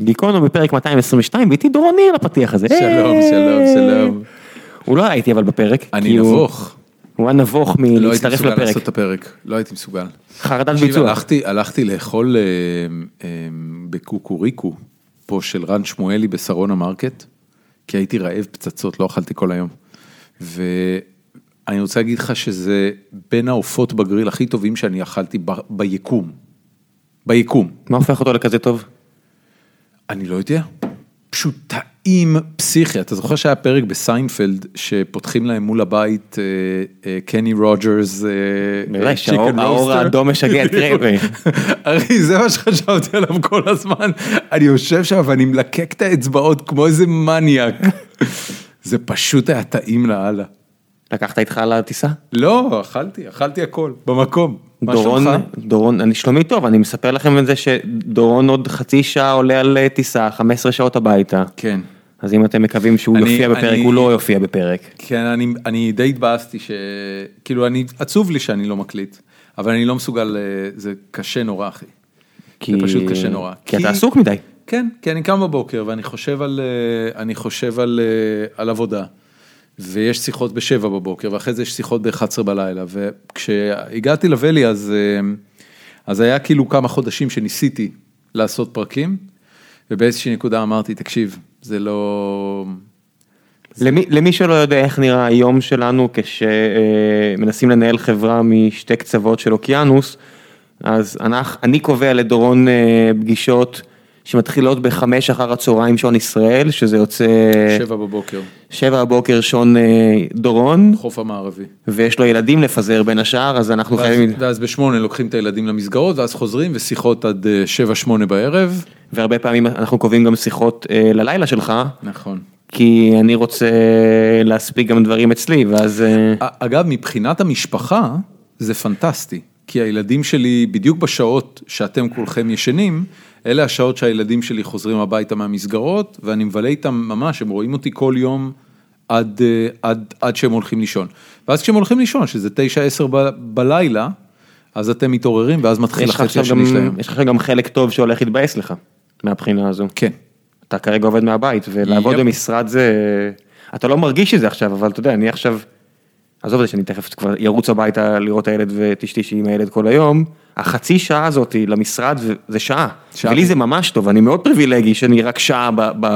גיקונו בפרק 222, ואיתי דורון ניר לפתיח הזה. שלום. שלום, שלום. הוא לא היה איתי אבל בפרק. אני נבוך. הוא היה נבוך לא הייתי מלהצטרף מסוגל לפרק. לעשות את הפרק, לא הייתי מסוגל. חרדת ביצוע. הלכתי, הלכתי לאכול אה, אה, בקוקוריקו, פה של רן שמואלי בשרונה מרקט, כי הייתי רעב פצצות, לא אכלתי כל היום. ואני רוצה להגיד לך שזה בין העופות בגריל הכי טובים שאני אכלתי ב- ביקום. ביקום. מה הופך אותו לכזה טוב? אני לא יודע, פשוט טעים פסיכי. אתה זוכר שהיה פרק בסיינפלד שפותחים להם מול הבית אה, אה, קני רוג'רס, אה, שהאור רוסטר? האדום משגע את קרייבי. אחי, זה מה שחשבתי עליו כל הזמן. אני יושב שם ואני מלקק את האצבעות כמו איזה מניאק. זה פשוט היה טעים לאללה. לקחת איתך לטיסה? לא, אכלתי, אכלתי הכל, במקום. דורון? דורון, אני שלומי טוב, אני מספר לכם את זה שדורון עוד חצי שעה עולה על אה, טיסה, 15 שעות הביתה. כן. אז אם אתם מקווים שהוא אני- יופיע בפרק, אני- הוא לא יופיע בפרק. כן, אני, אני די התבאסתי ש... כאילו, אני, עצוב לי שאני לא מקליט, אבל אני לא מסוגל, אה, זה קשה נורא, אחי. כי... זה פשוט קשה נורא. כי אתה עסוק מדי. כן, כי אני קם בבוקר ואני חושב על, אה, אני חושב על, על עבודה, ויש שיחות בשבע בבוקר, ואחרי זה יש שיחות ב-11 בלילה, וכשהגעתי לוואלי אז, אה, אז היה כאילו כמה חודשים שניסיתי לעשות פרקים, ובאיזושהי נקודה אמרתי, תקשיב, זה לא... למי, למי שלא יודע איך נראה היום שלנו כשמנסים לנהל חברה משתי קצוות של אוקיינוס, אז אנחנו, אני קובע לדורון אה, פגישות שמתחילות בחמש אחר הצהריים שעון ישראל, שזה יוצא שבע בבוקר, שבע בבוקר שעון אה, דורון, חוף המערבי. ויש לו ילדים לפזר בין השאר, אז אנחנו ואז, חייבים, ואז בשמונה לוקחים את הילדים למסגרות, ואז חוזרים ושיחות עד אה, שבע, שמונה בערב. והרבה פעמים אנחנו קובעים גם שיחות אה, ללילה שלך, נכון. כי אני רוצה להספיק גם דברים אצלי, ואז... אה, אגב, מבחינת המשפחה, זה פנטסטי, כי הילדים שלי, בדיוק בשעות שאתם כולכם ישנים, אלה השעות שהילדים שלי חוזרים הביתה מהמסגרות, ואני מבלה איתם ממש, הם רואים אותי כל יום עד, אה, עד, עד שהם הולכים לישון. ואז כשהם הולכים לישון, שזה תשע, עשר ב- בלילה, אז אתם מתעוררים, ואז מתחיל החצי השני גם, שלהם. יש לך גם חלק טוב שהולך להתבאס לך, מהבחינה הזו. כן. אתה כרגע עובד מהבית, ולעבוד יפ. במשרד זה, אתה לא מרגיש את זה עכשיו, אבל אתה יודע, אני עכשיו, עזוב את זה שאני תכף כבר ירוץ הביתה לראות את הילד ואת אשתי שהיא עם הילד כל היום, החצי שעה הזאת למשרד זה שעה, שעה. ולי זה ממש טוב, אני מאוד פריבילגי שאני רק שעה ב... ב...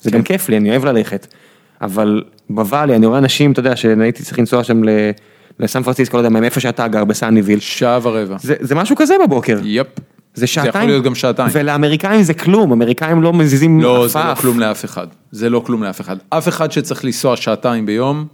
זה כן. גם כיף לי, אני אוהב ללכת, אבל בוואלי אני רואה אנשים, אתה יודע, שהייתי צריך לנסוע שם ל... לסן פרנסיסקו, לא יודע, מאיפה שאתה גר, בסאניוויל, שעה ורבע. זה, זה משהו כזה בבוקר, יפ. זה שעתיים, יכול להיות גם שעתיים. ולאמריקאים זה כלום, אמריקאים לא מזיזים לא, זה לא עפעף. כלום לאף אחד. זה לא כלום לאף אחד. אף אחד שצריך לנסוע שעתיים ביום,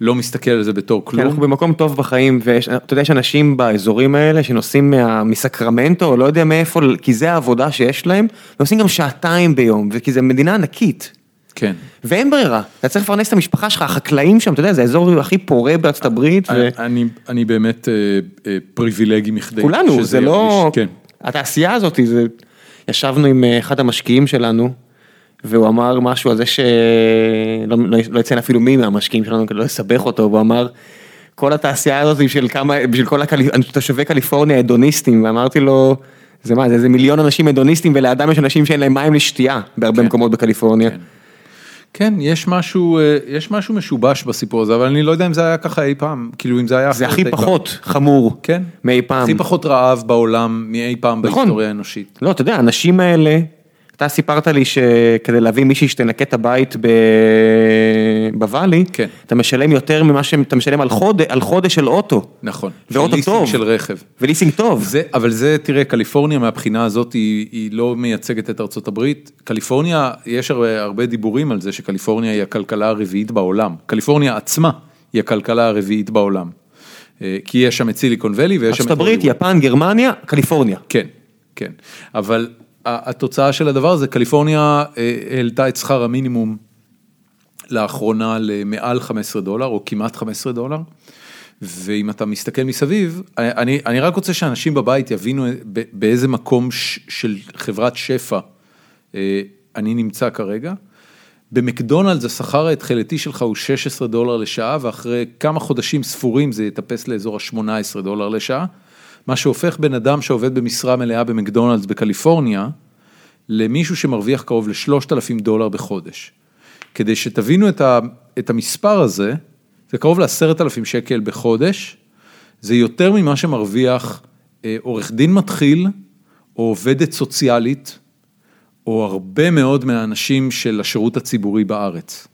לא מסתכל על זה בתור כלום. אנחנו במקום טוב בחיים, ואתה יודע, יש אנשים באזורים האלה שנוסעים מה- מסקרמנטו, או לא יודע מאיפה, כי זה העבודה שיש להם, ועושים גם שעתיים ביום, וכי זו מדינה ענקית. כן. ואין ברירה, אתה צריך לפרנס את המשפחה שלך, החקלאים שם, אתה יודע, זה האזור הכי פורה בארצות הברית, אני- אני, אני באמת אה, אה, פריבילגי מכדי. וכולנו, שזה זה לא... כן. התעשייה הזאת, זה... ישבנו עם אה, אחד המשקיעים שלנו, והוא אמר משהו על זה ש... לא, לא, יציין אפילו מי מהמשקיעים שלנו, כדי לא לסבך אותו, והוא אמר, כל התעשייה הזאת בשביל כמה, בשביל כל הקל... תושבי קליפורניה הדוניסטים, ואמרתי לו, זה מה, זה איזה מיליון אנשים הדוניסטים, ולידם יש אנשים שאין להם מים לשתייה, בהרבה כן. מקומות בקליפורניה. כן. כן, יש משהו, אה, יש משהו משובש בסיפור הזה, אבל אני לא יודע אם זה היה ככה אי פעם, כאילו אם זה היה זה הכי אי פעם. פחות חמור כן. מאי פעם. הכי פחות רעב בעולם מאי פעם נכון. בהיסטוריה האנושית. לא, אתה יודע, האנשים האלה, אתה סיפרת לי שכדי להביא מישהי שתנקה את הבית ב... בוואלי, כן. אתה משלם יותר ממה שאתה משלם על חודש, על חודש של אוטו. נכון. ואוטו טוב. של רכב. וליסינג טוב. זה, אבל זה, תראה, קליפורניה מהבחינה הזאת היא, היא לא מייצגת את ארצות הברית. קליפורניה, יש הרבה, הרבה דיבורים על זה שקליפורניה היא הכלכלה הרביעית בעולם. קליפורניה עצמה היא הכלכלה הרביעית בעולם. אה, כי יש שם את סיליקון ואלי ויש שם ארצות את הברית. יפן, גרמניה, קליפורניה. כן, כן. אבל התוצאה של הדבר הזה, קליפורניה אה, העלתה את שכר המינימום לאחרונה למעל 15 דולר, או כמעט 15 דולר. ואם אתה מסתכל מסביב, אני, אני רק רוצה שאנשים בבית יבינו ב- באיזה מקום ש, של חברת שפע אה, אני נמצא כרגע. במקדונלדס השכר ההתחלתי שלך הוא 16 דולר לשעה, ואחרי כמה חודשים ספורים זה יטפס לאזור ה-18 דולר לשעה, מה שהופך בן אדם שעובד במשרה מלאה במקדונלדס בקליפורניה, למישהו שמרוויח קרוב ל-3,000 דולר בחודש. כדי שתבינו את, ה, את המספר הזה, זה קרוב ל-10,000 שקל בחודש, זה יותר ממה שמרוויח אה, עורך דין מתחיל, או עובדת סוציאלית, או הרבה מאוד מהאנשים של השירות הציבורי בארץ.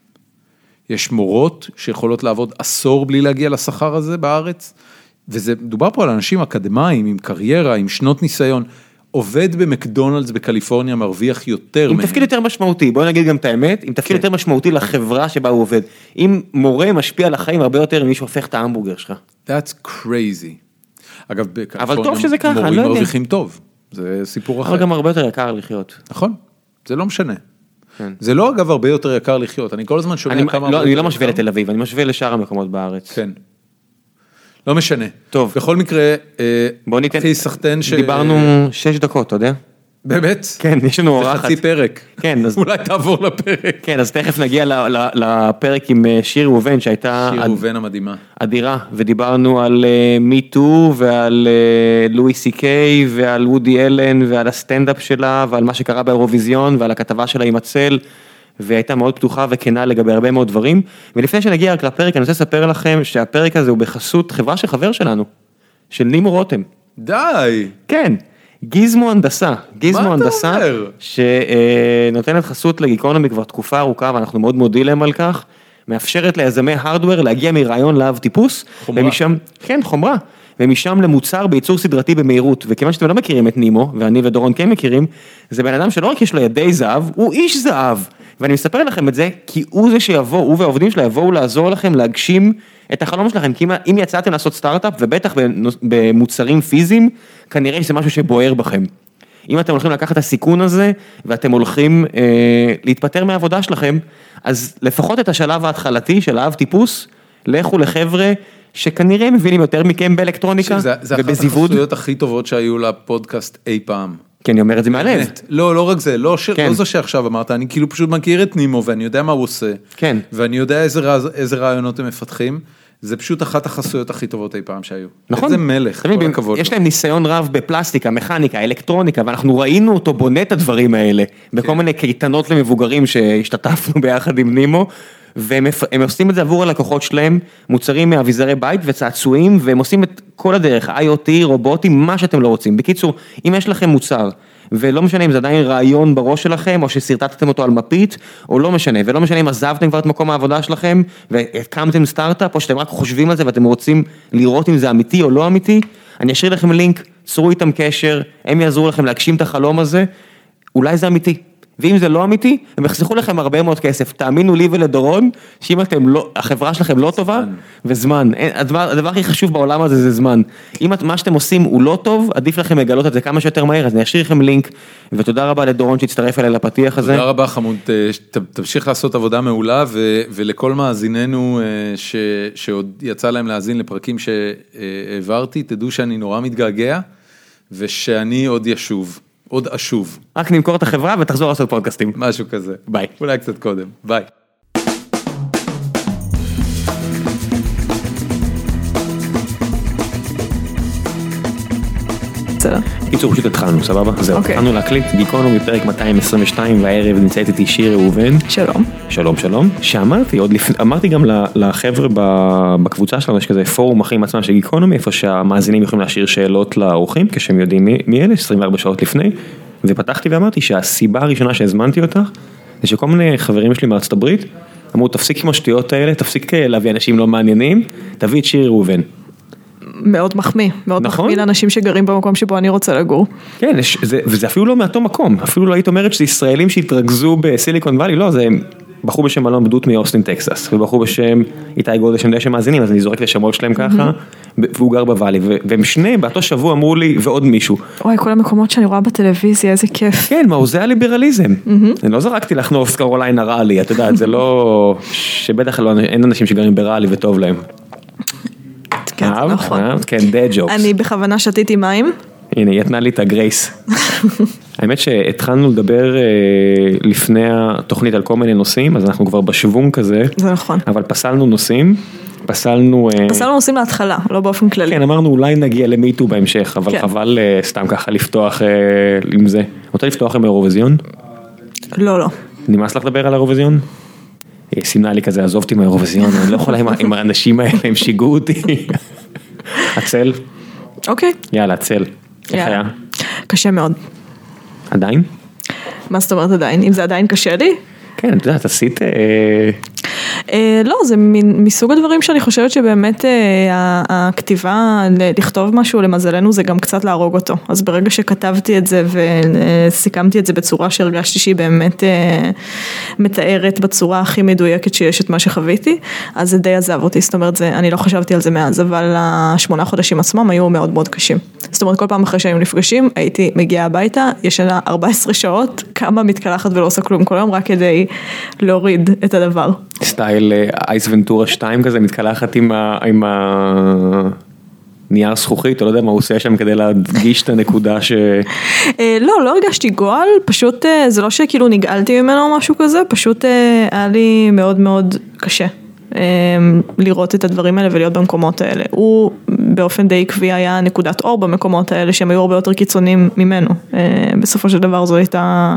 יש מורות שיכולות לעבוד עשור בלי להגיע לשכר הזה בארץ, וזה, מדובר פה על אנשים אקדמאים, עם קריירה, עם שנות ניסיון. עובד במקדונלדס בקליפורניה מרוויח יותר עם מהם. תפקיד יותר משמעותי, בוא נגיד גם את האמת, עם תפקיד כן. יותר משמעותי לחברה שבה הוא עובד. אם מורה משפיע על החיים הרבה יותר ממי שהופך את ההמבורגר שלך. That's crazy. אגב, בקליפורניה מורים לא. מרוויחים טוב, זה סיפור אחר. אבל גם הרבה יותר יקר לחיות. נכון, זה לא משנה. כן. זה לא אגב הרבה יותר יקר לחיות, אני כל הזמן שומע אני כמה... לא- אני לא משווה. לתל אביב, אני משווה לשאר המקומות בארץ. כן. לא משנה. טוב. בכל מקרה, אה, בוא ניתן, אחי סחטיין ש... דיברנו שש דקות, אתה יודע? באמת? כן, יש לנו זה אורחת. חצי פרק. כן, אז- אולי תעבור לפרק. כן, אז תכף נגיע לפרק עם אה, שיר ראובן שהייתה שיר ראובן המדהימה. אדירה, ודיברנו על Me Too ועל אה, לואי סי קיי ועל וודי אלן ועל הסטנדאפ שלה ועל מה שקרה באירוויזיון ועל הכתבה שלה עם הצל. והייתה מאוד פתוחה וכנה לגבי הרבה מאוד דברים. ולפני שנגיע רק לפרק, אני רוצה לספר לכם שהפרק הזה הוא בחסות חברה של חבר שלנו, של נימו רותם. די. כן, גיזמו הנדסה, גיזמו הנדסה? שנותנת חסות לגיקונומי כבר תקופה ארוכה ואנחנו מאוד מודים להם על כך, מאפשרת ליזמי הארדוור להגיע מרעיון לאב טיפוס, חומרה. ומשם, כן חומרה, ומשם למוצר בייצור סדרתי במהירות, וכיוון שאתם לא מכירים את נימו, ואני ודורון כן מכירים, זה בן אדם שלא רק יש לו ידי זהב, הוא איש זהב, ואני מספר לכם את זה, כי הוא זה שיבוא, הוא והעובדים שלו יבואו לעזור לכם להגשים את החלום שלכם, כי אם, יצאתם לעשות סטארט-אפ, ובטח במוצרים פיזיים, כנראה שזה משהו שבוער בכם. אם אתם הולכים לקחת את הסיכון הזה, ואתם הולכים אה, להתפטר מהעבודה שלכם, אז לפחות את השלב ההתחלתי של האב טיפוס, לכו לחבר'ה שכנראה מבינים יותר מכם באלקטרוניקה זה זה אחת ובזיווד. החסויות הכי טובות שהיו לפודקאסט אי פעם. כי אני אומר את זה מהלב. לא, לא רק זה, לא. כן. לא זה שעכשיו אמרת, אני כאילו פשוט מכיר את נימו ואני יודע מה הוא עושה. כן. ואני יודע איזה, רעיונות הם מפתחים. זה פשוט אחת החסויות הכי טובות אי פעם שהיו. נכון. איזה מלך, כל הכבוד. יש. להם ניסיון רב בפלסטיקה, מכניקה, אלקטרוניקה, ואנחנו ראינו אותו בונה את הדברים האלה, בכל כן. מיני קייטנות למבוגרים שהשתתפנו ביחד עם נימו, והם עושים את זה עבור הלקוחות שלהם, מוצרים מאביזרי בית וצעצועים, והם עושים את כל הדרך, IoT, רובוטים, מה שאתם לא רוצים. בקיצור, אם יש לכם מוצר, ולא משנה אם זה עדיין רעיון בראש שלכם, או ששרטטתם אותו על מפית, או לא משנה, ולא משנה אם עזבתם כבר את מקום העבודה שלכם, והקמתם סטארט-אפ, או שאתם רק חושבים על זה ואתם רוצים לראות אם זה אמיתי או לא אמיתי, אני אשאיר לכם לינק, צרו איתם קשר, הם יעזרו לכם להגשים את החלום הזה, אולי זה אמיתי. ואם זה לא אמיתי, הם יחסכו לכם הרבה מאוד כסף. תאמינו לי ולדורון, שאם אתם לא, החברה שלכם לא טובה, וזמן. הדבר, הדבר הכי חשוב בעולם הזה זה זמן. אם את- מה שאתם עושים הוא לא טוב, עדיף לכם לגלות את זה כמה שיותר מהר, אז אני אשאיר לכם לינק, ותודה רבה לדורון שהצטרף אליי לפתיח הזה. תודה רבה חמוד, ת- ת- תמשיך לעשות עבודה מעולה ו- ולכל מאזיננו אה, ש- שעוד יצא להם להאזין לפרקים שהעברתי, תדעו שאני נורא מתגעגע ושאני עוד ישוב, עוד אשוב, רק נמכור את החברה ותחזור לעשות פודקאסטים. משהו כזה. ביי. אולי קצת קודם, ביי. בסדר. בקיצור, פשוט התחלנו, סבבה? זהו, אוקיי. התחלנו להקליט, גיקונומי פרק 222, והערב נמצאת איתי שיר ראובן. שלום. שלום שלום, שאמרתי עוד לפני, אמרתי גם לחבר'ה בקבוצה שלנו, יש כזה פורום אחים עצמם של גיקונומי, איפה שהמאזינים יכולים להשאיר שאלות לאורחים, כשהם יודעים מי, מי אלה, 24 שעות לפני, ופתחתי ואמרתי שהסיבה הראשונה שהזמנתי אותך, זה שכל מיני חברים שלי מארצות הברית, אמרו תפסיק עם השטויות האלה, תפסיק אה, להביא אנשים לא מעניינים, תביא את שיר ראובן. מאוד מחמיא, מאוד נכון. מחמיא לאנשים שגרים במקום שבו אני רוצה לגור. כן, יש, זה, וזה אפילו לא מאותו מקום, אפילו לא היית אומרת שזה ישראלים שהתרכזו בסיליקון וואלי, לא, זה בחור בשם אלון בדות מאוסטין טקסס, ובחור בשם איתי גודל שהם די שמאזינים, אז אני זורק את השמות שלהם ככה, ב- והוא גר בוואלי, והם שניהם באותו שבוע אמרו לי, ועוד מישהו, וואי, כל המקומות שאני רואה בטלוויזיה, איזה כיף. כן, מעוזי הליברליזם, אני לא זרקתי לך נורף קרוליינה ראלי, את יודעת, זה לא, שבטח לא, אין אנשים שגרים בראלי וטוב להם. כן, אהבת? נכון. אהבת? כן, dead jokes. אני בכוונה שתיתי מים. הנה, היא נתנה לי את הגרייס. האמת שהתחלנו לדבר אה, לפני התוכנית על כל מיני נושאים, אז אנחנו כבר בשוונג כזה, זה נכון. אבל פסלנו נושאים, פסלנו... אה, פסלנו נושאים להתחלה, לא באופן כללי. כן, אמרנו אולי נגיע למיטו בהמשך, אבל כן. חבל אה, סתם ככה לפתוח אה, עם זה. רוצה לפתוח עם האירוויזיון? לא, לא. נמאס לך לדבר על האירוויזיון? סימנה לי כזה, עזוב אותי מהאירוויזיון, אני לא יכולה עם האנשים האלה, הם שיגעו אותי. הצל? אוקיי. יאללה, הצל. איך. היה? קשה מאוד. עדיין? מה זאת אומרת עדיין? אם זה עדיין קשה לי? כן, את יודעת, עשית... אה, אה, לא, זה מסוג הדברים שאני חושבת שבאמת אה, הכתיבה, לכתוב משהו למזלנו זה גם קצת להרוג אותו. אז ברגע שכתבתי את זה וסיכמתי את זה בצורה שהרגשתי שהיא באמת אה, מתארת בצורה הכי מדויקת שיש את מה שחוויתי, אז זה די עזב אותי, זאת אומרת, זה, אני לא חשבתי על זה מאז, אבל השמונה חודשים עצמם היו מאוד מאוד קשים. זאת אומרת, כל פעם אחרי שהיינו נפגשים, הייתי מגיעה הביתה, ישנה 14 שעות, קמה מתקלחת ולא עושה כלום כל היום, רק כדי להוריד את הדבר. סטייל אה, אייס ונטורה 2 כזה, מתקלחת עם ה... עם ה... נייר זכוכית, או לא יודע מה הוא עושה שם כדי להדגיש את הנקודה ש... אה, לא, לא הרגשתי גועל, פשוט אה, זה לא שכאילו נגעלתי ממנו או משהו כזה, פשוט אה, היה לי מאוד מאוד קשה. לראות את הדברים האלה ולהיות במקומות האלה. הוא באופן די עקבי היה נקודת אור במקומות האלה שהם היו הרבה יותר קיצוניים ממנו. אה, בסופו של דבר זו הייתה,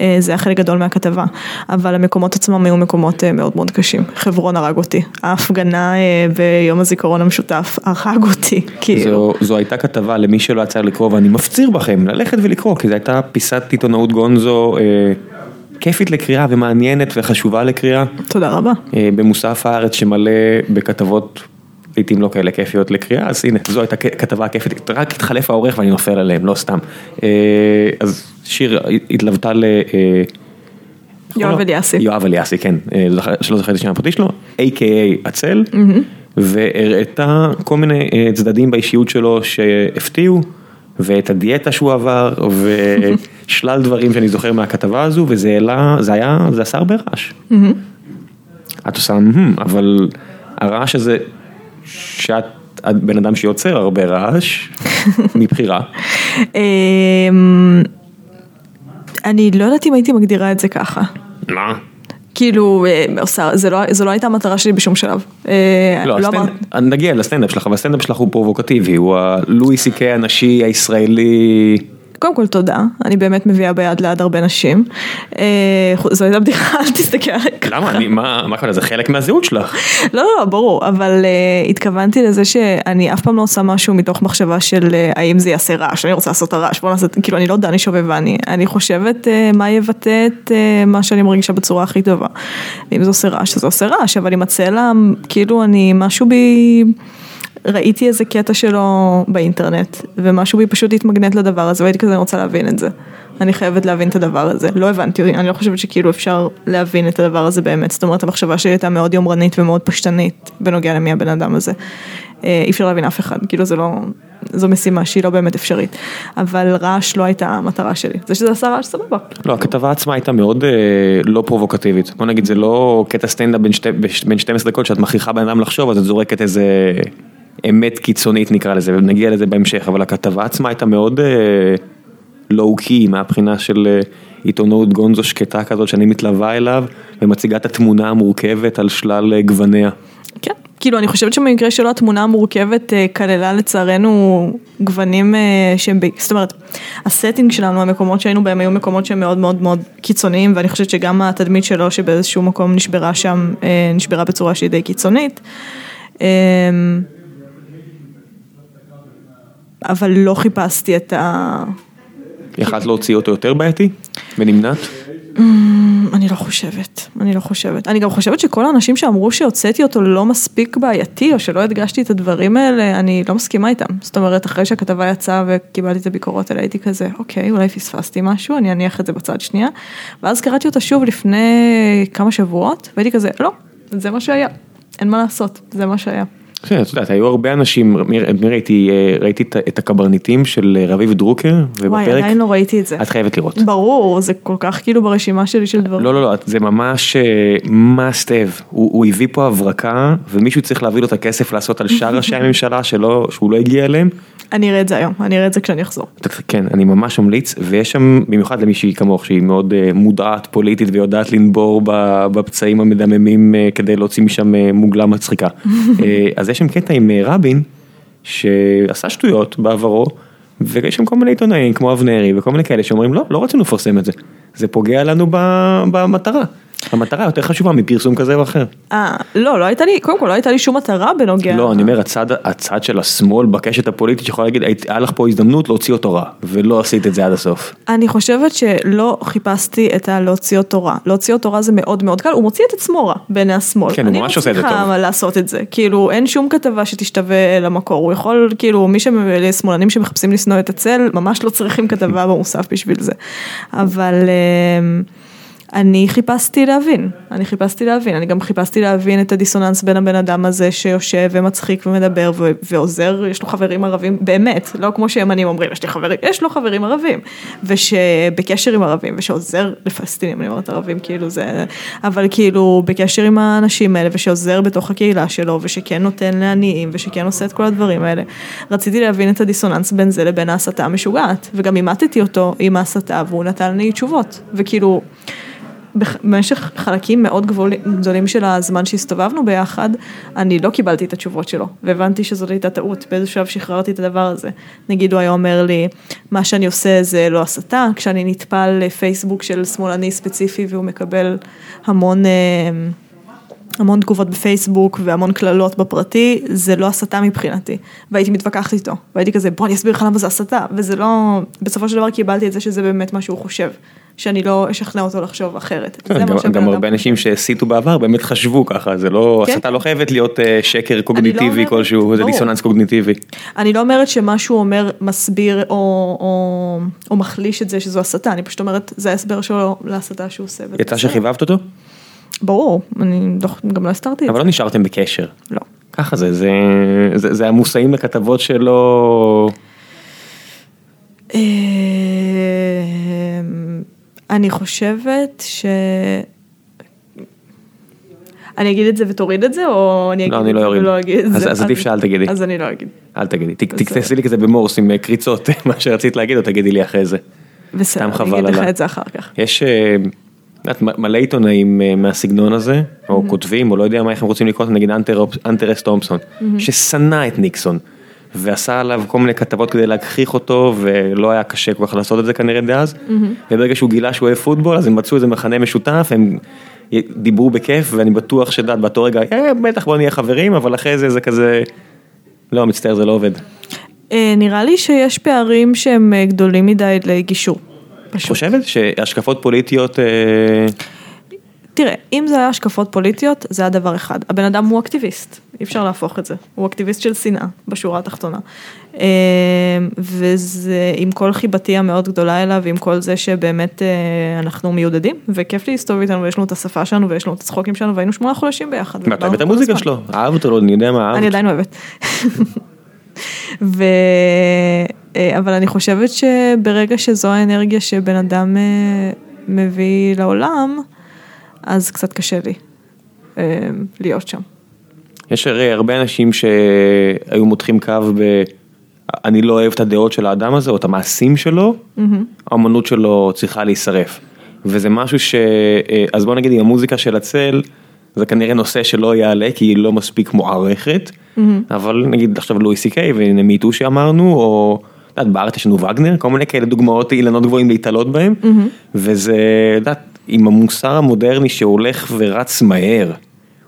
אה, זה היה חלק גדול מהכתבה. אבל המקומות עצמם היו מקומות אה, מאוד מאוד קשים. חברון הרג אותי. ההפגנה ביום הזיכרון המשותף הרג אותי. כאילו. זו, זו הייתה כתבה למי שלא יצא לקרוא ואני מפציר בכם ללכת ולקרוא כי זו הייתה פיסת עיתונאות גונזו כיפית לקריאה ומעניינת וחשובה לקריאה תודה רבה. במוסף הארץ שמלא בכתבות לעיתים לא כאלה כיפיות לקריאה אז הנה זו הייתה כתבה כיפית רק התחלף העורך ואני נופל עליהם לא סתם. אה, אז שיר התלוותה ל... אה, יואב אליאסי. יואב אליאסי, כן, אה, שלא זוכר את השם הפרטי שלו, A.K.A עצל, והראתה כל מיני צדדים באישיות שלו שהפתיעו, ואת הדיאטה שהוא עבר, ושלל דברים שאני זוכר מהכתבה הזו, וזה העלה, זה היה, זה עשה הרבה רעש. את עושה, אבל הרעש הזה, שאת את בן אדם שיוצר הרבה רעש, מבחירה. אמ, אני לא יודעת אם הייתי מגדירה את זה ככה. מה? כאילו, אה, עושה, זה לא, לא הייתה המטרה שלי בשום שלב. אה, לא, אמר- הסטנד- נגיע לסטנדאפ שלך, אבל הסטנדאפ שלך הוא פרובוקטיבי, הוא הלואי סי קיי הנשי הישראלי. קודם כל תודה, אני באמת מביאה ביד ליד הרבה נשים. אה, זו הייתה בדיחה, אל תסתכל עליי ככה. למה? אני- מה מה קורה? זה חלק מהזהות שלך. לא, לא, לא, ברור, אבל אה, התכוונתי לזה שאני אף פעם לא עושה משהו מתוך מחשבה של אה, האם זה יעשה רעש, אני רוצה לעשות את הרעש, בוא נעשה, כאילו אני לא דני שובבני, אני חושבת אה, מה יבטא את אה, מה שאני מרגישה בצורה הכי טובה. ואם זה עושה רעש, אז זה עושה רעש, אבל עם הצלע, כאילו אני, משהו בי... ראיתי איזה קטע שלו באינטרנט, ומשהו בי פשוט התמגנט לדבר הזה, והייתי כזה, אני רוצה להבין את זה. אני חייבת להבין את הדבר הזה. לא הבנתי, אני לא חושבת שכאילו אפשר להבין את הדבר הזה באמת. זאת אומרת, המחשבה שלי הייתה מאוד יומרנית ומאוד פשטנית בנוגע למי הבן אדם הזה. אה, אי אפשר להבין אף אחד, כאילו זה לא, זו משימה שהיא לא באמת אפשרית. אבל רעש לא הייתה המטרה שלי. זה שזה עשה רעש, סבבה. לא, הכתבה עצמה הייתה מאוד אה, לא פרובוקטיבית. בוא נגיד, זה לא קטע סטנדאפ בין שתי- בין 12 דקות שאת מכריחה בן אדם לחשוב, אז את זורקת איזה אמת קיצונית נקרא לזה, ונגיע לזה בהמשך, אבל הכתבה עצמה הייתה מאוד לואו-קי מהבחינה של אה, עיתונות גונזו שקטה כזאת שאני מתלווה אליו, ומציגה את התמונה המורכבת על שלל אה, גווניה. כן, כאילו אני חושבת שבמקרה שלו התמונה המורכבת אה, כללה לצערנו גוונים אה, שהם, זאת אומרת, הסטינג שלנו, המקומות שהיינו בהם היו מקומות שהם מאוד מאוד מאוד קיצוניים ואני חושבת שגם התדמית שלו שבאיזשהו מקום נשברה שם, אה, נשברה בצורה שהיא די קיצונית. אבל לא חיפשתי את ה... יכלת להוציא אותו יותר בעייתי? ונמנעת? אני לא חושבת, אני לא חושבת. אני גם חושבת שכל האנשים שאמרו שהוצאתי אותו לא מספיק בעייתי, או שלא הדגשתי את הדברים האלה, אני לא מסכימה איתם. זאת אומרת, אחרי שהכתבה יצאה וקיבלתי את הביקורות האלה, הייתי כזה, אוקיי, אולי פספסתי משהו, אני אניח את זה בצד שנייה. ואז קראתי אותה שוב לפני כמה שבועות, והייתי כזה, לא, זה מה שהיה, אין מה לעשות, זה מה שהיה. כן, את יודעת, היו הרבה אנשים, ראיתי, אה, ראיתי את- הקברניטים של אה, רביב דרוקר, וואי, ובפרק, עדיין לא ראיתי את זה. את חייבת לראות. ברור, זה כל כך כאילו ברשימה שלי של דברים. לא, לא, לא, זה ממש אה, must have, הוא הוא הביא פה הברקה, ומישהו צריך להביא לו את הכסף לעשות על שאר ראשי הממשלה שלא, שהוא לא הגיע אליהם. אני אראה את זה היום, אני אראה את זה כשאני אחזור. כן, אני ממש ממליץ, ויש שם, במיוחד למישהי כמוך, שהיא מאוד מודעת פוליטית ויודעת לנבור בפצעים המדממים כדי להוציא משם מוגלה מצחיקה. אז יש שם קטע עם אה, רבין, שעשה שטויות בעברו, ויש שם כל מיני עיתונאים כמו אבנרי וכל מיני כאלה שאומרים לא, לא רצינו לפרסם את זה, זה פוגע לנו במטרה, המטרה יותר חשובה מפרסום כזה או אחר. אה, לא, לא הייתה לי, קודם כל לא הייתה לי שום מטרה בנוגע. לא, אני אומר, הצד, הצד של השמאל בקשת הפוליטית שיכול להגיד, "היית- היה לך פה הזדמנות להוציא אותו רע, ולא עשית את זה עד הסוף. אני חושבת שלא חיפשתי את הלהוציא אותו רע. להוציא אותו רע זה מאוד מאוד קל, הוא מוציא את עצמו רע בעיני השמאל. כן, הוא ממש עושה את זה אני לא טוב. מצליחה לעשות את זה. כאילו, אין שום כתבה שתשתווה למקור. הוא יכול, כאילו, מי שמאלנים שמחפשים לשנוא את הצל, ממש לא צריכים כתבה במוסף בשביל זה. אבל... אני חיפשתי להבין, אני חיפשתי להבין, אני גם חיפשתי להבין את הדיסוננס בין הבן אדם הזה שיושב ומצחיק ומדבר ו- ועוזר, יש לו חברים ערבים, באמת, לא כמו שימנים אומרים, יש לי חברים, יש לו חברים ערבים, ושבקשר עם ערבים, ושעוזר לפלסטינים, אני אומרת ערבים, כאילו זה, אבל כאילו בקשר עם האנשים האלה, ושעוזר בתוך הקהילה שלו, ושכן נותן לעניים, ושכן עושה את כל הדברים האלה. רציתי להבין את הדיסוננס בין זה לבין ההסתה המשוגעת, וגם אימתתי אותו עם ההסתה, והוא נתן לי תשובות, וכאילו... במשך חלקים מאוד גדולים של הזמן שהסתובבנו ביחד, אני לא קיבלתי את התשובות שלו, והבנתי שזאת הייתה טעות, באיזשהו שלב שחררתי את הדבר הזה. נגיד הוא היה אומר לי, מה שאני עושה זה לא הסתה, כשאני נטפל לפייסבוק של שמאלני ספציפי והוא מקבל המון... אה, המון תגובות בפייסבוק והמון קללות בפרטי, זה לא הסתה מבחינתי. והייתי מתווכחת איתו, והייתי כזה, בוא אני אסביר לך למה זה הסתה, וזה לא, בסופו של דבר קיבלתי את זה שזה באמת מה שהוא חושב, שאני לא אשכנע אותו לחשוב אחרת. מה גם, הרבה אנשים שהסיתו בעבר באמת חשבו ככה, זה לא, כן. הסתה לא חייבת להיות אה, שקר קוגניטיבי אומרת- כלשהו, זה. דיסוננס קוגניטיבי. אני לא אומרת שמה שהוא אומר מסביר או, מחליש את זה שזו הסתה, אני פשוט אומרת, זה ההסבר שלו להסתה שהוא עושה. יצא. שחיבבת אותו? ברור, אני לא, גם לא הסתרתי את אבל זה. לא נשארתם בקשר. לא. ככה זה, זה, זה, זה המושאים לכתבות שלו, אמ, אני חושבת ש... אני אגיד את זה ותוריד את זה, או אני אגיד לא, אני לא זה אוריד. ולא אגיד את אז- זה? אז עדיף שאל תגידי. אז אני לא אגיד. אל תגידי, תכתסי לי כזה במורס עם אה, קריצות, מה שרצית להגיד, או תגידי לי אחרי זה. בסדר, אני אגיד לך. את זה אחר כך. יש אה, את מלא עיתונאים אה, מהסגנון הזה, או כותבים, או לא יודע מה איך הם רוצים לקרוא, נגיד אנטר- אנטרס תומפסון, ששנא את ניקסון, ועשה עליו כל מיני כתבות כדי להגחיך אותו, ולא היה קשה כל כך לעשות את זה כנראה דאז, וברגע שהוא גילה שהוא אוהב פוטבול, אז הם מצאו איזה מכנה משותף, הם דיברו בכיף, ואני בטוח שדעת באותו רגע, "אה, בטח בוא נהיה חברים, אבל אחרי זה זה כזה, לא, מצטער, זה לא עובד. אה, נראה לי שיש פערים שהם אה, גדולים מדי לגישור. את פשוט. חושבת שהשקפות פוליטיות, אה, תראה, אם זה היה השקפות פוליטיות, זה היה דבר אחד. הבן אדם הוא אקטיביסט, אי אפשר להפוך את זה. הוא אקטיביסט של שנאה, בשורה התחתונה. אה, וזה עם כל חיבתי המאוד גדולה אליו, ועם כל זה שבאמת אה, אנחנו מיודדים, וכיף להסתובב איתנו, ויש לנו את השפה שלנו, ויש לנו את הצחוקים שלנו, והיינו שמונה חודשים ביחד. ואת ודיברנו אוהבת את המוזיקה. שלו, אהבת או לא, אני יודע מה אהבת. אני עדיין אוהבת. ו... אה, אבל אני חושבת שברגע שזו האנרגיה שבן אדם מביא לעולם, אז קצת קשה לי אה, להיות שם. יש הרי הרבה אנשים שהיו מותחים קו ב... אני לא אוהב את הדעות של האדם הזה או את המעשים שלו, האמנות שלו צריכה להישרף. וזה משהו ש... אה, אז בוא נגיד עם המוזיקה של הצל, זה כנראה נושא שלא יעלה כי היא לא מספיק מוערכת, אבל נגיד עכשיו לואי סי קיי והנה מיטו שאמרנו, או את יודעת, בארץ יש לנו וגנר, כל מיני כאלה דוגמאות אילנות גבוהים להתעלות בהם, וזה, את יודעת, עם המוסר המודרני שהולך ורץ מהר,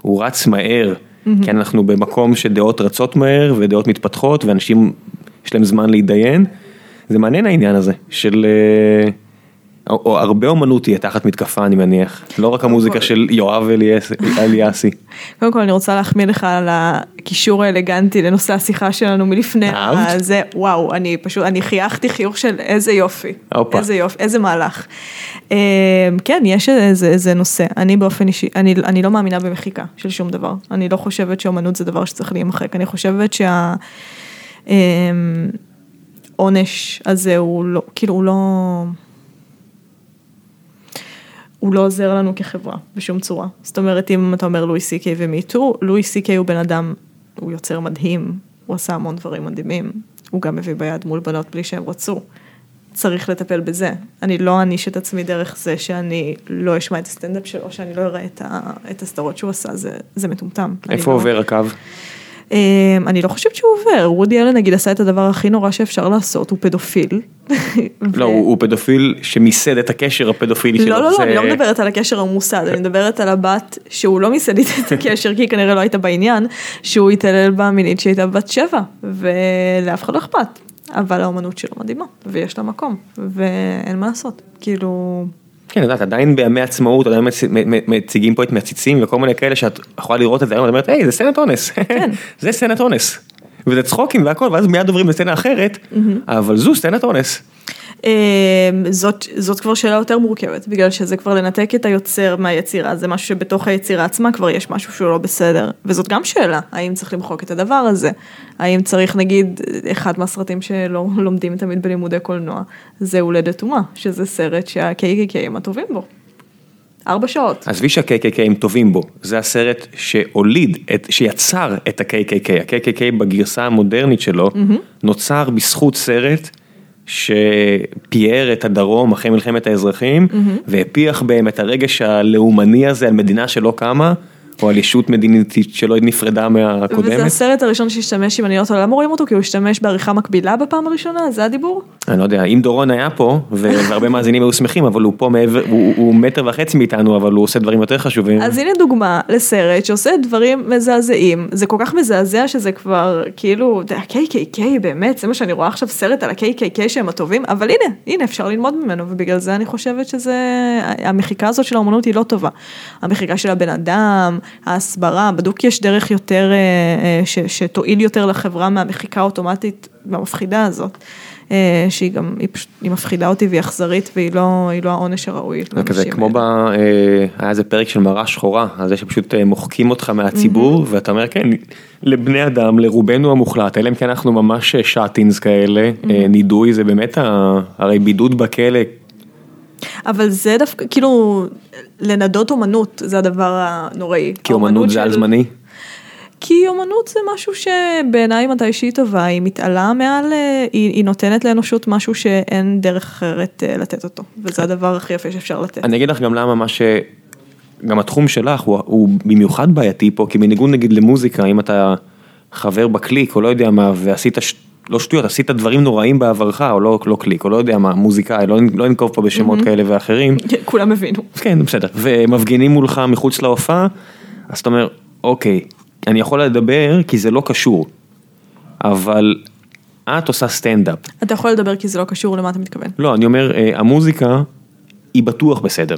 הוא רץ מהר, כי אנחנו במקום שדעות רצות מהר ודעות מתפתחות ואנשים יש להם זמן להתדיין, זה מעניין העניין הזה של, אה, או, הרבה אומנות תהיה תחת מתקפה אני מניח, לא רק המוזיקה של יואב אליאס- אליאסי. קודם כל אני רוצה להחמיא לך על הקישור האלגנטי לנושא השיחה שלנו מלפני? זה, וואו, אני פשוט, אני חייכתי חיוך של איזה יופי. איזה יופי, איזה מהלך. אה, כן, יש איזה, נושא, אני באופן אישי, אני, לא מאמינה במחיקה של שום דבר, אני לא חושבת שאומנות זה דבר שצריך להימחק, אני חושבת שה... אה, עונש הזה הוא לא, כאילו הוא לא... הוא לא עוזר לנו כחברה בשום צורה. זאת אומרת, אם אתה אומר לואי סי קיי ומיטו, לואי סי קיי הוא בן אדם, הוא יוצר מדהים, הוא עשה המון דברים מדהימים, הוא גם מביא ביד מול בנות בלי שהם רצו. צריך לטפל בזה. אני לא אעניש את עצמי דרך זה שאני לא אשמע את הסטנדאפ שלו, שאני לא אראה את, ה, את הסדרות שהוא עשה, זה, זה מטומטם. איפה לא- עובר הקו? אמ, אני לא חושבת שהוא עובר, וודי אלן נגיד עשה את הדבר הכי נורא שאפשר לעשות, הוא פדופיל. לא, הוא פדופיל שמיסד את הקשר הפדופילי שלו. לא, לא, לא, אני לא מדברת על הקשר הממוסד, אני מדברת על הבת שהוא לא מיסד איתה את הקשר, כי כנראה לא הייתה בעניין, שהוא התעלל בה מינית שהייתה בת שבע, ולאף אחד לא אכפת. אבל האומנות שלו מדהימה, ויש לה מקום, ואין מה לעשות, כאילו... כן, את יודעת, עדיין בימי עצמאות, עדיין מציגים פה את מציצים וכל מיני כאלה שאת יכולה לראות את זה היום, את אומרת, היי, זה סצנת אונס, כן. זה סצנת אונס. וזה צחוקים והכל, ואז מיד עוברים לסצנה אחרת, אבל זו סצנת אונס. אמ, זאת, זאת כבר שאלה יותר מורכבת, בגלל שזה כבר לנתק את היוצר מהיצירה, זה משהו שבתוך היצירה עצמה כבר יש משהו שהוא לא בסדר, וזאת גם שאלה, האם צריך למחוק את הדבר הזה, האם צריך נגיד, אחד מהסרטים שלא לומדים תמיד בלימודי קולנוע, זה הולדת אומה, שזה סרט שה-KKK הם הטובים בו. ארבע שעות. עזבי שה-KKK הם טובים בו, זה הסרט שהוליד, את, שיצר את ה-KKK, ה-KKK בגרסה המודרנית שלו, נוצר בזכות סרט שפיאר את הדרום אחרי מלחמת האזרחים, והפיח בהם את הרגש הלאומני הזה על מדינה שלא קמה, או על ישות מדינית שלא נפרדה מהקודמת. וזה הסרט הראשון שהשתמש, אם אני לא טועה, למה רואים אותו? כי הוא השתמש בעריכה מקבילה בפעם הראשונה, זה הדיבור? אני לא יודע, אם דורון היה פה, והרבה מאזינים היו שמחים, אבל הוא פה מעבר, הוא, הוא מטר וחצי מאיתנו, אבל הוא עושה דברים יותר חשובים. אז הנה דוגמה לסרט שעושה דברים מזעזעים, זה כל כך מזעזע שזה כבר כאילו, ה-KKK באמת, זה מה שאני רואה עכשיו סרט על ה-KKK שהם הטובים, אבל הנה, הנה אפשר ללמוד ממנו, ובגלל זה אני חושבת שזה, המחיקה הזאת של האומנות היא לא טובה. המחיקה של הבן אדם, ההסברה, בדוק יש דרך יותר, אה, אה, ש, שתועיל יותר לחברה מהמחיקה האוטומטית והמפחידה הזאת. אה, שהיא גם, היא פשוט, היא מפחידה אותי והיא אכזרית והיא לא, היא לא העונש הראוי. זה כזה כמו ב... היה איזה פרק של מראה שחורה, על זה שפשוט מוחקים אותך מהציבור, ואתה אומר כן, לבני אדם, לרובנו המוחלט, אלא אם כן אנחנו ממש שאטינס כאלה, אה, נידוי זה באמת, ה- הרי בידוד בכלא, אבל זה דווקא, כאילו, לנדות אומנות זה הדבר הנוראי. כי אומנות זה על זמני. כי אומנות זה משהו שבעיניי מתי שהיא טובה, היא מתעלה מעל, אה, היא, היא נותנת לאנושות משהו שאין דרך אחרת אה, לתת אותו, וזה הדבר הכי יפה שאפשר לתת. אני אגיד לך גם למה מה ש... גם התחום שלך הוא, הוא במיוחד בעייתי פה, כי בניגוד נגיד למוזיקה, אם אתה חבר בקליק או לא יודע מה, ועשית, ש... לא שטויות, עשית דברים נוראים בעברך, או לא, לא קליק, או לא יודע מה, מוזיקאי, לא, לא ננקוב פה בשמות כאלה ואחרים, כולם הבינו. כן, בסדר, ומפגינים מולך מחוץ להופעה, אז אתה אומר, אוקיי, אני יכול לדבר כי זה לא קשור, אבל את עושה סטנדאפ. אתה יכול לדבר כי זה לא קשור למה אתה מתכוון. לא, אני אומר, אה, המוזיקה היא בטוח בסדר.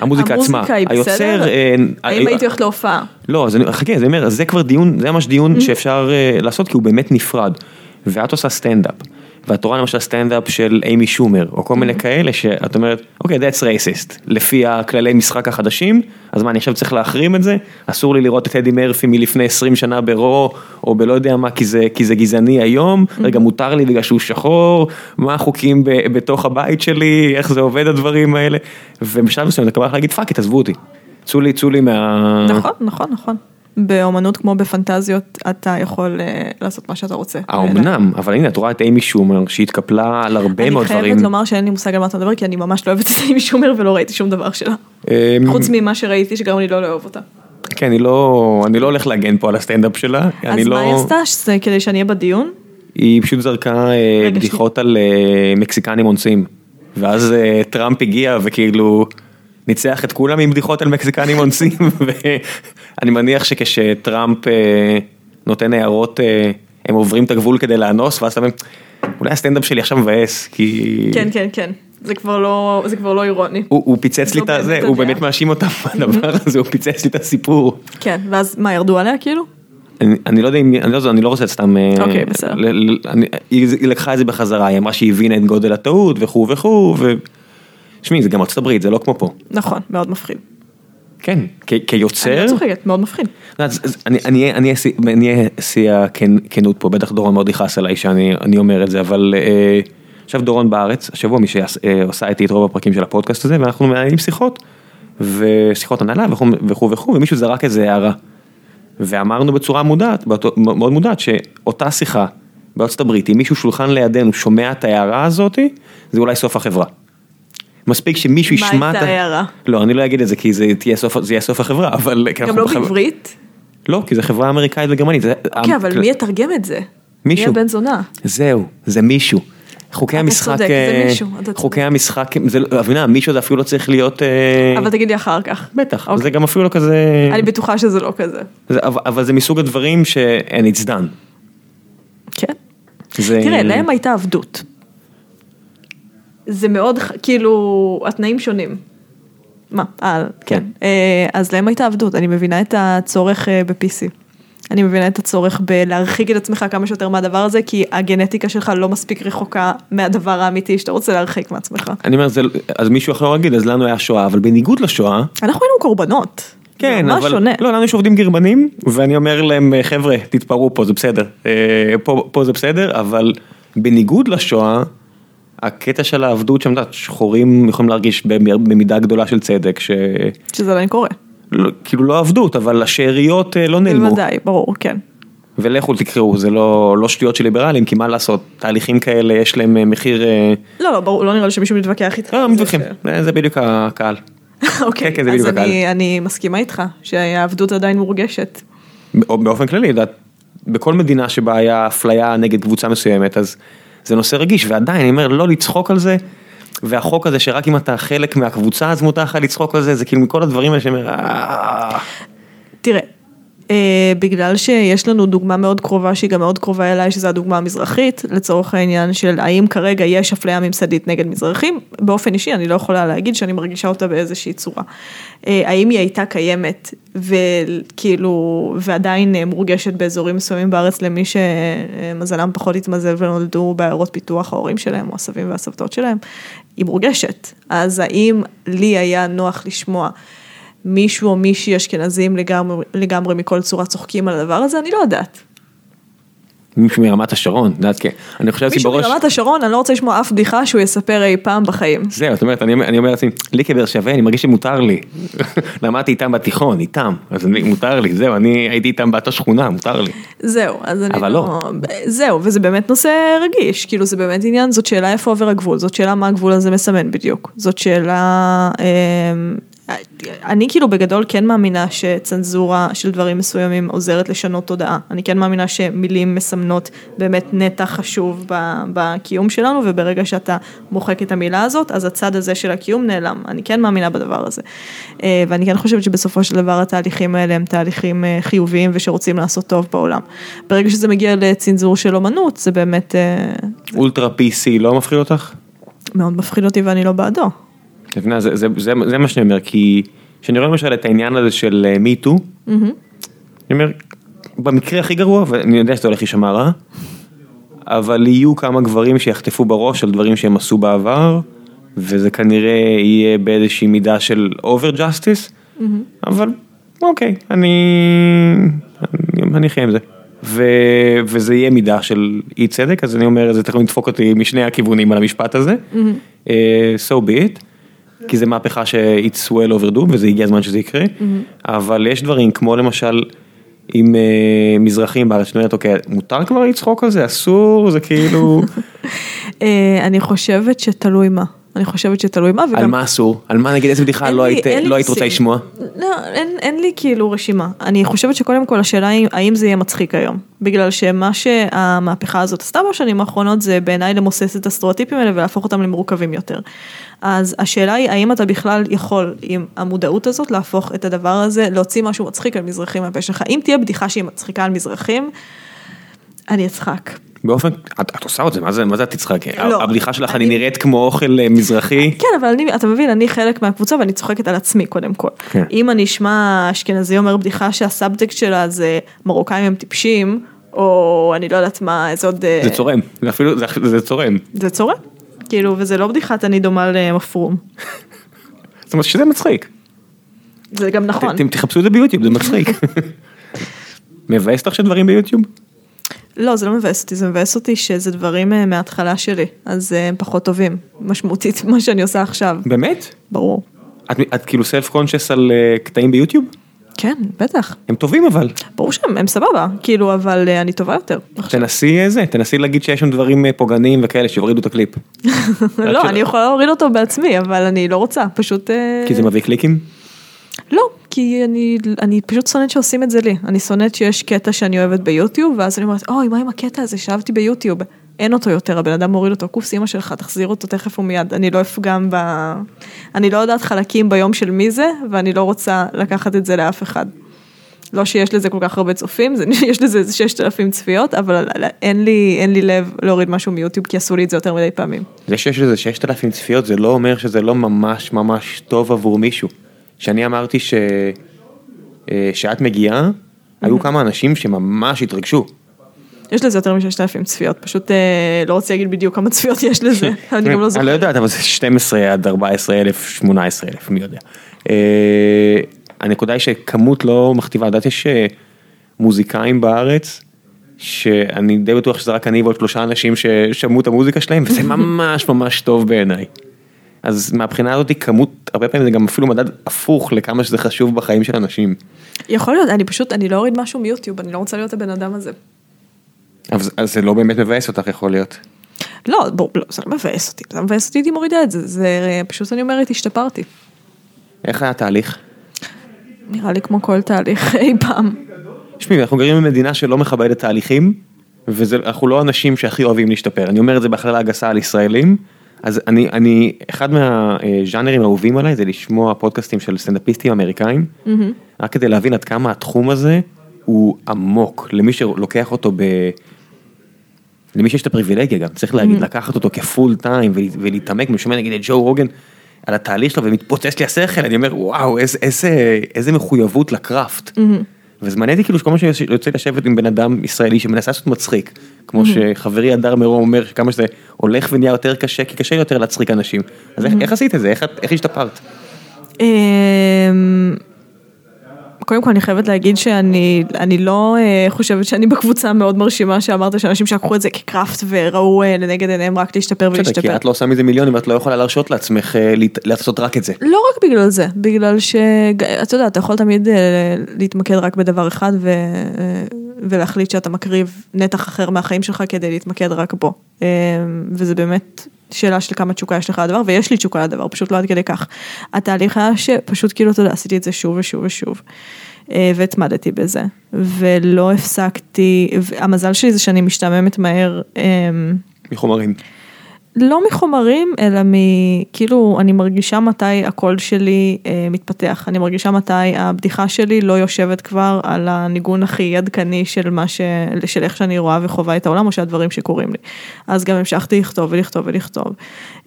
המוזיקה עצמה, המוזיקה היא היוצר, בסדר? אה, האם אה, הייתי הולכת להופעה? לא, חכה, זה אומר, זה כבר דיון, זה ממש דיון Mm-hmm. שאפשר אה, לעשות כי הוא באמת נפרד. ואת עושה סטנדאפ, ואת רואה למשל סטנדאפ של אימי שומר, או כל Mm-hmm. מיני כאלה שאת אומרת, אוקיי, that's racist, לפי הכללי משחק החדשים, אז מה, אני עכשיו צריך להחרים את זה? אסור לי לראות את אדי מרפי מלפני 20 שנה ב Raw, או בלא יודע מה, כי זה, כי זה גזעני היום, Mm-hmm. רגע, מותר לי בגלל שהוא שחור, מה החוקים ב, בתוך הבית שלי, איך זה עובד הדברים האלה, ובשלב מסוים אתה כבר יכול להגיד, fuck, תעזבו אותי, צאו לי, צאו לי מה... נכון, נכון, נכון. באומנות כמו בפנטזיות, אתה יכול אה, לעשות מה שאתה רוצה. האומנם, אבל הנה את רואה את אימי שומר שהתקפלה על הרבה מאוד אני דברים. חייבת לומר שאין לי מושג על מה אתה מדבר, כי אני ממש לא אוהבת את אימי שומר ולא ראיתי שום דבר שלה. אמ, חוץ ממה שראיתי שגרם לי לא לאהוב אותה. כן, אני לא, אני לא הולך להגן פה על הסטנדאפ שלה, אני אז לא, מה היא עשתה? שזה כדי שאני אהיה בדיון? היא פשוט זרקה אה, בדיחות על אה, מקסיקנים אונסים, ואז אה, טראמפ הגיע וכאילו ניצח את כולם עם בדיחות על מקסיקנים אונסים, ואני מניח שכשטראמפ אה, נותן הערות, אה, הם עוברים את הגבול כדי לאנוס, ואז אתה אומר, אולי הסטנדאפ שלי עכשיו מבאס, כי... כן, כן, כן. זה כבר לא, זה כבר לא אירוני. הוא, הוא פיצץ לי לא את הזה, באמת הוא. באמת מאשים אותם בדבר הזה, הוא פיצץ לי את הסיפור. כן, ואז מה, ירדו עליה כאילו? אני, אני לא יודע אם, אני לא, אני לא רוצה סתם, אה, אוקיי, בסדר. ל, ל, אני, היא לקחה את זה בחזרה, היא אמרה שהיא הבינה את גודל הטעות וכו' וכו', ו... שמעי, זה גם ארצות הברית, זה לא כמו פה. נכון, מאוד מפחיד. כן, כיוצר, אני לא צוחקת, מאוד מפחיד. זה- אני- אהיה- שיא הכנות פה, בטח דורון מאוד יכעס עליי שאני אני אומר את זה, אבל אה, עכשיו דורון בארץ, השבוע מי שעושה איתי את רוב הפרקים של הפודקאסט הזה, ואנחנו מנהלים שיחות, ושיחות הנהלה וכו' וכו' ומישהו זרק איזה הערה. ואמרנו בצורה מודעת, מאוד מודעת, שאותה שיחה בארצות הברית, אם מישהו שולחן לידינו שומע את ההערה הזאתי, זה אולי סוף החברה. מספיק שמישהו ישמע את הייתה. ההערה? לא, אני לא אגיד את זה כי זה יהיה סוף החברה, אבל... גם לא בעברית? לא, כי זו חברה אמריקאית וגרמנית. כן, אבל מי יתרגם את זה? מישהו. מי הבן זונה? זהו, זה מישהו. חוקי המשחק, צודק, זה אה, מישהו. חוקי המשחק, זה, לא- מבינה, מישהו זה אפילו לא צריך להיות, אה, אבל תגיד לי אחר כך. בטח, אוקיי. זה גם אפילו לא כזה, אני בטוחה שזה לא כזה. זה, אבל, אבל זה מסוג הדברים ש-and it's done. כן. זה, תראה, להם הייתה עבדות. זה מאוד, כאילו, התנאים שונים. מה? אה, כן. אה, אז להם הייתה עבדות, אני מבינה את הצורך אה, ב-PC. אני מבינה את הצורך בלהרחיק את עצמך כמה שיותר מהדבר הזה, כי הגנטיקה שלך לא מספיק רחוקה מהדבר האמיתי שאתה רוצה להרחיק מעצמך. אני אומר, זה, אז מישהו אחר יגיד, אז לנו היה שואה, אבל בניגוד לשואה, אנחנו היינו קורבנות. כן, אבל, שונה. לא, לנו יש עובדים גרמנים, ואני אומר להם, חבר'ה, תתפרעו פה, זה בסדר, אה, פה, פה זה בסדר, אבל בניגוד לשואה, הקטע של העבדות שם, שחורים יכולים להרגיש במידה גדולה של צדק, ש... שזה עדיין קורה. לא, כאילו לא עבדות, אבל השאריות אה, לא נעלמו. בוודאי, ברור, כן. ולכו תקראו, זה לא, לא שטויות של ליברלים, כי מה לעשות, תהליכים כאלה יש להם אה, מחיר... אה, לא, לא, ברור, לא נראה לי שמישהו מתווכח איתך. לא, זה מתווכחים, אה, זה בדיוק הקהל. אוקיי, כן, כן, זה אז. אני- אני מסכימה איתך, שהעבדות עדיין מורגשת. או באופן כללי, יודעת, בכל מדינה שבה היה אפליה נגד קבוצה מסוימת, אז זה נושא רגיש, ועדיין, אני אומר, לא לצחוק על זה, והחוק הזה שרק אם אתה חלק מהקבוצה אז מותר לך לצחוק על זה, זה כאילו מכל הדברים האלה שאני אומר, "אה." תראה, אה, בגלל שיש לנו דוגמה מאוד קרובה שהיא גם מאוד קרובה אליי, שזו הדוגמה המזרחית, לצורך העניין של האם כרגע יש אפליה ממסדית נגד מזרחים, באופן אישי אני לא יכולה להגיד שאני מרגישה אותה באיזושהי צורה. אה, האם היא הייתה קיימת וכאילו, ועדיין אה, מורגשת באזורים מסוימים בארץ למי שמזלם פחות התמזל ונולדו בעיירות פיתוח ההורים שלהם או הסבים והסבתות שלהם, היא מורגשת. אז האם לי היה נוח לשמוע מישהו או מישהי אשכנזים לגמרי, לגמרי מכל צורה צוחקים על הדבר הזה, אני לא יודעת. מישהו מרמת השרון, את יודעת, כן, אני חושב מישהו בראש, מרמת השרון, אני לא רוצה לשמוע אף בדיחה שהוא יספר אי פעם בחיים. זהו, זאת אומרת, אני אני אומר לעצמי, לי כבאר שבע, אני מרגיש שמותר לי, למדתי איתם בתיכון, איתם, אז אני- מותר לי, זהו, אני הייתי איתם באותה שכונה, מותר לי. זהו, אז אני אבל לא. זהו, וזה באמת נושא רגיש, כאילו זה באמת עניין, זאת שאלה איפה עובר הגבול, זאת שאלה מה הגבול הזה מסמן בדיוק, זאת שאלה, אמ, אני כאילו בגדול כן מאמינה שצנזורה של דברים מסוימים עוזרת לשנות תודעה, אני כן מאמינה שמילים מסמנות באמת נתח חשוב בקיום שלנו, וברגע שאתה מוחק את המילה הזאת, אז הצד הזה של הקיום נעלם, אני כן מאמינה בדבר הזה. אה, ואני כן חושבת שבסופו של דבר התהליכים האלה הם תהליכים אה, חיוביים ושרוצים לעשות טוב בעולם. ברגע שזה מגיע לצנזור של אומנות, זה באמת אה, אולטרה PC לא מפחיד אותך? מאוד מפחיד אותי ואני לא בעדו. זה, זה, זה, זה מה שאני אומר, כי כשאני רואה למשל את העניין הזה של MeToo, אני אומר, במקרה הכי גרוע, ואני יודע שזה הולך להישמע רע, אבל יהיו כמה גברים שיחטפו בראש על דברים שהם עשו בעבר, וזה כנראה יהיה באיזושהי מידה של over justice, אבל אוקיי, אני, אני, אני אחיה עם זה. ו, וזה יהיה מידה של אי צדק, אז אני אומר, זה תכף לדפוק אותי משני הכיוונים על המשפט הזה, אה, so be it, כי זה מהפכה ש-it's well overdue וזה הגיע הזמן שזה יקרה, אבל יש דברים כמו למשל עם אה, מזרחים בארץ, שאת אומרת, אוקיי, מותר כבר לצחוק על זה, אסור, זה כאילו, אה, אני חושבת שתלוי מה. אני חושבת שתלוי מה, וגם... על מה אסור? על מה נגיד איזה בדיחה לא לי- היית לא היית רוצה. לשמוע? לא, אין, אין לי כאילו רשימה. אני חושבת שקודם כל השאלה היא האם זה יהיה מצחיק היום. בגלל שמה שהמהפכה הזאת עשתה בשנים האחרונות זה בעיניי למוסס את הסטריאוטיפים האלה ולהפוך אותם למורכבים יותר. אז השאלה היא האם אתה בכלל יכול עם המודעות הזאת להפוך את הדבר הזה, להוציא משהו מצחיק על מזרחים מהפה שלך. אם תהיה בדיחה שהיא מצחיקה על מזרחים, אני אצחק. באופן, את את עושה את זה, מה זה מה זה את תצחק? לא, הבדיחה שלך, אני אני- נראית כמו אוכל אה, מזרחי? כן, אבל אני, אתה מבין, אני חלק מהקבוצה ואני צוחקת על עצמי קודם כל. כן. אם אני אשמע אשכנזי אומר בדיחה שהסאבטקסט שלה זה מרוקאים הם טיפשים, או אני לא יודעת מה, איזה עוד... אה, זה צורם, זה אפילו, זה- זה צורם. זה צורם. כאילו, וזה לא בדיחת אני דומה למפרום. זאת אומרת שזה מצחיק. זה גם נכון. אתם תחפשו את זה ביוטיוב, זה מצחיק. מבאס אותך שדברים ביוטיוב? לא, זה לא מבאס אותי, זה מבאס אותי שזה דברים אה, מההתחלה שלי, אז אה, הם פחות טובים, משמעותית מה שאני עושה עכשיו, באמת? ברור. את, את כאילו סלף קונשס על אה, קטעים ביוטיוב? כן, בטח. הם טובים אבל. ברור שהם, הם סבבה, כאילו, אבל אה, אני טובה יותר. תנסי זה, תנסי להגיד שיש שם דברים פוגעניים וכאלה שיורידו את הקליפ. לא, אני יכולה להוריד אותו בעצמי, אבל אני לא רוצה, פשוט... אה, כי זה מביא קליקים? לא, כי אני, אני פשוט שונאת שעושים את זה לי. אני שונאת שיש קטע שאני אוהבת ביוטיוב, ואז אני אומרת, אוי, מה עם הקטע הזה שאהבתי ביוטיוב? אין אותו יותר, הבן אדם מוריד אותו, כוס אימא שלך, תחזיר אותו תכף ומיד. אני לא אפגם ב... אני לא יודעת חלקים ביום של מי זה, ואני לא רוצה לקחת את זה לאף אחד. לא שיש לזה כל כך הרבה צופים, זה, יש לזה איזה 6,000 צפיות, אבל אין לי, אין לי לב להוריד משהו מיוטיוב, כי עשו לי את זה יותר מדי פעמים. זה שיש לזה 6,000 צפיות, זה לא אומר שזה לא ממש ממש טוב עבור מישהו. שאני אמרתי ש... אה, שאת מגיעה, היו כמה אנשים שממש התרגשו. יש לזה יותר מ-6,000 צפיות, פשוט אה, לא רוצה להגיד בדיוק כמה צפיות יש לזה, אני גם לא אני זוכרת. לא יודעת, אבל זה 12 עד 14 אלף, 18 אלף, מי יודע. אה, הנקודה היא שכמות לא מכתיבה, יודעת, יש אה, מוזיקאים בארץ, שאני די בטוח שזה רק אני ועוד שלושה אנשים ששמעו את המוזיקה שלהם, וזה ממש ממש טוב בעיניי. אז מהבחינה הזאת כמות, הרבה פעמים זה גם אפילו מדד הפוך לכמה שזה חשוב בחיים של אנשים. יכול להיות, אני פשוט, אני לא אוריד משהו מיוטיוב, אני לא רוצה להיות הבן אדם הזה. אז, אז זה לא באמת מבאס אותך יכול להיות. לא, בוא, לא, זה לא מבאס אותי, זה מבאס אותי, הייתי מורידה את זה, זה פשוט אני אומרת, השתפרתי. איך היה התהליך? נראה לי כמו כל תהליך אי פעם. תשמעי, אנחנו גרים במדינה שלא מכבדת תהליכים, ואנחנו לא אנשים שהכי אוהבים להשתפר. אני אומר את זה בהכללה גסה על ישראלים, אז אני, אני, אחד מהז'אנרים האהובים עליי זה לשמוע פודקאסטים של סטנדאפיסטים אמריקאים, רק כדי להבין עד כמה התחום הזה הוא עמוק, למי שלוקח אותו ב... למי שיש את הפריבילגיה גם, צריך להגיד, לקחת אותו כפול טיים ולהתעמק, אני שומע נגיד את ג'ו רוגן על התהליך שלו ומתפוצץ לי השכל, אני אומר וואו איזה, איזה, איזה מחויבות לקראפט. וזה מעניין אותי כאילו שכל מה שיוצא לשבת עם בן אדם ישראלי שמנסה לעשות מצחיק, כמו שחברי הדר מרום אומר שכמה שזה הולך ונהיה יותר קשה, כי קשה יותר להצחיק אנשים. אז איך, עשית את זה? איך, השתפרת? קודם כל אני חייבת להגיד שאני אני לא אה, חושבת שאני בקבוצה המאוד מרשימה שאמרת שאנשים שלקחו את זה כקראפט וראו אה, לנגד עיניהם רק להשתפר בסדר, כי ולהשתפר. את לא עושה מזה מיליונים ואת לא יכולה להרשות לעצמך אה, לעשות רק את זה. לא רק בגלל זה, בגלל שאתה יודע, אתה יכול תמיד להתמקד רק בדבר אחד ו... ולהחליט שאתה מקריב נתח אחר מהחיים שלך כדי להתמקד רק בו. וזה באמת שאלה של כמה תשוקה יש לך לדבר, ויש לי תשוקה לדבר, פשוט לא עד כדי כך. התהליך היה שפשוט כאילו, אתה יודע, עשיתי את זה שוב ושוב ושוב. אה, והתמדתי בזה, ולא הפסקתי, המזל שלי זה שאני משתעממת מהר. אה, מחומרים. לא מחומרים, אלא מכאילו, אני מרגישה מתי הקול שלי אה, מתפתח, אני מרגישה מתי הבדיחה שלי לא יושבת כבר על הניגון הכי עדכני של מה ש... של איך שאני רואה וחווה את העולם, או שהדברים שקורים לי. אז גם המשכתי לכתוב ולכתוב ולכתוב.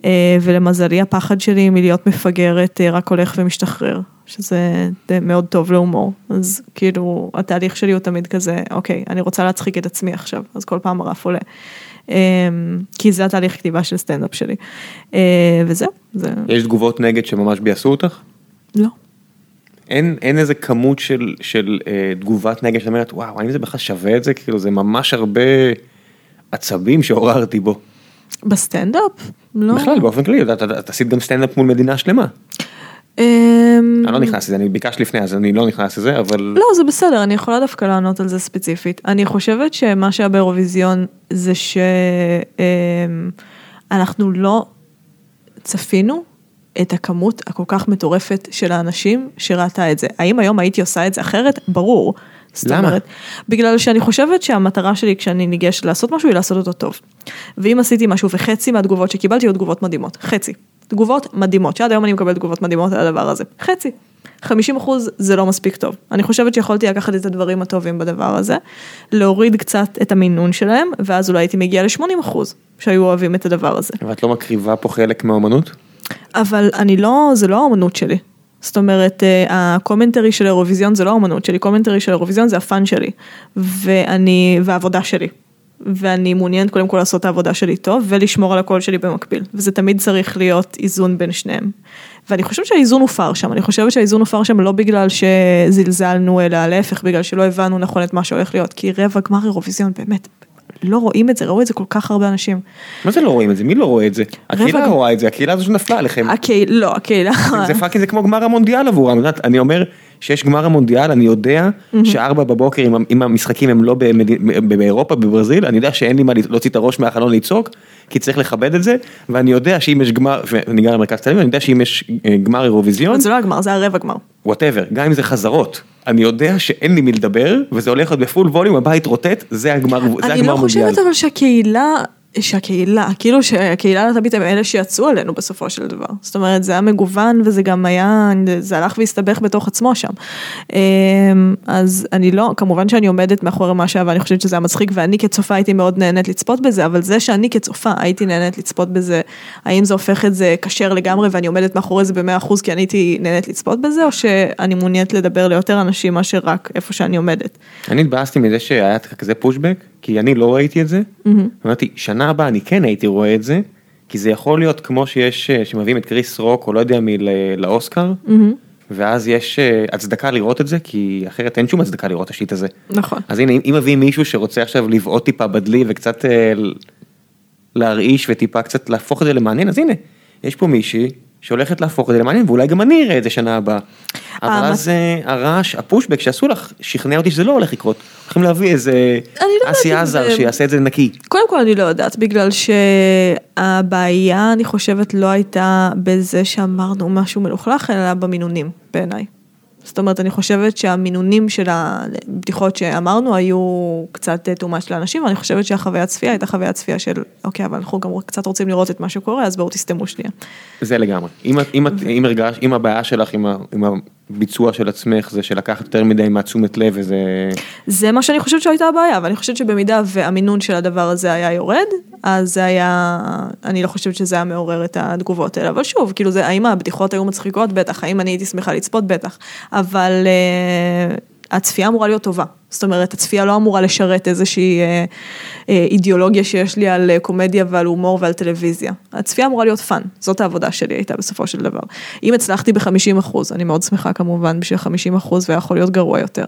אה, ולמזלי, הפחד שלי מלהיות מפגרת אה, רק הולך ומשתחרר, שזה מאוד טוב להומור. אז כאילו, התהליך שלי הוא תמיד כזה, אוקיי, אני רוצה להצחיק את עצמי עכשיו, אז כל פעם הרף עולה. אמ, כי זה התהליך כתיבה של סטנדאפ שלי. אה, וזהו, זה יש תגובות נגד שממש ביאסו אותך? לא. אין, אין איזה כמות של, של אה, תגובת נגד שאת אומרת וואו האם זה בכלל שווה את זה כאילו זה ממש הרבה עצבים שעוררתי בו. בסטנדאפ? לא. בכלל באופן כללי את עשית גם סטנדאפ מול מדינה שלמה. אמ, אני לא נכנס לזה אני ביקשתי לפני אז אני לא נכנס לזה אבל לא, זה בסדר, אני יכולה דווקא לענות על זה ספציפית. אני חושבת שמה שהיה באירוויזיון זה שאנחנו לא צפינו את הכמות הכל כך מטורפת של האנשים שראתה את זה. האם היום הייתי עושה את זה אחרת? ברור. למה? אומרת, בגלל שאני חושבת שהמטרה שלי כשאני ניגשת לעשות משהו היא לעשות אותו טוב. ואם עשיתי משהו וחצי מהתגובות שקיבלתי היו תגובות מדהימות, חצי. תגובות מדהימות, שעד היום אני מקבלת תגובות מדהימות על הדבר הזה, חצי. 50 אחוז זה לא מספיק טוב. אני חושבת שיכולתי לקחת את הדברים הטובים בדבר הזה, להוריד קצת את המינון שלהם, ואז אולי הייתי מגיעה ל-80 אחוז שהיו אוהבים את הדבר הזה. ואת לא מקריבה פה חלק מהאומנות? אבל אני לא, זה לא האומנות שלי. זאת אומרת, אה, ה commentary של האירוויזיון זה לא האומנות שלי, commentary של האירוויזיון זה ה fun שלי, ואני, והעבודה שלי. ואני מעוניינת קודם כל לעשות את העבודה שלי טוב, ולשמור על הקול שלי במקביל. וזה תמיד צריך להיות איזון בין שניהם. ואני חושבת שהאיזון הופר שם, אני חושבת שהאיזון הופר שם לא בגלל שזלזלנו, אלא להפך, בגלל שלא הבנו נכון את מה שהולך להיות. כי רבע גמר אירוויזיון, באמת, לא רואים את זה, ראו את זה כל כך הרבה אנשים. מה זה לא רואים את זה? מי לא רואה את זה? הקהילה רואה את זה, הקהילה הזו שנפלה עליכם. הקהילה, לא, הקהילה. זה fucking זה כמו גמר המונדיאל עבורם, אני אומר שיש גמר המונדיאל, אני יודע שארבע בבוקר אם- המשחקים הם לא באירופה, בברזיל, אני יודע שאין לי מה להוציא את הראש מהחלון לצעוק, כי צריך לכבד את זה, ואני יודע שאם יש גמר, ואני גר במרכז תל אביב, אני יודע שאם יש אה, גמר אירוויזיון, זה לא הגמר, זה הרבע גמר. Whatever, גם אם זה חזרות, אני יודע שאין לי מי לדבר, וזה הולך להיות בפול ווליום, הבית רוטט, זה הגמר, זה אני הגמר לא מונדיאל. חושבת אבל שהקהילה, שהקהילה, כאילו שהקהילה הלהט"בית הם אלה שיצאו עלינו בסופו של דבר. זאת אומרת, זה היה מגוון וזה גם היה, זה הלך והסתבך בתוך עצמו שם. אמ, אז אני לא, כמובן שאני עומדת מאחורי מה שהיה ואני חושבת שזה היה מצחיק ואני כצופה הייתי מאוד נהנית לצפות בזה, אבל זה שאני כצופה הייתי נהנית לצפות בזה, האם זה הופך את זה כשר לגמרי ואני עומדת מאחורי זה במאה אחוז כי אני הייתי נהנית לצפות בזה, או שאני מעוניינת לדבר ליותר אנשים מאשר רק איפה שאני עומדת. אני התבאסתי מזה שהיה כזה פושבק, כי אני לא ראיתי את זה. אמרתי, שנה הבאה אני כן הייתי רואה את זה, כי זה יכול להיות כמו שיש, אה, שמביאים את קריס רוק או לא יודע מי לאוסקר, ואז יש אה, הצדקה לראות את זה, כי אחרת אין שום הצדקה לראות את השיט הזה. נכון. אז הנה, אם- מביאים מישהו שרוצה עכשיו לבעוט טיפה בדלי וקצת אה, להרעיש וטיפה קצת להפוך את זה למעניין, אז הנה, יש פה מישהי שהולכת להפוך את זה למעניין, ואולי גם אני אראה את זה שנה הבאה. אבל אה, אז אה, הרעש, הפושבק שעשו לך, שכנע אותי שזה לא הולך לקרות. הולכים להביא איזה לא אסי עזר שיעשה את זה נקי. קודם כל אני לא יודעת, בגלל שהבעיה אני חושבת לא הייתה בזה שאמרנו משהו מלוכלך, אלא במינונים בעיניי. זאת אומרת, אני חושבת שהמינונים של הבדיחות שאמרנו היו קצת too much לאנשים, ואני חושבת שהחוויית צפייה הייתה חוויית צפייה של, אוקיי, אבל אנחנו גם קצת רוצים לראות את מה שקורה, אז בואו תסתמו שנייה. זה לגמרי. אם, אם, את- אם הרגש, אם הבעיה שלך עם, ה, עם הביצוע של עצמך זה שלקחת יותר מדי מהתשומת לב וזה... זה מה שאני חושבת שהייתה הבעיה, ואני חושבת שבמידה והמינון של הדבר הזה היה יורד, אז זה היה, אני לא חושבת שזה היה מעורר את התגובות האלה, אבל שוב, כאילו זה, האם הבדיחות היו מצחיקות? בטח, האם אני הייתי שמחה לצפות? בטח, אבל uh, הצפייה אמורה להיות טובה, זאת אומרת, הצפייה לא אמורה לשרת איזושהי uh, uh, אידיאולוגיה שיש לי על uh, קומדיה ועל הומור ועל טלוויזיה. הצפייה אמורה להיות fun, זאת העבודה שלי הייתה בסופו של דבר. אם הצלחתי ב-50 אחוז, אני מאוד שמחה כמובן בשביל 50 אחוז ויכול להיות גרוע יותר,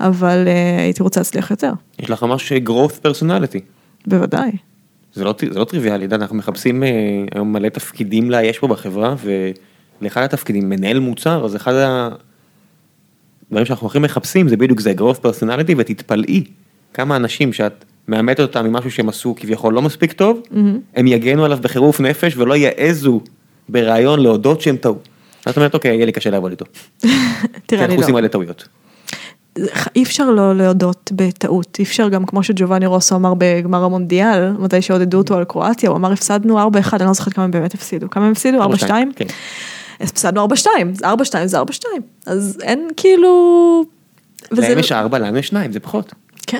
אבל uh, הייתי רוצה להצליח יותר, יש לך ממש growth personality. בוודאי. זה לא, זה לא טריוויאלי, אנחנו מחפשים אה, היום מלא תפקידים לאייש פה בחברה, ולאחד התפקידים, מנהל מוצר, אז אחד הדברים שאנחנו הכי מחפשים זה בדיוק זה growth personality, ותתפלאי כמה אנשים שאת מאמתת אותם ממשהו שהם עשו כביכול לא מספיק טוב, הם יגנו עליו בחירוף נפש ולא יעזו ברעיון להודות שהם טעו. זאת אומרת, אוקיי, יהיה לי קשה לעבוד איתו. תראה, אנחנו לא. עושים מלא טעויות. אי אפשר לא להודות בטעות, אי אפשר גם כמו שג'ובאני רוסו אמר בגמר המונדיאל, מתי שעודדו אותו על קרואטיה, הוא אמר הפסדנו 4-1, אני לא זוכרת כמה הם באמת הפסידו, כמה הם הפסידו? 4-2? כן. הפסדנו 4-2, 4-2 זה 4-2, אז אין כאילו... וזה- להם יש ארבע, לנו יש שניים, זה פחות. כן,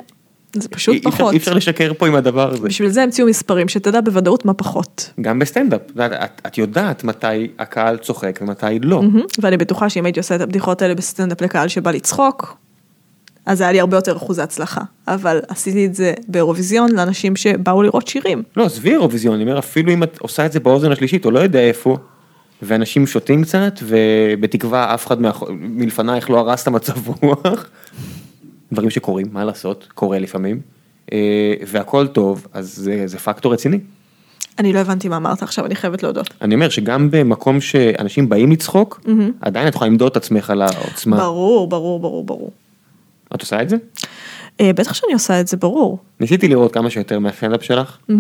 זה פשוט אי אפשר- פחות. אי אפשר לשקר פה עם הדבר הזה. בשביל זה המציאו מספרים, שתדע בוודאות מה פחות. גם בסטנדאפ, את את, יודעת מתי הקהל צוחק ומתי לא. מהמם, ואני בטוחה שאם הייתי עושה את הבדיחות האלה בסטנדאפ לקהל שבא לצחוק, אז היה לי הרבה יותר אחוזי הצלחה. אבל עשיתי את זה באירוויזיון לאנשים שבאו לראות שירים. לא, עזבי אירוויזיון, אני אומר, אפילו אם את עושה את זה באוזן השלישית, או לא יודע איפה, ואנשים שותים קצת, ובתקווה אף אחד מלפנייך לא הרס את המצב רוח, דברים שקורים, מה לעשות, קורה לפעמים, אה, והכל טוב, אז זה, זה פקטור רציני. אני לא הבנתי מה אמרת עכשיו, אני חייבת להודות. אני אומר שגם במקום שאנשים באים לצחוק, עדיין את יכולה למדוד את עצמך על העוצמה. ברור, ברור, ברור, ברור. את עושה את זה? אה, בטח שאני עושה את זה, ברור. ניסיתי לראות כמה שיותר מהסטנדאפ שלך אה,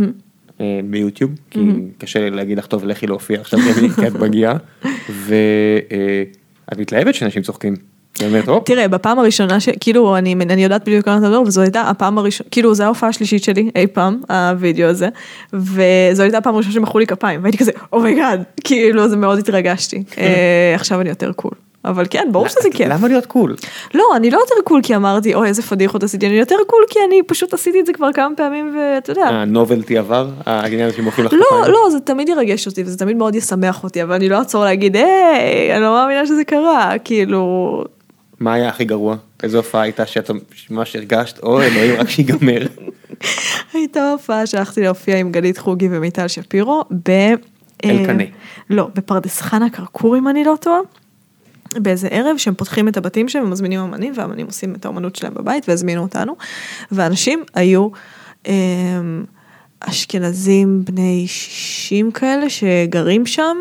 ביוטיוב, כי קשה לי להגיד לך טוב לכי להופיע עכשיו כי את מגיעה, ואת מתלהבת שאנשים צוחקים. באמת, הופ, תראה, בפעם הראשונה ש... כאילו, אני, אני יודעת בדיוק על מה אתה מדבר, וזו הייתה הפעם הראשונה, כאילו, זו ההופעה השלישית שלי אי פעם, הווידאו הזה, וזו הייתה הפעם הראשונה שמחאו לי כפיים, והייתי כזה, oh my god, כאילו, זה מאוד התרגשתי. אה, עכשיו אני יותר cool. אבל כן, ברור שזה כיף. למה להיות cool? לא, אני לא יותר cool כי אמרתי, אוי, איזה פדיחות עשיתי, אני יותר cool כי אני פשוט עשיתי את זה כבר כמה פעמים, ואתה יודע. הנובלטי עבר, העניין הזה שמוחאים לך לא? לא, זה תמיד ירגש אותי, וזה תמיד מאוד ישמח אותי, אבל אני לא אעצור להגיד, היי, אני לא מאמינה שזה קרה, כאילו, מה היה הכי גרוע? איזו הופעה הייתה שאת ממש הרגשת, אוי אלוהים, רק שיגמר. הייתה הופעה שהלכתי להופיע עם גלית חוגי ומיטל שפירו, ב... אלקנה. אה, לא, בפרדס חנה כרכור אם אני לא טועה. באיזה ערב שהם פותחים את הבתים שלהם ומזמינים אמנים והאמנים עושים את האמנות שלהם בבית והזמינו אותנו. ואנשים היו אה, אשכנזים בני 60 כאלה שגרים שם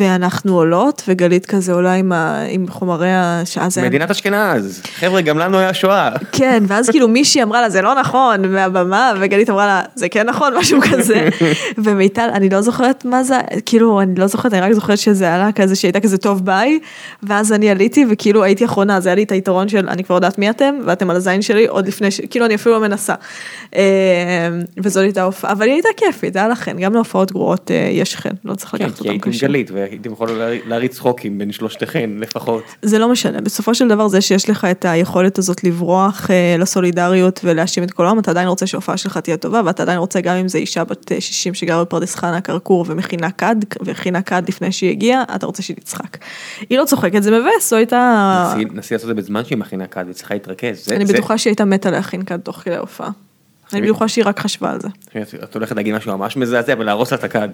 ואנחנו עולות, וגלית כזה עולה עם, ה, עם חומרי השעה זה... מדינת אשכנז, חבר'ה גם לנו היה שואה. כן, ואז כאילו מישהי אמרה לה זה לא נכון מהבמה, וגלית אמרה לה זה כן נכון, משהו כזה. ומיטל, אני לא זוכרת מה זה, כאילו אני לא זוכרת, אני רק זוכרת שזה עלה כזה שהייתה כזה טוב ביי, ואז אני עליתי וכאילו הייתי אחרונה, אז היה לי את היתרון של אני כבר יודעת מי אתם, ואתם על הזין שלי עוד לפני, ש... כאילו אני אפילו לא מנסה. אה, וזאת הייתה הופעה, אבל היא הייתה כיפית, זה היה לכן, גם להופעות גרועות אה, יש חן, לא צריך כן, לקחת אותם הייתם קשה. והייתם יכולים להריץ- צחוקים בין שלושתכן לפחות. זה לא משנה, בסופו של דבר זה שיש לך את היכולת הזאת לברוח אה, לסולידריות ולהאשים את כל העולם, אתה עדיין רוצה שההופעה שלך תהיה טובה, ואתה עדיין רוצה גם אם זה אישה בת אה, 60 שגרה בפרדס חנה כרכור ומכינה כד, והכינה כד לפני שהיא הגיעה, אתה רוצה שהיא תצחק. היא לא צוחקת, זה מבאס, זו הייתה... נסי- לעשות את זה בזמן שהיא מכינה כד וצריכה להתרכז. זה- אני בטוחה שהיא הייתה מתה להכין כד תוך כדי ההופעה. אני בטוחה שהיא רק חשבה על זה. את הולכת להגיד משהו ממש מזעזע ולהרוס לה את הכד.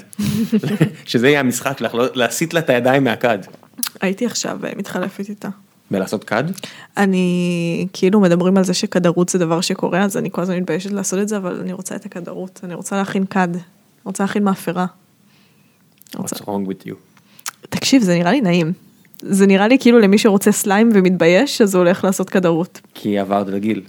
שזה יהיה המשחק שלך, לא- להסיט לה את הידיים מהכד. הייתי עכשיו אה, מתחלפת איתה. ולעשות כד? אני, כאילו מדברים על זה שכדרות זה דבר שקורה, אז אני כל הזמן מתביישת לעשות את זה, אבל אני רוצה את הכדרות, אני רוצה להכין כד, רוצה להכין מאפרה. What's wrong with you? תקשיב, זה נראה לי נעים. זה נראה לי כאילו למי שרוצה סליים ומתבייש, אז הוא הולך לעשות כדרות. כי עברת לגיל.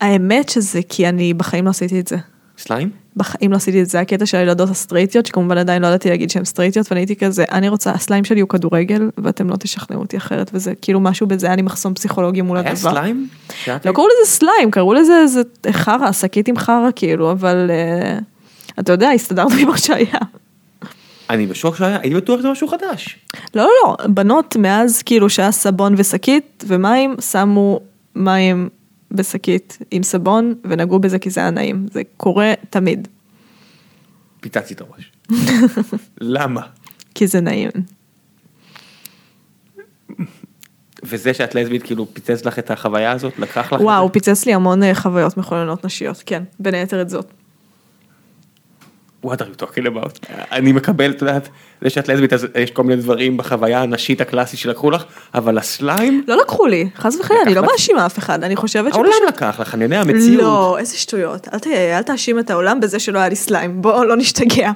האמת שזה כי אני בחיים לא עשיתי את זה. סליים? בחיים לא עשיתי את זה, הקטע של הילדות הסטרייטיות, שכמובן עדיין לא ידעתי להגיד שהן סטרייטיות, ואני הייתי כזה, אני רוצה, הסליים שלי הוא כדורגל, ואתם לא תשכנעו אותי אחרת, וזה כאילו משהו בזה, היה לי מחסום פסיכולוגי מול היה הדבר. סליים? שאת לא קראו לזה סליים, קראו לזה איזה חרא, שקית עם חרא כאילו, אבל אה, אתה יודע, הסתדרנו עם מה שהיה. אני בשוק שהיה, הייתי בטוח שזה משהו חדש. לא, לא, לא, בנות מאז כאילו שהיה סבון ושקית ומים, שמו מים בשקית עם סבון ונגעו בזה כי זה היה נעים, זה קורה תמיד, פיצצתי את הראש. למה? כי זה נעים. וזה שאת לסבית כאילו פיצץ לך את החוויה הזאת, לקח לך... וואו, את הוא פיצץ לי המון אה, חוויות מכוננות נשיות, כן, בין היתר את זאת. What are you talking about? אני מקבל, את יודעת, זה שאת לסבית אז יש כל מיני דברים בחוויה הנשית הקלאסית שלקחו לך, אבל הסליים, לא לקחו לי, חס וחלילה, אני לא? מאשימה אף אחד, אני חושבת העולם שפשוט... לקח לך, אני יודע, המציאות. לא, איזה שטויות. אל, תאשים את העולם בזה שלא היה לי סליים, בוא לא נשתגע.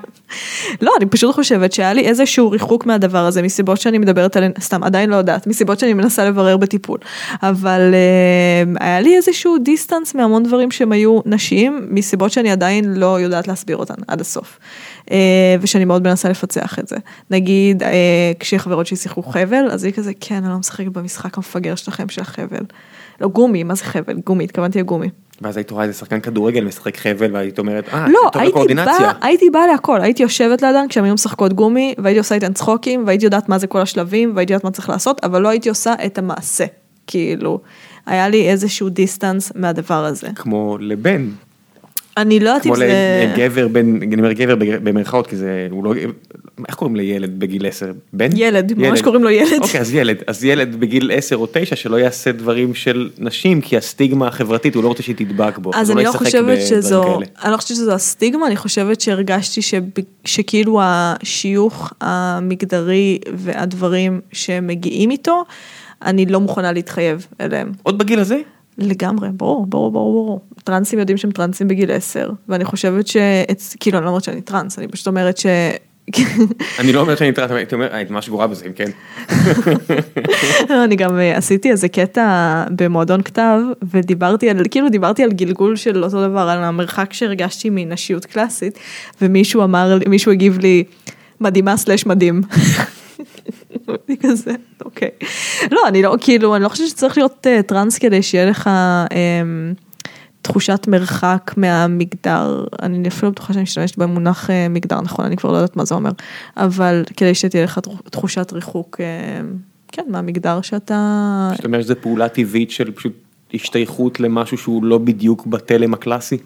לא, אני פשוט חושבת שהיה לי איזשהו ריחוק מהדבר הזה, מסיבות שאני מדברת עליהן, סתם, עדיין לא יודעת, מסיבות שאני מנסה לברר בטיפול. אבל אה, היה לי איזשהו דיסטנס מהמון דברים שהם היו נשיים, מסיבות שאני עדיין לא יודעת להסביר אותן עד הסוף. אה, ושאני מאוד מנסה לפצח את זה. נגיד, אה, כשחברות שלי שיחקו חבל, אז היא כזה, כן, אני לא משחקת במשחק המפגר שלכם של החבל. לא, גומי, מה זה חבל? גומי, התכוונתי לגומי. ואז היית רואה איזה שחקן כדורגל משחק חבל והיית אומרת, אה, לא, זה טוב בקואורדינציה. באה, הייתי באה להכל, הייתי יושבת לידן כשהן היו משחקות גומי, והייתי עושה איתן צחוקים, והייתי יודעת מה זה כל השלבים, והייתי יודעת מה צריך לעשות, אבל לא הייתי עושה את המעשה, כאילו, היה לי איזשהו דיסטנס מהדבר הזה. כמו לבן, אני לא יודעת כמו אם זה... לגבר בן, אני אומר גבר במרכאות כי זה, הוא לא, איך קוראים לילד בגיל 10? בן? ילד, ממש קוראים לו ילד. אוקיי, אז ילד, אז ילד בגיל 10 או 9 שלא יעשה דברים של נשים, כי הסטיגמה החברתית, הוא לא רוצה שהיא תדבק בו. אז הוא אני לא חושבת שזו. אני לא חושבת שזו הסטיגמה, אני חושבת שהרגשתי שב, שכאילו השיוך המגדרי והדברים שמגיעים איתו, אני לא מוכנה להתחייב אליהם. עוד בגיל הזה? לגמרי, ברור, ברור, ברור, ברור. טרנסים יודעים שהם טרנסים בגיל 10, ואני חושבת ש... כאילו, אני לא אומרת שאני טרנס, אני פשוט אומרת ש... אני לא אומר שאני טרנס, אבל הייתי אומר, היית ממש גרועה בזה, אם כן. אני גם אה, עשיתי איזה קטע במועדון כתב, ודיברתי על, כאילו דיברתי על גלגול של אותו דבר, על המרחק שהרגשתי מנשיות קלאסית, ומישהו אמר, מישהו הגיב לי, מדהימה slash מדהים. כזה, אוקיי. לא, אני לא, כאילו, אני לא חושבת שצריך להיות אה, טרנס כדי שיהיה לך אמ, תחושת מרחק מהמגדר, אני אפילו לא בטוחה שאני משתמשת במונח אה, מגדר נכון, אני כבר לא יודעת מה זה אומר, אבל כדי שתהיה לך תחושת ריחוק, אה, כן, מהמגדר שאתה... זאת אומרת, זו פעולה טבעית של פשוט השתייכות למשהו שהוא לא בדיוק בתלם הקלאסי.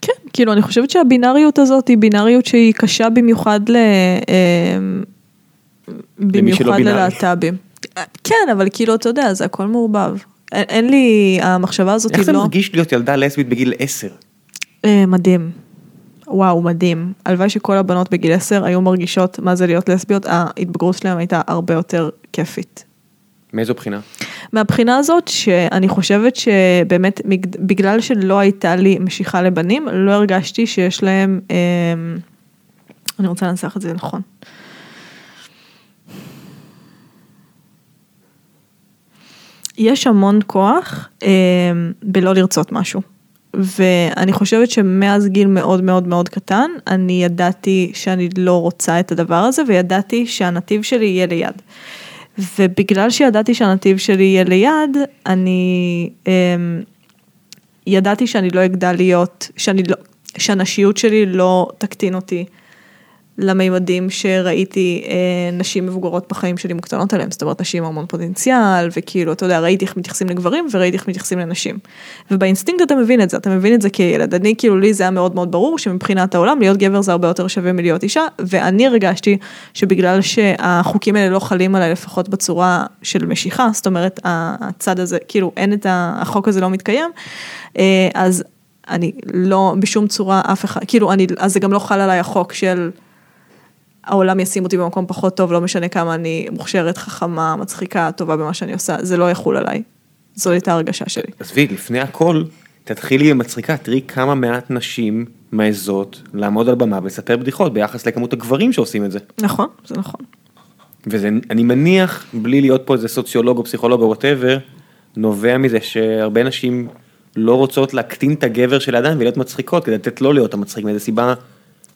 כן, כאילו אני חושבת שהבינאריות הזאת היא בינאריות שהיא קשה במיוחד ל... אמ, במיוחד. ללהט"בים. כן, אבל כאילו, אתה יודע, זה הכל מעורבב. אין, אין לי, המחשבה הזאת איך היא זה לא... מרגיש להיות ילדה לסבית בגיל 10? אה, מדהים. וואו, מדהים. הלוואי שכל הבנות בגיל 10 היו מרגישות מה זה להיות לסביות, ההתבגרות שלהם הייתה הרבה יותר כיפית. מאיזו בחינה? מהבחינה הזאת שאני חושבת שבאמת בגלל שלא הייתה לי משיכה לבנים, לא הרגשתי שיש להם, אמ, אני רוצה לנסח את זה נכון. יש המון כוח אה, בלא לרצות משהו. ואני חושבת שמאז גיל מאוד מאוד מאוד קטן, אני ידעתי שאני לא רוצה את הדבר הזה, וידעתי שהנתיב שלי יהיה ליד. ובגלל שידעתי שהנתיב שלי יהיה ליד, אני אה, ידעתי שאני לא אגדל להיות, שאני לא, שהנשיות שלי לא תקטין אותי למימדים שראיתי אה, נשים מבוגרות בחיים שלי מוקטנות עליהם, זאת אומרת נשים המון פוטנציאל, וכאילו, אתה יודע, ראיתי איך מתייחסים לגברים וראיתי איך מתייחסים לנשים. ובאינסטינקט אתה מבין את זה, אתה מבין את זה כילד. אני, כאילו, לי זה היה מאוד מאוד ברור שמבחינת העולם, להיות גבר זה הרבה יותר שווה מלהיות אישה, ואני הרגשתי שבגלל שהחוקים האלה לא חלים עליי לפחות בצורה של משיכה, זאת אומרת, הצד הזה, כאילו, אין את. החוק הזה לא מתקיים, אה, אז אני לא, בשום צורה אף אחד, כאילו, אני, אז זה גם לא חל עליי החוק של... העולם ישים אותי במקום פחות טוב, לא משנה כמה אני מוכשרת, חכמה, מצחיקה, טובה במה שאני עושה, זה לא יחול עליי. זו הייתה הרגשה שלי. עזבי, לפני הכל, תתחילי עם מצחיקה, תראי כמה מעט נשים מעזות לעמוד על במה ולספר בדיחות ביחס לכמות הגברים שעושים את זה. נכון, זה נכון. ואני מניח, בלי להיות פה איזה סוציולוג או פסיכולוג או וואטאבר, נובע מזה שהרבה נשים לא רוצות להקטין את הגבר של האדם ולהיות מצחיקות, כדי לתת לו להיות המצחיק, מאיזה סיבה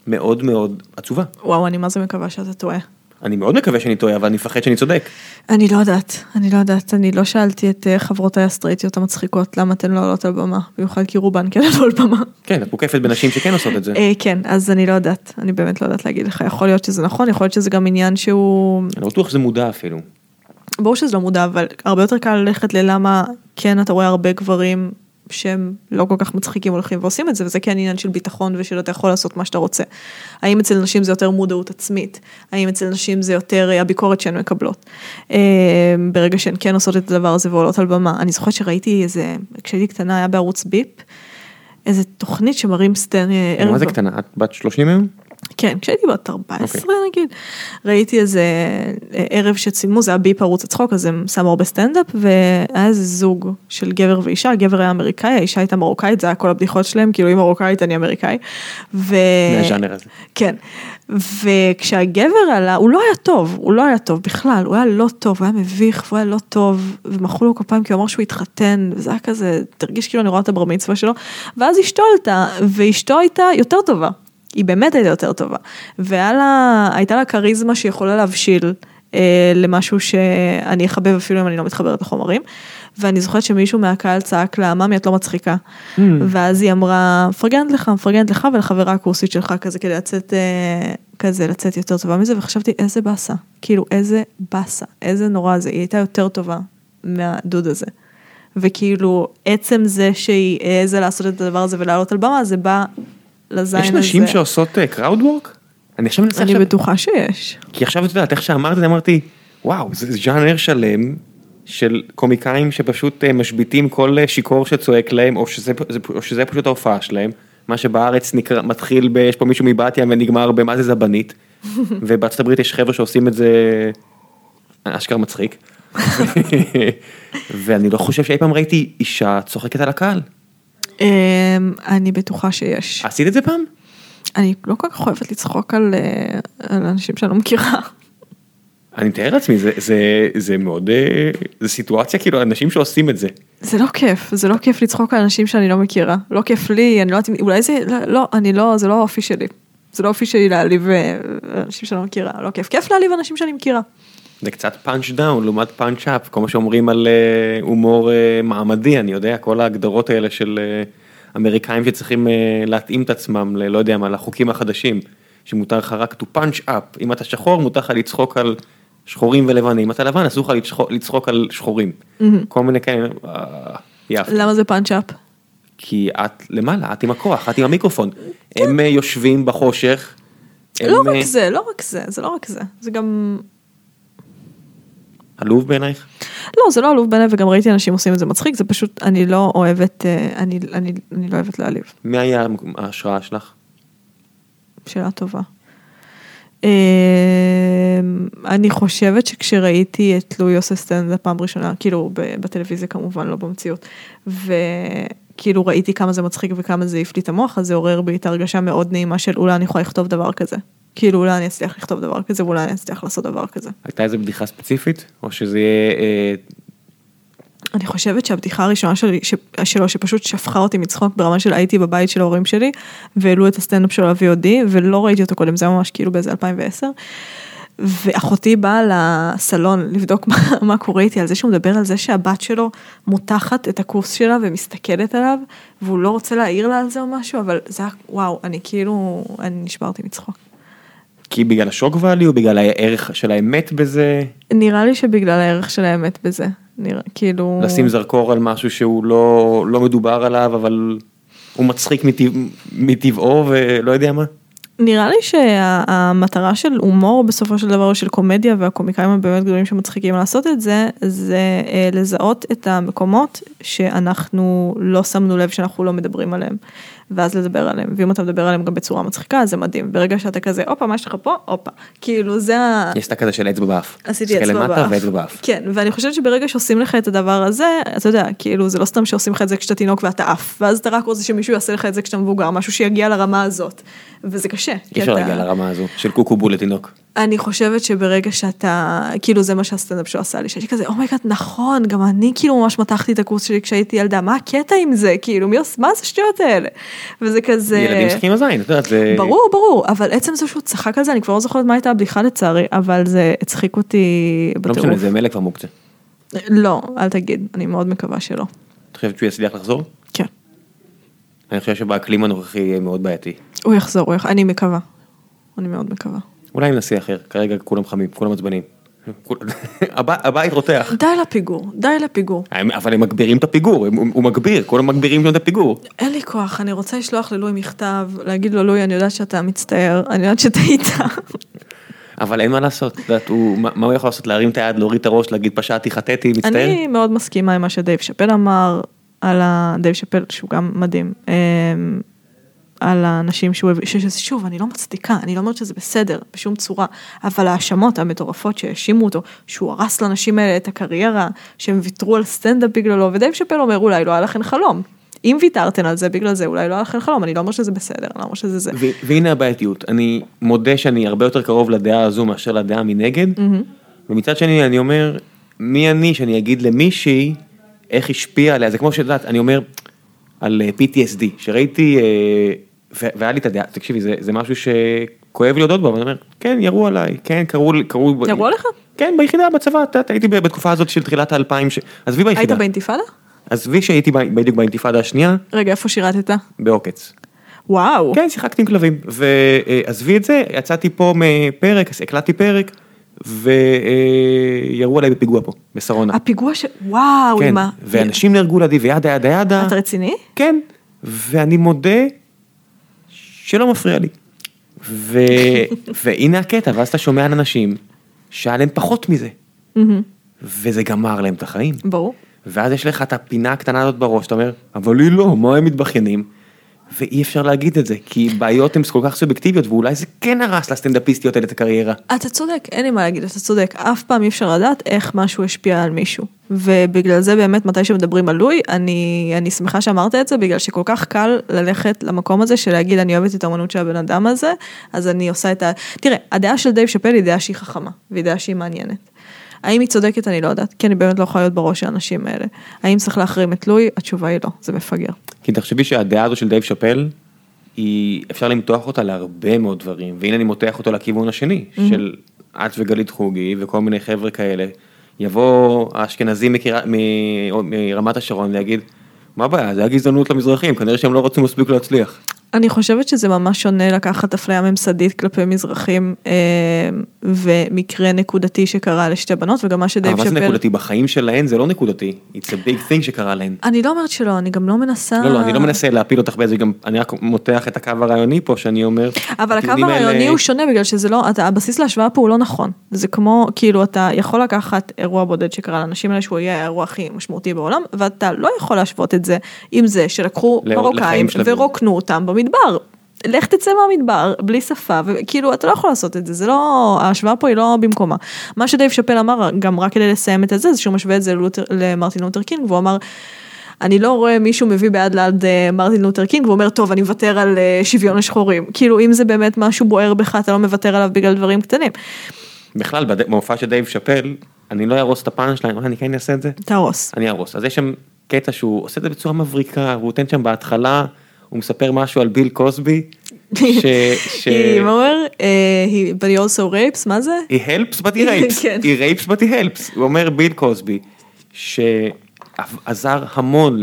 מאוד מאוד עצובה. וואו, אני מה זה מקווה שאתה טועה. אני מאוד מקווה שאני טועה, אבל אני מפחד שאני צודק. אני לא יודעת, אני לא יודעת, אני לא שאלתי את אה, חברותיי הסטרייטיות המצחיקות למה אתן לא עולות על במה, במיוחד כי רובן כן עלו על במה. כן, את מוקפת בנשים שכן עושות את זה. אה, כן, אז אני לא יודעת, אני באמת לא יודעת להגיד לך, יכול להיות שזה נכון, יכול להיות שזה גם עניין שהוא... אני לא בטוח שזה מודע אפילו. ברור שזה לא מודע, אבל הרבה יותר קל ללכת ללמה כן אתה רואה הרבה גברים שהם לא כל כך מצחיקים הולכים ועושים את זה, וזה כן עניין של ביטחון ושל אתה יכול לעשות מה שאתה רוצה. האם אצל נשים זה יותר מודעות עצמית? האם אצל נשים זה יותר אה, הביקורת שהן מקבלות? אה, ברגע שהן כן עושות את הדבר הזה ועולות על במה. אני זוכרת שראיתי איזה, כשהייתי קטנה היה בערוץ ביפ, איזה תוכנית שמראים סטן... אה, מה זה קטנה? את בת 30 היום? כן, כשהייתי בת 14 okay. אוקיי. נגיד, ראיתי איזה אה, ערב שצילמו, זה היה ביפ ערוץ הצחוק, אז הם שמו הרבה סטנדאפ, והיה איזה זוג של גבר ואישה, הגבר היה אמריקאי, האישה הייתה מרוקאית, זה היה כל הבדיחות שלהם, כאילו היא מרוקאית, אני אמריקאי. ו... מהז'אנר הזה. כן, וכשהגבר עלה, הוא לא היה טוב, הוא לא היה טוב בכלל, הוא היה לא טוב, הוא היה מביך, והוא היה לא טוב, ומחאו לו כפיים כי הוא אמר שהוא התחתן, וזה היה כזה, תרגיש כאילו אני רואה את הבר מצווה שלו, ואז אשתו עלתה, ואשתו הייתה יותר טובה. היא באמת הייתה יותר טובה. והייתה לה כריזמה שיכולה להבשיל אה, למשהו שאני אחבב אפילו אם אני לא מתחברת לחומרים. ואני זוכרת שמישהו מהקהל צעק לה, ממי את לא מצחיקה. Mm. ואז היא אמרה, מפרגנת לך, מפרגנת לך ולחברה הקורסית שלך כזה כדי לצאת, אה, כזה לצאת יותר טובה מזה, וחשבתי איזה באסה, כאילו איזה באסה, איזה נורא זה, היא הייתה יותר טובה מהדוד הזה. וכאילו עצם זה שהיא העזה לעשות את הדבר הזה ולעלות על במה, זה בא לזין הזה. יש נשים שעושות קראוד אה, וורק? אני עכשיו מנסה עכשיו... אני בטוחה שיש. כי עכשיו את יודעת, איך שאמרת, אמרתי, וואו, זה ז'אנר שלם של קומיקאים שפשוט אה, משביתים כל אה, שיכור שצועק להם, או שזה, או שזה פשוט ההופעה שלהם. מה שבארץ נקרא, מתחיל ב... יש פה מישהו מבת ים ונגמר במה זה זבנית. ובארצות הברית יש חבר'ה שעושים את זה אשכרה מצחיק. ואני לא חושב שאי פעם ראיתי אישה צוחקת על הקהל. אמ, אני בטוחה שיש. עשית את זה פעם? אני לא כל כך אוהבת לצחוק על, אה, על אנשים שאני לא מכירה. אני מתאר לעצמי, זה, זה, זה מאוד, אה, זה סיטואציה כאילו אנשים שעושים את זה. זה לא כיף, זה לא כיף לצחוק על אנשים שאני לא מכירה. לא כיף לי, אני לא יודעת, אולי זה, לא, לא, אני לא, זה לא האופי שלי. זה לא האופי שלי להעליב אה, אנשים שאני לא מכירה, לא כיף. כיף להעליב אנשים שאני מכירה. זה קצת punch down לעומת punch up, כל מה שאומרים על אה, הומור אה, מעמדי, אני יודע, כל ההגדרות האלה של אה, אמריקאים שצריכים אה, להתאים את עצמם, ל, לא יודע מה, לחוקים החדשים, שמותר לך רק to punch up, אם אתה שחור מותר לך לצחוק על שחורים ולבנים, אם אתה לבן אסור לך לצחוק, לצחוק על שחורים, mm-hmm. כל מיני כאלה, אה, יפה. למה זה punch up? כי את למעלה, את עם הכוח, את עם המיקרופון. הם uh, יושבים בחושך. לא הם, רק זה, לא רק זה, זה לא רק זה, זה גם... עלוב בעינייך? לא, זה לא עלוב בעיניי וגם ראיתי אנשים עושים את זה מצחיק, זה פשוט, אני לא אוהבת, אה, אני, אני, אני לא אוהבת להעליב. מי היה ההשראה שלך? שאלה טובה. אה, אני חושבת שכשראיתי את לואי עושה סטנדאפ פעם ראשונה, כאילו בטלוויזיה כמובן, לא במציאות, וכאילו ראיתי כמה זה מצחיק וכמה זה העיף לי את המוח, אז זה עורר בי את הרגשה מאוד נעימה של אולי אני יכולה לכתוב דבר כזה. כאילו אולי אני אצליח לכתוב דבר כזה ואולי אני אצליח לעשות דבר כזה. הייתה איזה בדיחה ספציפית או שזה יהיה אה, אני חושבת שהבדיחה הראשונה שלי, ש, שלו, שפשוט שפכה אותי מצחוק ברמה של הייתי בבית של ההורים שלי, והעלו את הסטנדאפ שלו ל-VOD, ולא ראיתי אותו קודם, זה היה ממש כאילו באיזה 2010. ואחותי באה לסלון לבדוק מה, מה קורה איתי על זה שהוא מדבר על זה שהבת שלו מותחת את הקורס שלה ומסתכלת עליו והוא לא רוצה להעיר לה על זה או משהו אבל זה היה וואו אני כאילו אני נשברתי מצחוק. כי בגלל השוק ואלי או בגלל הערך של האמת בזה, נראה לי שבגלל הערך של האמת בזה נראה כאילו לשים זרקור על משהו שהוא לא, לא מדובר עליו, אבל הוא מצחיק מטבע, מטבעו ולא יודע מה. נראה לי שהמטרה של הומור בסופו של דבר של קומדיה והקומיקאים הבאמת גדולים שמצחיקים לעשות את זה זה אה, לזהות את המקומות שאנחנו לא שמנו לב שאנחנו לא מדברים עליהם ואז לדבר עליהם ואם אתה מדבר עליהם גם בצורה מצחיקה זה מדהים ברגע שאתה כזה הופה מה יש לך פה הופה כאילו זה ה... יש את הקטע של אצבע באף. עשיתי אצבע באף. ואצבע באף. כן, ואני חושבת שברגע שעושים לך את הדבר הזה, אתה יודע, כאילו זה לא סתם שעושים לך את זה כשאתה תינוק ואתה עף, ואז אתה רק רוצה שמישהו יעשה לך את זה כשאתה מבוגר, משהו שיגיע לרמה הזאת, וזה קשה. אי אפשר להגיע לרמה הזו של קוקו בול לתינוק. אני חושבת שברגע שאתה, כאילו זה מה שהסטנדאפ שלו עשה לי, שהייתי כזה, oh my god, נכון, גם אני כאילו ממש מתחתי את הכוס שלי כשהייתי ילדה, מה הקטע עם זה, כאילו, מי עושה, מה זה השטויות האלה? וזה כזה... ילדים משחקים עם הזין, את יודעת, זה... ברור, ברור, אבל עצם זה שהוא צחק על זה, אני כבר לא זוכרת מה הייתה הבדיחה לצערי, אבל זה הצחיק אותי לא בטירוף. משנה, זה מלך כבר מוקצה. לא, אל תגיד, אני מאוד מקווה שלא. את חושבת שהוא יצליח לחזור? כן. אני חושב שבאקלים הנוכחי יהיה מאוד בעייתי. הוא יחזור, הוא יח... אני מקווה. אני מאוד מקווה. אולי עם נשיא אחר, כרגע כולם חמים, כולם עצבנים. הבית רותח. די לפיגור, די לפיגור. אבל הם מגבירים את הפיגור, הוא מגביר, כולם מגבירים את הפיגור. אין לי כוח, אני רוצה לשלוח ללואי מכתב, להגיד לו, לואי, אני יודעת שאתה מצטער, אני יודעת שטעית. אבל אין מה לעשות, יודעת, הוא- מה הוא יכול לעשות? להרים את היד, להוריד את הראש, להגיד פשעתי, חטאתי, מצטער? אני מאוד מסכימה עם מה שדייב שאפל אמר, על. דייב שאפל, שהוא גם מדהים, אמ, על האנשים שהוא הביא, ש- ש- שוב, אני לא מצדיקה, אני לא אומרת שזה בסדר, בשום צורה, אבל ההאשמות המטורפות שהאשימו אותו, שהוא הרס לאנשים האלה את הקריירה, שהם ויתרו על סטנדאפ בגללו, ודייב שאפל אומר, אולי לא היה לכם חלום. אם ויתרתם על זה בגלל זה, אולי לא היה לכם חלום, אני לא אומר שזה בסדר, אני לא אומר שזה זה. והנה הבעייתיות, אני מודה שאני הרבה יותר קרוב לדעה הזו מאשר לדעה מנגד, ומצד שני אני אומר, מי אני שאני אגיד למישהי איך השפיע עליה, זה כמו שאת יודעת, אני אומר על אה, PTSD, שראיתי, אה, והיה לי את הדעה, תקשיבי, זה, זה משהו שכואב לי להודות בו, אבל אני אומר, כן, ירו עליי, כן, קראו קראו... ירו עליך? כן, ביחידה, בצבא, את יודעת, הייתי בתקופה הזאת של תחילת האלפיים, ש... עזבי היית ביחידה, באינתיפאדה? עזבי שהייתי ב- בדיוק באינתיפאדה השנייה, רגע, איפה שירתת? בעוקץ. וואו. כן, שיחקתי עם כלבים, ועזבי את זה, יצאתי פה מפרק, הקלטתי פרק, וירו עליי בפיגוע פה, בשרונה. הפיגוע ש... וואו, כן, עם ה... ואנשים נהרגו לידי וידה ידה ידה. אתה רציני? כן, ואני מודה שלא מפריע לי. ו... והנה הקטע, ואז אתה שומע על אנשים שהיה להם פחות מזה, וזה גמר להם את החיים. ברור. ואז יש לך את הפינה הקטנה הזאת בראש, אתה אומר, אבל לי לא, מה הם מתבכיינים? ואי אפשר להגיד את זה, כי בעיות הן כל כך סובייקטיביות, ואולי זה כן הרס לסטנדאפיסטיות האלה את הקריירה. אתה צודק, אין לי מה להגיד, אתה צודק. אף פעם אי אפשר לדעת איך משהו השפיע על מישהו. ובגלל זה באמת, מתי שמדברים על לואי, אני, אני שמחה שאמרת את זה, בגלל שכל כך קל ללכת למקום הזה של להגיד, אני אוהבת את האמנות של הבן אדם הזה, אז אני עושה את ה... תראה, הדעה של דייב שאפל היא דעה שהיא חכמה, והיא דעה שהיא מעניינת. האם היא צודקת? אני לא יודעת, כי אני באמת לא יכולה להיות בראש של האנשים האלה. האם צריך להחרים את לואי? התשובה היא לא, זה מפגר. כי תחשבי שהדעה הזו של דייב שאפל, היא, אפשר למתוח אותה להרבה מאוד דברים, והנה אני מותח אותו לכיוון השני, של את וגלית חוגי וכל מיני חבר'ה כאלה, יבוא האשכנזי מקיר... מ- מרמת השרון ויגיד, מה הבעיה, זה היה גזענות למזרחים, כנראה שהם לא רצו מספיק להצליח. אני חושבת שזה ממש שונה לקחת אפליה ממסדית כלפי מזרחים אה, ומקרה נקודתי שקרה לשתי בנות וגם מה שדייב אבל מה זה. נקודתי? בחיים שלהן זה לא נקודתי, it's a big thing שקרה להן. אני לא אומרת שלא, אני גם לא מנסה... לא, לא, אני לא מנסה להפיל אותך באיזה, גם אני רק מותח את הקו הרעיוני פה, שאני אומר, אבל הקו הרעיוני הוא שונה בגלל שזה לא, אתה, הבסיס להשוואה פה הוא לא נכון. זה כמו, כאילו אתה יכול לקחת אירוע בודד שקרה לאנשים האלה שהוא יהיה האירוע הכי משמעותי בעולם, ואתה לא יכול להשוות את זה עם זה שלקחו מרוקאים. ורוקנו אותם במדבר. לך תצא מהמדבר בלי שפה וכאילו אתה לא יכול לעשות את זה זה לא ההשוואה פה היא לא במקומה מה שדייב שאפל אמר גם רק כדי לסיים את הזה זה שהוא משווה את זה ללותר, למרטין לותר קינג והוא אמר אני לא רואה מישהו מביא ביד ליד אה, מרטין לותר קינג ואומר טוב אני מוותר על אה, שוויון לשחורים כאילו אם זה באמת משהו בוער בך אתה לא מוותר עליו בגלל דברים קטנים. בכלל, במופע של דייב שאפל, אני לא אהרוס את הפאנל שלהם, אני כן אעשה את זה? תהרוס. אני אהרוס. אז יש שם קטע שהוא עושה את זה בצורה מבריקה, והוא נותן שם בהתחלה, הוא מספר משהו על ביל קוסבי, ש... ש... היא אומר, he- but he also rapes, מה זה? he helps but he rapes, כן. he rapes but he helps, הוא אומר ביל קוסבי, שעזר המון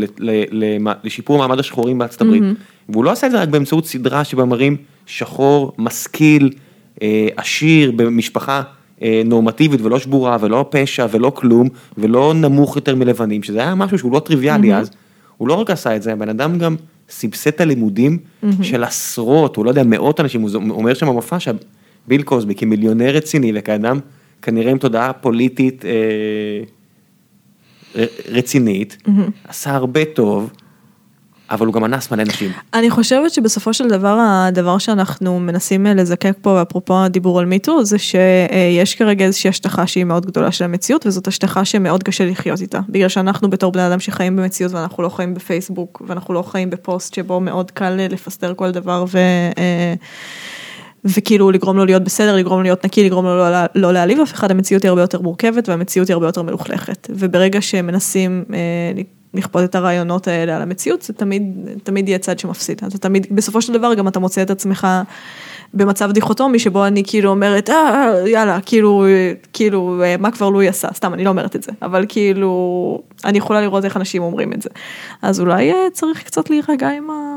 לשיפור מעמד השחורים בארצות הברית, והוא לא עשה את זה רק באמצעות סדרה שבה מראים שחור, משכיל, אה, עשיר, במשפחה אה, נורמטיבית ולא שבורה ולא פשע ולא כלום, ולא נמוך יותר מלבנים, שזה היה משהו שהוא לא טריוויאלי אז, הוא לא רק עשה את זה, הבן אדם גם סבסד את הלימודים של עשרות, הוא לא יודע, מאות אנשים, הוא אומר שם במופע שביל קוסבי כמיליונר רציני וכאדם כנראה עם תודעה פוליטית אה, רצינית, עשה הרבה טוב, אבל הוא גם אנס מלא נשים. אני חושבת שבסופו של דבר הדבר שאנחנו מנסים אה, לזקק פה אפרופו הדיבור על מיטו זה שיש כרגע איזושהי השטחה שהיא מאוד גדולה של המציאות וזאת השטחה שמאוד קשה לחיות איתה בגלל שאנחנו בתור בני אדם שחיים במציאות ואנחנו לא חיים בפייסבוק ואנחנו לא חיים בפוסט שבו מאוד קל אה, לפסטר כל דבר ו... אה, וכאילו לגרום לו להיות בסדר, לגרום לו להיות נקי, לגרום לו לא, לא להעליב אף אחד, המציאות היא הרבה יותר מורכבת והמציאות היא הרבה יותר מלוכלכת. וברגע שמנסים אה, לכפות את הרעיונות האלה על המציאות, זה תמיד, תמיד יהיה צד שמפסיד. אתה תמיד, בסופו של דבר גם אתה מוצא את עצמך במצב דיכוטומי שבו אני כאילו אומרת, אה, יאללה, כאילו, כאילו, אה, מה כבר לואי עשה? סתם, אני לא אומרת את זה, אבל כאילו, אני יכולה לראות איך אנשים אומרים את זה. אז אולי אה, צריך קצת להירגע עם, ה,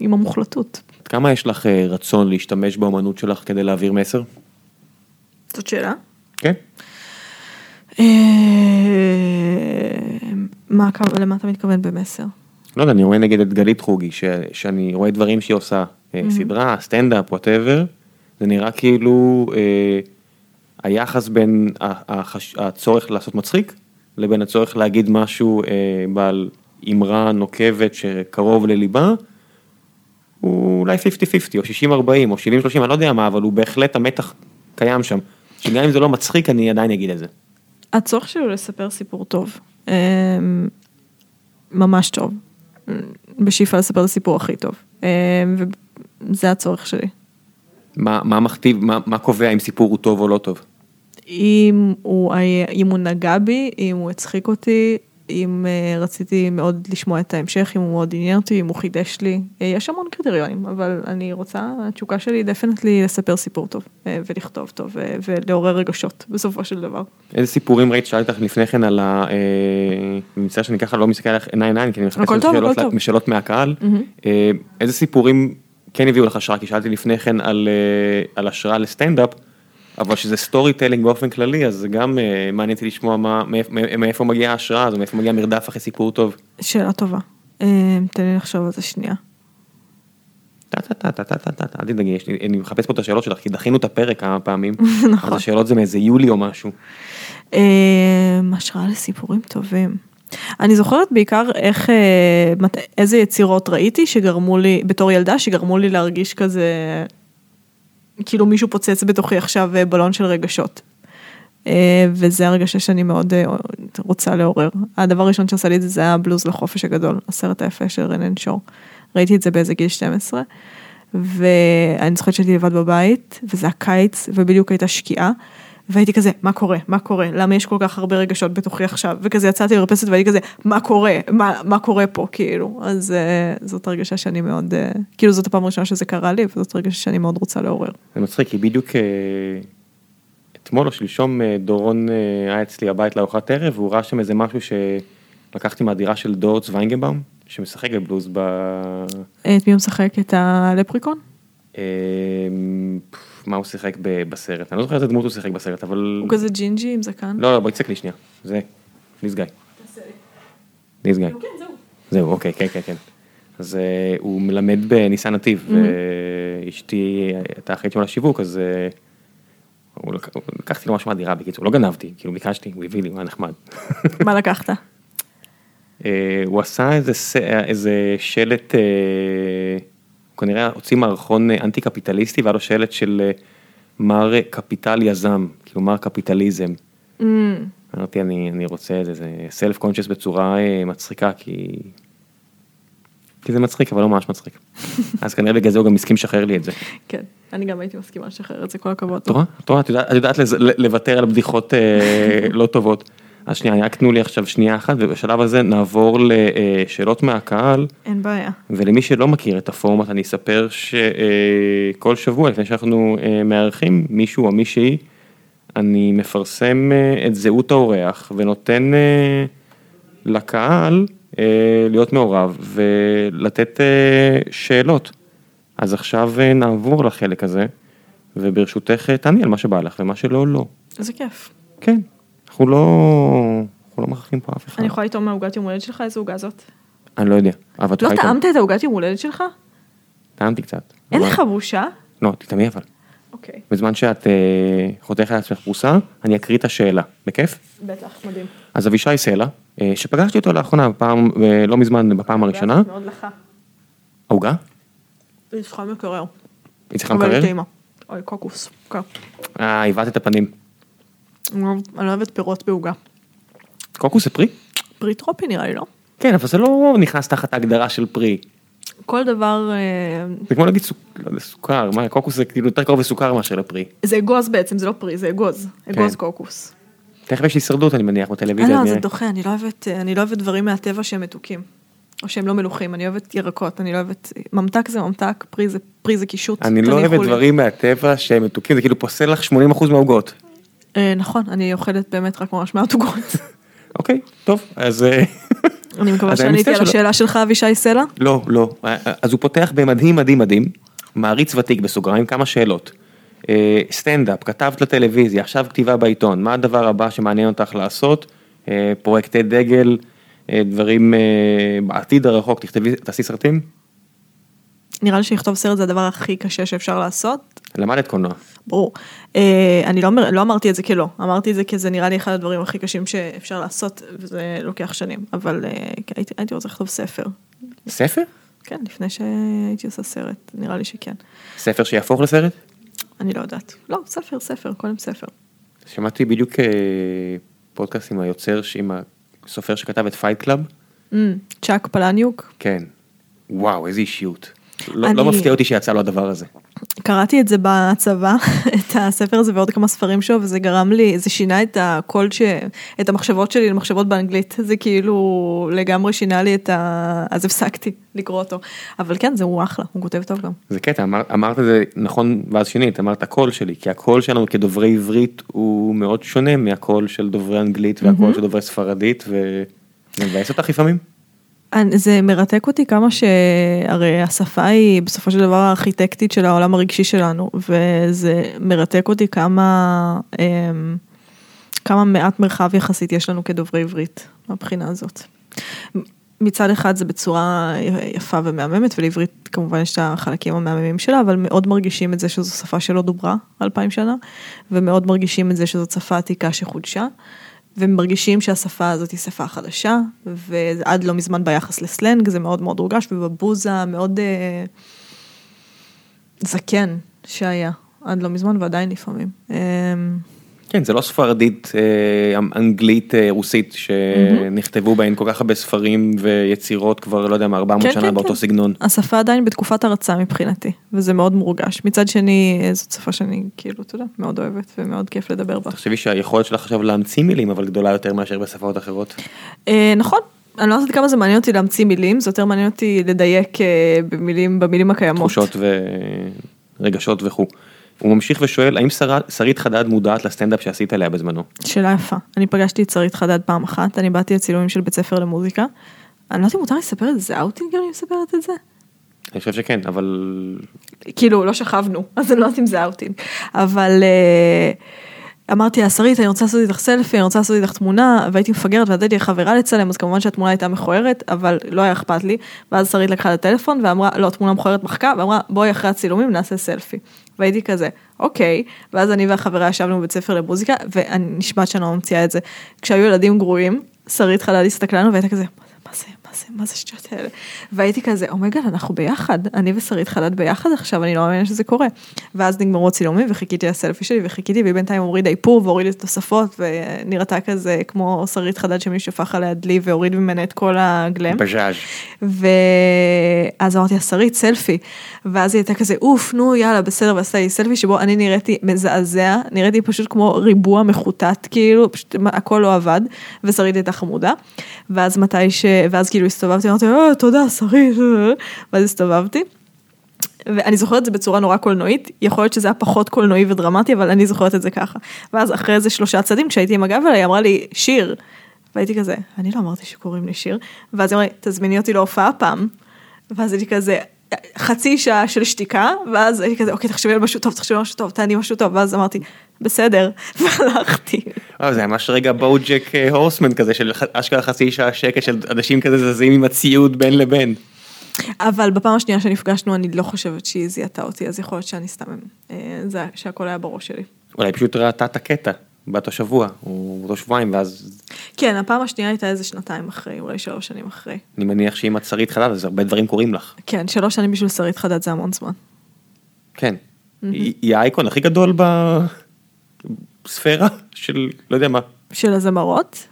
עם המוחלטות. כמה יש לך אה, רצון להשתמש באמנות שלך כדי להעביר מסר? זאת שאלה. כן. אה, מה, הכו- למה אתה מתכוון במסר? לא יודע, אני רואה נגיד את גלית חוגי, ש, שאני רואה דברים שהיא עושה, אה, סדרה, סטנדאפ, whatever, זה נראה כאילו אה, היחס בין החש, הצורך לעשות מצחיק, לבין הצורך להגיד משהו אה, בעל אמרה נוקבת שקרוב לליבה, הוא אולי 50-50 או 60-40 או 70-30, אני לא יודע מה, אבל הוא בהחלט המתח קיים שם, שגם אם זה לא מצחיק אני עדיין אגיד את זה. הצורך שלי הוא לספר סיפור טוב. אה, ממש טוב. בשאיפה לספר את הסיפור הכי טוב. אה, וזה הצורך שלי. מה, מה מכתיב, מה, מה קובע אם סיפור הוא טוב או לא טוב? אם הוא, אם הוא נגע בי, אם הוא הצחיק אותי, אם אה, רציתי מאוד לשמוע את ההמשך, אם הוא מאוד עניין אותי, אם הוא חידש לי. אה, יש המון קריטריונים, אבל אני רוצה, התשוקה שלי היא definitely לספר סיפור טוב, אה, ולכתוב טוב, ולעורר רגשות, בסופו של דבר. איזה סיפורים ראית שאלתי אותך לפני כן על ה... אני מצטער שאני ככה לא מסתכל עליך עיניים עיניים, כי אני איזה טוב, שאלות, מהקהל. איזה סיפורים כן הביאו לך השראה? כי שאלתי לפני כן על, על השראה לסטנדאפ, אבל שזה storytelling באופן כללי, אז זה גם אה, מעניין אותי לשמוע מה, מאיפ- מאיפה מגיעה ההשראה הזו, מאיפה מגיע מרדף אחרי סיפור טוב. שאלה טובה. אה, תן לי לחשוב על זה שנייה. טה טה טה טה טה טה טה, אל תדאגי, אני מחפש פה את השאלות שלך, כי דחינו את הפרק כמה פעמים. נכון. אז השאלות זה מאיזה יולי או משהו. אה, השראה לסיפורים טובים. אני זוכרת בעיקר איך, איזה יצירות ראיתי שגרמו לי, בתור ילדה, שגרמו לי להרגיש כזה, כאילו מישהו פוצץ בתוכי עכשיו אה, בלון של רגשות. אה, וזה הרגשה שאני מאוד אה, רוצה לעורר. הדבר הראשון שעשה לי את זה, זה היה בלוז לחופש הגדול, הסרט היפה של רנן שור. ראיתי את זה באיזה גיל 12, ואני זוכרת שהייתי לבד בבית, וזה הקיץ, ובדיוק הייתה שקיעה. והייתי כזה, מה קורה? מה קורה? למה יש כל כך הרבה רגשות בתוכי עכשיו? וכזה יצאתי למרפסת והייתי כזה, מה קורה? מה, מה קורה פה? כאילו, אז uh, זאת הרגשה שאני מאוד, uh, כאילו זאת הפעם הראשונה שזה קרה לי, וזאת הרגשה שאני מאוד רוצה לעורר. זה מצחיק, כי בדיוק אה, אתמול או שלשום אה, דורון אה, היה אצלי הבית לארוחת ערב, והוא ראה שם איזה משהו שלקחתי מהדירה של דור צוויינגנבאום, שמשחק בבלוז ב... את מי הוא משחק? את הלפריקון? פף, מה הוא שיחק בסרט, אני לא זוכר איזה דמות הוא שיחק בסרט, אבל... הוא כזה ג'ינג'י עם זקן? לא, לא, בואי תצק לי שנייה, זה, this guy. this guy. זהו, אוקיי, כן, כן, כן. אז אה, הוא מלמד בניסן נתיב, ואשתי הייתה אחראית שם על השיווק, אז אה, לקחתי לו משהו מהדירה, בקיצור, לא גנבתי, כאילו ביקשתי, הוא הביא לי, הוא היה נחמד. מה לקחת? אה, הוא עשה איזה שלט, הוא כנראה הוציא מערכון אה, אנטי קפיטליסטי, והיה לו שלט של אה, מר קפיטל יזם, כאילו מר קפיטליזם. Mm, אמרתי, אני, אני רוצה את זה, זה סלף קונצ'ס בצורה אה, מצחיקה, כי כי זה מצחיק, אבל לא ממש מצחיק. אז כנראה בגלל זה הוא גם הסכים לשחרר לי את זה. כן, אני גם הייתי מסכימה לשחרר את זה, כל הכבוד. את רואה? את יודעת- את יודעת לוותר על בדיחות אה, לא טובות. אז שנייה, רק תנו לי עכשיו שנייה אחת, ובשלב הזה נעבור לשאלות מהקהל. אין בעיה. ולמי שלא מכיר את הפורמט אני אספר שכל שבוע לפני שאנחנו אה, מארחים מישהו או מישהי, אני מפרסם אה, את זהות האורח ונותן אה, לקהל להיות מעורב ולתת שאלות. אז עכשיו נעבור לחלק הזה, וברשותך תעני על מה שבא לך ומה שלא, לא. איזה כיף. כן, אנחנו לא, אנחנו לא מכריחים פה אף אחד. אני יכולה לטעום מהעוגת יום הולדת שלך, איזה עוגה זאת? אני לא יודע. אבל את לא. טעמת את העוגת יום הולדת שלך? טעמתי קצת. אין לך בושה? לא, תטעמי אבל. אוקיי. בזמן שאת אה, חותכת לעצמך פרוסה, אני אקריא את השאלה, בכיף? בטח, מדהים. אז אבישי סלע, אה, שפגשתי אותו לאחרונה, בפעם, אה, לא מזמן, בפעם הראשונה, מאוד לך. העוגה? היא צריכה מקרר. היא צריכה מקרר? אוי, קוקוס. אה, הבאת את הפנים. אני לא- לא אוהבת פירות בעוגה. קוקוס זה פרי? פרי טרופי נראה לי, לא? כן, אבל זה לא נכנס תחת ההגדרה של פרי. כל דבר, אה, זה כמו להגיד סוכ... לא יודע, סוכר, מה, קוקוס זה כאילו יותר קרוב לסוכר מאשר לפרי. זה אגוז בעצם, זה לא פרי, זה אגוז. אגוז כן. קוקוס. תכף יש הישרדות אני מניח אה, בטלוויזיה. לא, אני- זה דוחה, אני לא אוהבת, אה, אני לא אוהבת דברים מהטבע שהם מתוקים. או שהם לא מלוכים, אני אוהבת ירקות, אני לא אוהבת, ממתק זה ממתק, פרי זה, פרי זה קישוט. אני לא תניחו אוהב לי. דברים מהטבע שהם מתוקים, זה כאילו פוסל לך 80% מהעוגות. אה, נכון, אני אוכלת באמת רק ממש מעט עוגות. אוקיי, טוב, אז... אה, אני מקווה שעניתי על השאלה שלך, אבישי סלע. לא, לא. אז הוא פותח במדהים מדהים מדהים, מעריץ ותיק בסוגריים, כמה שאלות. אה, סטנדאפ, כתבת לטלוויזיה, עכשיו כתיבה בעיתון, מה הדבר הבא שמעניין אותך לעשות? פרויקטי דגל, דברים בעתיד הרחוק, תכתבי, תעשי סרטים? נראה לי שלכתוב סרט זה הדבר הכי קשה שאפשר לעשות. למדת קולנוע. ברור. אה, אני לא, לא אמרתי את זה כלא, אמרתי את זה כי זה נראה לי אחד הדברים הכי קשים שאפשר לעשות, וזה לוקח שנים, אבל אה, כן, הייתי, הייתי רוצה לכתוב ספר. ספר? כן, לפני שהייתי עושה סרט, נראה לי שכן. ספר שיהפוך לסרט? אני לא יודעת. לא, ספר, ספר, קודם ספר. שמעתי בדיוק אה, פודקאסט עם היוצר, עם הסופר שכתב את Fight Club. Mm, צ'אק פלניוק, כן. וואו, איזה אישיות. לא, אני- לא מפתיע אותי שיצא לו הדבר הזה. קראתי את זה בצבא, את הספר הזה ועוד כמה ספרים שלו, וזה גרם לי, זה שינה את הקול, ש... את המחשבות שלי למחשבות באנגלית, זה כאילו לגמרי שינה לי את ה... אז הפסקתי לקרוא אותו. אבל כן, זה הוא אחלה, הוא כותב טוב גם. זה קטע, אמר, אמרת את זה נכון ואז שנית, אמרת הקול שלי, כי הקול שלנו כדוברי עברית הוא מאוד שונה מהקול של דוברי אנגלית והקול של דוברי ספרדית, וזה מבאס אותך לפעמים? זה מרתק אותי כמה שהרי השפה היא בסופו של דבר הארכיטקטית של העולם הרגשי שלנו, וזה מרתק אותי כמה, אמ, כמה מעט מרחב יחסית יש לנו כדוברי עברית, מהבחינה הזאת. מצד אחד זה בצורה יפה ומהממת, ולעברית כמובן יש את החלקים המהממים שלה, אבל מאוד מרגישים את זה שזו שפה שלא דוברה אלפיים שנה, ומאוד מרגישים את זה שזו שפה עתיקה שחודשה. ומרגישים שהשפה הזאת היא שפה חדשה, ועד לא מזמן ביחס לסלנג זה מאוד מאוד הורגש, ובבוזה המאוד אה, זקן שהיה, עד לא מזמן ועדיין לפעמים. אה, כן, זה לא ספרדית, אה, אנגלית, אה, רוסית, שנכתבו בהן כל כך הרבה ספרים ויצירות כבר, לא יודע מה, 400 כן, שנה כן, באותו כן. סגנון. השפה עדיין בתקופת הרצה מבחינתי, וזה מאוד מורגש. מצד שני, אה, זאת שפה שאני כאילו, אתה יודע, מאוד אוהבת ומאוד כיף לדבר בה. תחשבי שהיכולת שלך עכשיו להמציא מילים, אבל גדולה יותר מאשר בשפות אחרות. נכון, אני לא יודעת כמה זה מעניין אותי להמציא מילים, זה יותר מעניין אותי לדייק במילים, במילים הקיימות. תחושות ורגשות וכו'. הוא ממשיך ושואל, האם שרית חדד מודעת לסטנדאפ שעשית עליה בזמנו? שאלה יפה. אני פגשתי את שרית חדד פעם אחת, אני באתי לצילומים של בית ספר למוזיקה. אני לא יודעת אם מותר לספר את זה, זה אאוטינג אני מספרת את זה? אני חושב שכן, אבל כאילו, לא שכבנו, אז אני לא יודעת אם זה אאוטינג. אבל אה, אמרתי לה, שרית, אני רוצה לעשות איתך סלפי, אני רוצה לעשות איתך תמונה, והייתי מפגרת ונתתי חברה לצלם, אז כמובן שהתמונה הייתה מכוערת, אבל לא היה אכפת לי. ואז שרית לקחה את הטלפון ואמרה, לא, תמונה מכוערת מחקה, ואמרה, בואי אחרי הצילומים נעשה סלפי. והייתי כזה, אוקיי, ואז אני והחברה ישבנו בבית ספר למוזיקה, ואני נשבעת שאני לא ממציאה את זה. כשהיו ילדים גרועים, שרית חדד הסתכלה לנו והייתה כזה, מה זה, זה, מה זה השטויות האלה? והייתי כזה, אומייגל, אנחנו ביחד, אני ושרית חדד ביחד עכשיו, אני לא מאמינה שזה קורה. ואז נגמרו הצילומים וחיכיתי לסלפי שלי וחיכיתי, והיא בינתיים הורידה איפור והורידה את התוספות, ונראתה כזה כמו שרית חדד שמישהו שפך עליה דלי והוריד ממנה את כל הגלם. בז'אז'. ואז אמרתי לה, שרית, סלפי. ואז היא הייתה כזה, אוף, נו, יאללה, בסדר, ועשתה לי סלפי שבו אני נראיתי מזעזע, נראיתי פשוט כמו ריבוע מחוטט, כאילו, פשוט הכל לא עבד, ושרית הייתה חמודה. ואז מתי ש... ואז כאילו הסתובבתי, אמרתי, אה, תודה, שרית, ואז הסתובבתי. ואני זוכרת את זה בצורה נורא קולנועית, יכול להיות שזה היה פחות קולנועי ודרמטי, אבל אני זוכרת את זה ככה. ואז אחרי איזה שלושה צעדים, כשהייתי עם הגב אליי, היא אמרה לי, שיר. והייתי כזה, אני לא אמרתי שקוראים לי שיר. ואז היא אמרה לי, תזמיני אותי להופעה פעם. ואז הייתי כזה, חצי שעה של שתיקה, ואז הייתי כזה, אוקיי, תחשבי על משהו טוב, תחשבי על משהו טוב, תעני משהו טוב, ואז אמרתי, בסדר, והלכתי. אה, זה ממש רגע בואוג'ק הורסמן כזה של אשכרה חצי שעה שקט של אנשים כזה זזים עם הציוד בין לבין. אבל בפעם השנייה שנפגשנו אני לא חושבת שהיא זיהתה אותי, אז יכול להיות שאני סתם, אה, זה שהכל היה בראש שלי. אולי פשוט ראתה את הקטע באותו שבוע, או באותו שבועיים, ואז כן, הפעם השנייה הייתה איזה שנתיים אחרי, אולי שלוש שנים אחרי. אני מניח שאם את שרית חדד אז הרבה דברים קורים לך. כן, שלוש שנים בשביל שרית חדד זה המון זמן. כן. היא היא האייקון הכי גדול בספירה של לא יודע מה. של הזמרות?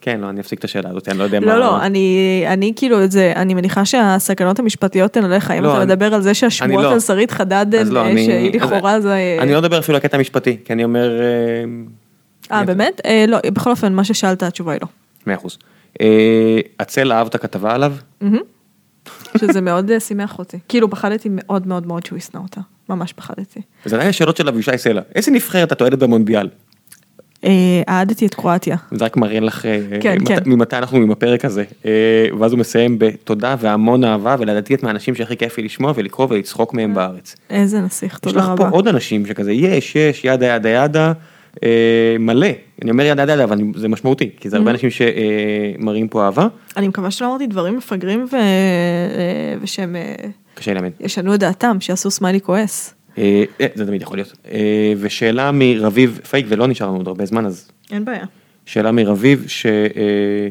כן, לא, אני אפסיק את השאלה הזאת, אני לא יודע מה. לא, לא, אני, אני כאילו את זה, אני מניחה שהסכנות המשפטיות הן עליך, אם לא, אתה אני- מדבר על זה שהשמועות לא. על שרית חדד, לא, אני- שהיא לכאורה זה... אני לא מדבר אפילו על הקטע המשפטי, כי אני אומר... אה, באמת? אה, לא, בכל אופן, מה ששאלת, התשובה היא לא. מאה אחוז. אה, הצל אהב את הכתבה עליו? שזה מאוד אה, שימח אותי. כאילו, פחדתי מאוד מאוד מאוד שהוא ישנא אותה. ממש פחדתי. זה עדיין השאלות של אבישי סלע. איזה נבחרת את אוהדת במונדיאל? אה, אהדתי את קרואטיה. זה רק מראה לך אה, כן, מת- כן. ממתי אנחנו עם הפרק הזה. ואז הוא מסיים בתודה והמון אהבה, ולדעתי את מהאנשים שהכי כיף לי לשמוע ולקרוא ולצחוק מהם בארץ. איזה נסיך, יש תודה לך פה רבה. עוד אנשים שכזה יש, יש, yada yada yada, מלא. אני אומר yada yada אבל זה משמעותי, כי זה הרבה Mm-hmm. אנשים שמראים פה אהבה. אני מקווה שלא אמרתי דברים מפגרים אה, ושהם אה, קשה להאמין. ישנו את דעתם, שיעשו סמיילי כועס. אה, אה, זה תמיד יכול להיות. אה, ושאלה מרביב פייק, ולא נשאר לנו עוד הרבה זמן, אז אין בעיה. שאלה מרביב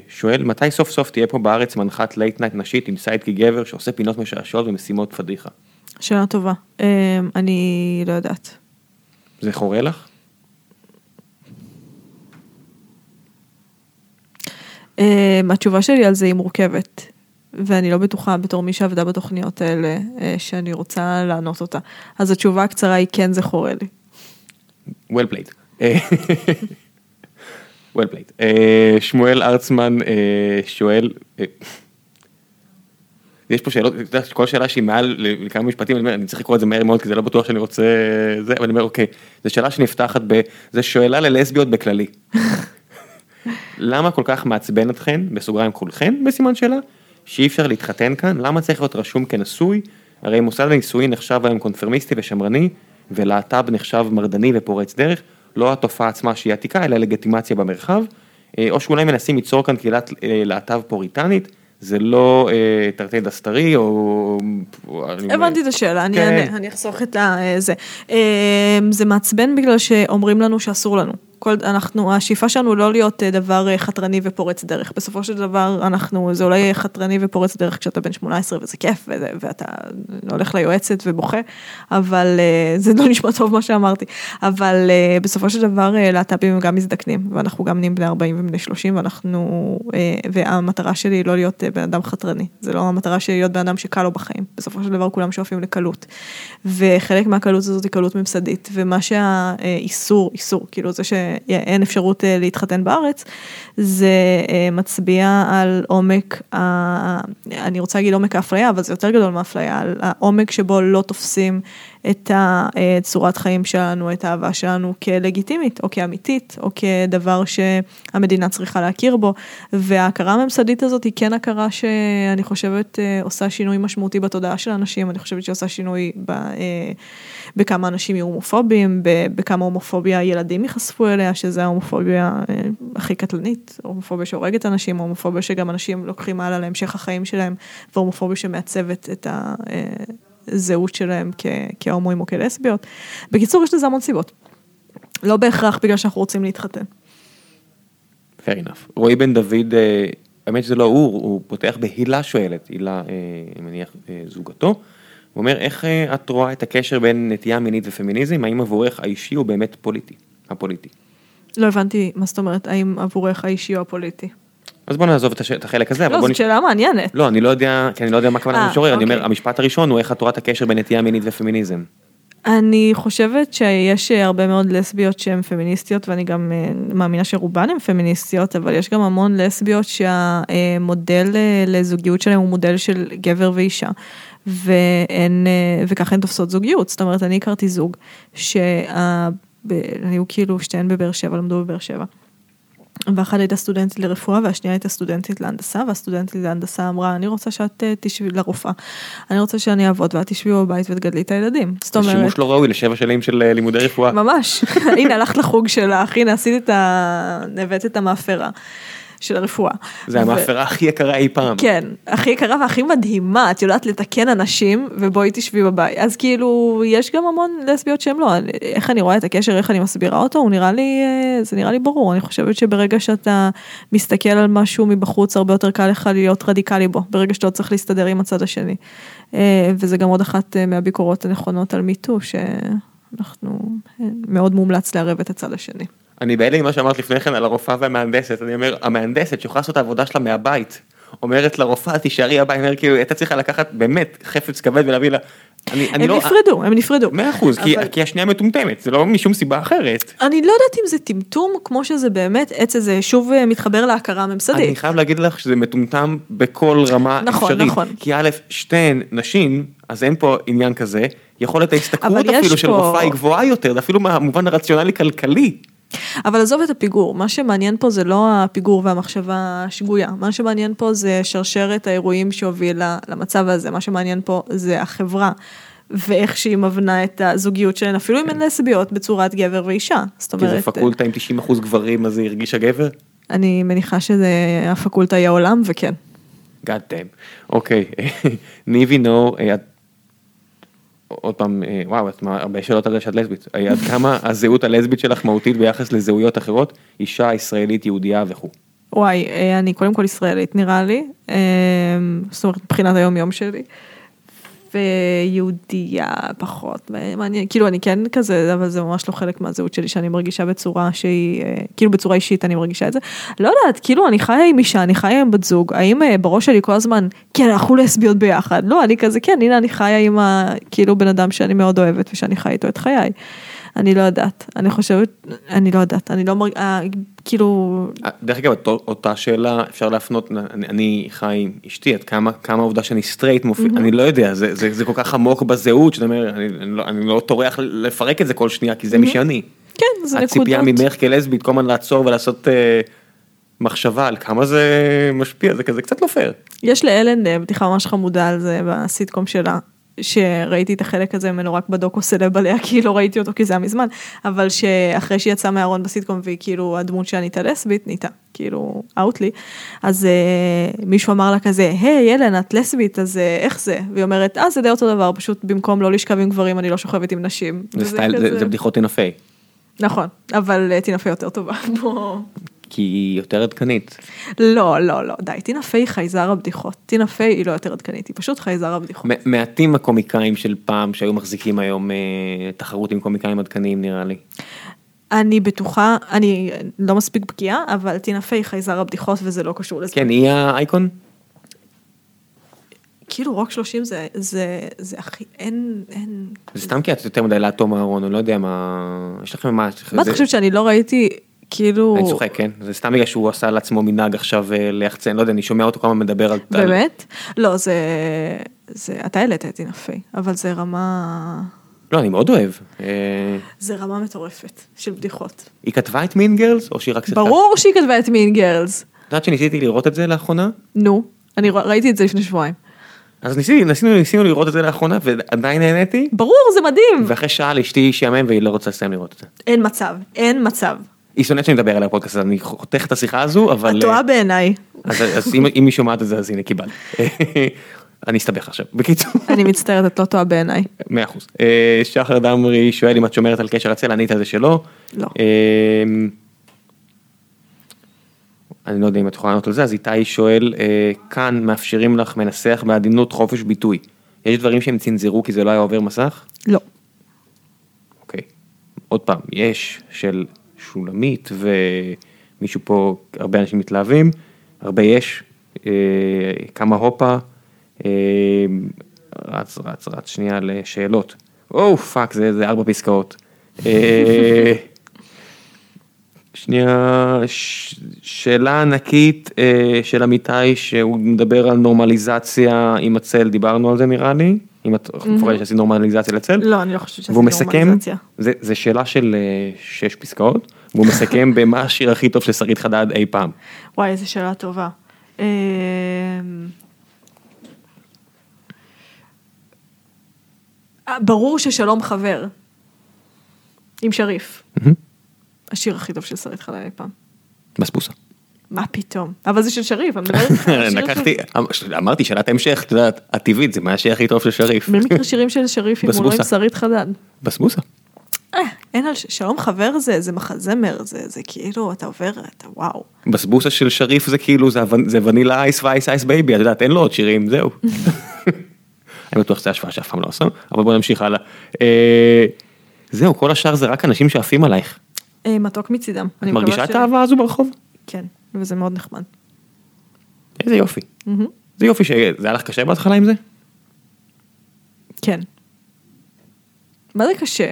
ששואל מתי סוף סוף תהיה פה בארץ מנחת late night נשית עם sidekick גבר שעושה פינות משעשעות ומשימות פדיחה. שאלה טובה. אה, אני לא יודעת. זה חורה לך? התשובה שלי על זה היא מורכבת. ואני לא בטוחה בתור מי שעבדה בתוכניות האלה אה, שאני רוצה לענות אותה. אז התשובה הקצרה היא כן זה חורה לי. well played. אה, well played. אה, שמואל ארצמן אה, שואל, אה, יש פה שאלות, אתה יודע, כל שאלה שהיא מעל לכמה משפטים, אני אומר, אני צריך לקרוא את זה מהר מאוד, כי זה לא בטוח שאני רוצה, זה, אבל אני אומר, אוקיי, זו שאלה שנפתחת ב... זה שאלה ללסביות בכללי. למה כל כך מעצבן אתכן, בסוגריים כולכן, בסימן שאלה, שאי אפשר להתחתן כאן, למה צריך להיות רשום כנשוי, הרי מוסד הנישואין נחשב היום קונפרמיסטי ושמרני, ולהט"ב נחשב מרדני ופורץ דרך, לא התופעה עצמה שהיא עתיקה, אלא לגיטימציה במרחב, אה, או שאולי מנסים ליצור כאן קהילת אה, להט"ב פוריטנית, זה לא אה, תרתי דסטרי, או... אני- הבנתי את השאלה, אני כן. אענה, אני אחסוך את ה- זה. אה, זה מעצבן בגלל שאומרים לנו שאסור לנו. כל, אנחנו, השאיפה שלנו לא להיות אה, דבר אה, חתרני ופורץ דרך. בסופו של דבר אנחנו, זה אולי חתרני ופורץ דרך כשאתה בן 18 וזה כיף, וזה, ואתה הולך ליועצת ובוכה, אבל אה, זה לא נשמע טוב מה שאמרתי. אבל בסופו של דבר להט"בים הם גם מזדקנים, ואנחנו גם נהיים בני 40 ובני 30, ואנחנו, והמטרה שלי היא לא להיות בן אדם חתרני. זה לא המטרה שלי להיות בן אדם שקל לו בחיים. בסופו של דבר כולם שואפים לקלות. וחלק מהקלות הזאת היא קלות ממסדית, ומה שהאיסור, איסור, כאילו זה שאין אפשרות אה, להתחתן בארץ, זה אה, מצביע על עומק, אני רוצה להגיד עומק האפליה, אבל זה יותר גדול מאפליה, על העומק שבו לא תופסים את הצורת חיים שלנו, את האהבה שלנו כלגיטימית, או כאמיתית, או כדבר שהמדינה צריכה להכיר בו, וההכרה הממסדית הזאת היא כן הכרה שאני חושבת אה, עושה שינוי משמעותי בתודעה של אנשים, אני חושבת שהיא עושה שינוי ב, אה, בכמה אנשים יהיו הומופובים, בכמה הומופוביה ילדים ייחשפו אליה, שזה ההומופוביה אה, הכי קטלנית, הומופוביה שהורגת אנשים, הומופוביה שגם אנשים לוקחים הלאה להמשך החיים שלהם, והומופוביה שמעצבת את הזהות שלהם כ- כהומואים או כלסביות. בקיצור, יש לזה המון סיבות. לא בהכרח בגלל שאנחנו רוצים להתחתן. fair enough. רועי בן דוד אה, האמת שזה לא הוא, הוא פותח בהילה שואלת, הילה, אה, אני מניח, אה, זוגתו. הוא אומר, איך את רואה את הקשר בין נטייה מינית ופמיניזם, האם עבורך האישי הוא באמת פוליטי, הפוליטי? לא הבנתי מה זאת אומרת, האם עבורך האישי או הפוליטי. אז בוא נעזוב את החלק הזה, לא, נש... שאלה מעניינת. לא, אני לא יודע, כי אני לא יודע מה הכוונה אה, המשורר, אני אומר, אוקיי. המשפט הראשון הוא איך את רואה את הקשר בין נטייה מינית ופמיניזם. אני חושבת שיש אה, הרבה מאוד לסביות שהן פמיניסטיות ואני גם אה, מאמינה שרובן הן פמיניסטיות אבל יש גם המון לסביות שהמודל אה, לזוגיות שלהם הוא מודל של גבר ואישה והן אה, וככה הן תופסות זוגיות זאת אומרת אני הכרתי זוג שהיו כאילו שתיהן בבאר שבע למדו בבאר שבע. ואחת הייתה סטודנטית לרפואה והשנייה הייתה סטודנטית להנדסה והסטודנטית להנדסה אמרה אני רוצה שאת אה, תשבי לרופאה אני רוצה שאני אעבוד ואת תשבי בבית ותגדלי את הילדים. זאת אומרת, שימוש לא ראוי לשבע שנים של אה, לימודי רפואה. ממש, הנה הלכת לחוג שלך, הנה עשית את ה... הבאת את המאפרה של הרפואה. זה המאפרה הכי יקרה אי פעם. כן, הכי יקרה והכי מדהימה, את יודעת לתקן אנשים ובואי תשבי בבית. אז כאילו, יש גם המון לסביות שהן לא, איך אני רואה את הקשר, איך אני מסבירה אותו, הוא נראה לי, אה, זה נראה לי ברור, אני חושבת שברגע שאתה מסתכל על משהו מבחוץ, הרבה יותר קל לך להיות רדיקלי בו, ברגע שאתה צריך להסתדר עם הצד השני. אה, וזה גם עוד אחת אה, מהביקורות הנכונות על מיטו, שאנחנו, מאוד מומלץ לערב את הצד השני. אני בהלם עם מה שאמרת לפני כן על הרופאה והמהנדסת, אני אומר, המהנדסת שיכולה לעשות את העבודה שלה מהבית, אומרת לרופאה תישארי הבית, אני אומר כאילו, הייתה צריכה לקחת באמת חפץ כבד ולהביא לה, אני, אני הם לא, נפרדו, הם נפרדו. מאה אחוז, כי, אבל- כי השנייה מטומטמת, זה לא משום סיבה אחרת. אני לא יודעת אם זה טמטום כמו שזה באמת עץ הזה שוב אה, מתחבר להכרה אני הממסדית. חייב להגיד לך שזה מטומטם בכל רמה נכון, אפשרית, נכון. כי א', שתיהן נשים, אז אין פה עניין כזה, יכולת ההשתכרות אפילו של פה- רופאה היא גבוהה יותר, אפילו מהמובן הרציונלי כלכלי. אבל עזוב את הפיגור, מה שמעניין פה זה לא הפיגור והמחשבה השגויה, מה שמעניין פה זה שרשרת האירועים שהובילה למצב הזה, מה שמעניין פה זה החברה. ואיך שהיא מבנה את הזוגיות שלהן, אפילו אם הן לסביות, בצורת גבר ואישה. זאת כי זה אומרת, פקולטה עם 90% גברים, אז היא הרגישה גבר? אני מניחה שזה הפקולטה היא העולם, וכן. God damn. אוקיי, ניבי נו, אה, את- עוד פעם, אה, וואו, את הרבה שאלות על זה שאת לסבית. אה, עד כמה הזהות הלסבית שלך מהותית ביחס לזהויות אחרות? אישה, ישראלית, יהודייה וכו'. וואי, אה, אני קודם כל ישראלית נראה לי, זאת אומרת מבחינת היום יום שלי, ויהודייה פחות, מעניין, כאילו אני כן כזה, אבל זה ממש לא חלק מהזהות שלי שאני מרגישה בצורה שהיא, אה, כאילו בצורה אישית אני מרגישה את זה. לא יודעת, כאילו אני חיה עם אישה, אני חיה עם בת זוג, האם אה, בראש שלי כל הזמן, כן, אנחנו לסביות ביחד, לא, אני כזה, כן, הנה אני חיה עם ה... כאילו בן אדם שאני מאוד אוהבת ושאני חיה איתו את חיי. אני לא יודעת, אני חושבת, אני לא יודעת, אני לא מרגישה, כאילו, אה, דרך אגב, אותה שאלה אפשר להפנות, אני, אני חי עם אשתי, עד כמה, כמה העובדה שאני סטרייט מופיע, אני לא יודע, זה, זה, זה כל כך עמוק בזהות, שאתה אומר, אני, אני, לא, אני לא טורח לפרק את זה כל שנייה, כי זה מי שאני. כן, זה נקודות. הציפייה ממך כלסבית, כל הזמן לעצור ולעשות אה, מחשבה על כמה זה משפיע, זה כזה קצת לא פייר. יש לאלן אה, בדיחה ממש חמודה על זה בסיטקום שלה. שראיתי את החלק הזה ממנו רק בדוקו סלב עליה, כי לא ראיתי אותו כי זה היה מזמן, אבל שאחרי שהיא יצאה מהארון בסיטקום והיא כאילו הדמות שלה נהייתה לסבית, נהייתה כאילו outly, אז אה, מישהו אמר לה כזה, היי אלן את לסבית אז אה, איך זה? והיא אומרת, אה זה די אותו דבר, פשוט במקום לא לשכב עם גברים אני לא שוכבת עם נשים. זה סטייל, זה, כזה- זה בדיחות טינה פיי, נכון, אבל אה, טינה פיי יותר טובה. כי היא יותר עדכנית. לא, לא, לא, די, טינה פיי חייזר הבדיחות. טינה פיי היא לא יותר עדכנית, היא פשוט חייזר הבדיחות. מעטים הקומיקאים של פעם שהיו מחזיקים היום אה, תחרות עם קומיקאים עדכניים נראה לי. אני בטוחה, אני לא מספיק בקיאה, אבל טינה פיי חייזר הבדיחות וזה לא קשור לזה. כן, היא האייקון? כאילו רוק 30 זה, זה, זה הכי, אין, אין. זה סתם כי את יותר מדי לאטום אהרון, אני לא יודע מה, יש לכם מה, מה אתה זה- חושב שאני לא ראיתי, כאילו, אני צוחק, כן, זה סתם בגלל שהוא עשה לעצמו מנהג עכשיו אה, ליחצן, לא יודע, אני שומע אותו הזמן מדבר על... באמת? לא, זה, זה, אתה העלית את טינה פיי, אבל זה רמה, לא, אני מאוד אוהב. אה, זה רמה מטורפת של בדיחות. היא כתבה את מין גרלס, או שהיא רק? ברור שהיא כתבה את מין גרלס. את יודעת שניסיתי לראות את זה לאחרונה? נו, אני ראיתי את זה לפני שבועיים. אז ניסיתי, ניסינו, ניסינו לראות את זה לאחרונה, ועדיין נהניתי, ברור, זה מדהים. ואחרי שעה לאשתי שיאמן והיא לא רוצה לסיים לראות את זה. אין מצב, אין מצב. היא שונאת שאני מדבר עליה בפודקאסט, אני חותך את השיחה הזו, אבל... את טועה בעיניי. אז, אם, אם היא שומעת את זה, אז הנה קיבלת. אני אסתבך עכשיו. בקיצור, אני מצטערת, את לא טועה בעיניי. מאה אחוז. אה, שחר דמרי שואל אם את שומרת על קשר הצל, ענית על זה שלא. לא. אה, אני לא יודע אם את יכולה לענות על זה, אז איתי שואל, אה, כאן מאפשרים לך מנסח בעדינות חופש ביטוי. יש דברים שהם צנזרו כי זה לא היה עובר מסך? לא. אוקיי. עוד פעם, יש של שולמית ומישהו פה, הרבה אנשים מתלהבים, הרבה יש, אה, כמה הופה, אה, רץ, רץ, רץ שנייה לשאלות. oh fuck, זה, זה ארבע פסקאות. אה, שנייה, ש... שאלה ענקית אה, של אמיתי שהוא מדבר על נורמליזציה עם הצל, דיברנו על זה נראה לי, אם את מפורשת שעשית נורמליזציה לצל. לא, אני לא חושבת שזה והוא מסכם, נורמליזציה. זה, זה שאלה של אה, שש פסקאות, והוא מסכם במה השיר הכי טוב של שרית חדד אי פעם. וואי, איזה שאלה טובה. אמ, אה, ברור ששלום חבר. עם שריף. השיר הכי טוב של שרית חדד אי פעם. בסבוסה. מה פתאום? אבל זה של שריף, אני מדברת איתך על השיר לקחתי, של- אמרתי שאלת המשך, את יודעת, הטבעית, זה מה השיר הכי טוב של שריף. במקרה שירים של שריף אם הוא לא עם. שרית חדד. בסבוסה. אין על ש- שלום חבר זה, זה מחזמר, זה, זה כאילו, אתה עובר, אתה וואו. בסבוסה של שריף זה כאילו, זה זה ונילה אייס ו Ice Ice Baby, את יודעת, אין לו עוד שירים, זהו. אני בטוח שזו השוואה שאף פעם לא עשו, אבל בוא נמשיך הלאה. אה, זהו, כל השאר זה רק אנשים שעפים עלייך. אה, מתוק מצידם. את מרגישה את האהבה הזו ברחוב? כן, וזה מאוד נחמד. איזה יופי. מהמם. זה יופי שזה היה לך קשה בהתחלה עם זה? כן. מה זה קשה?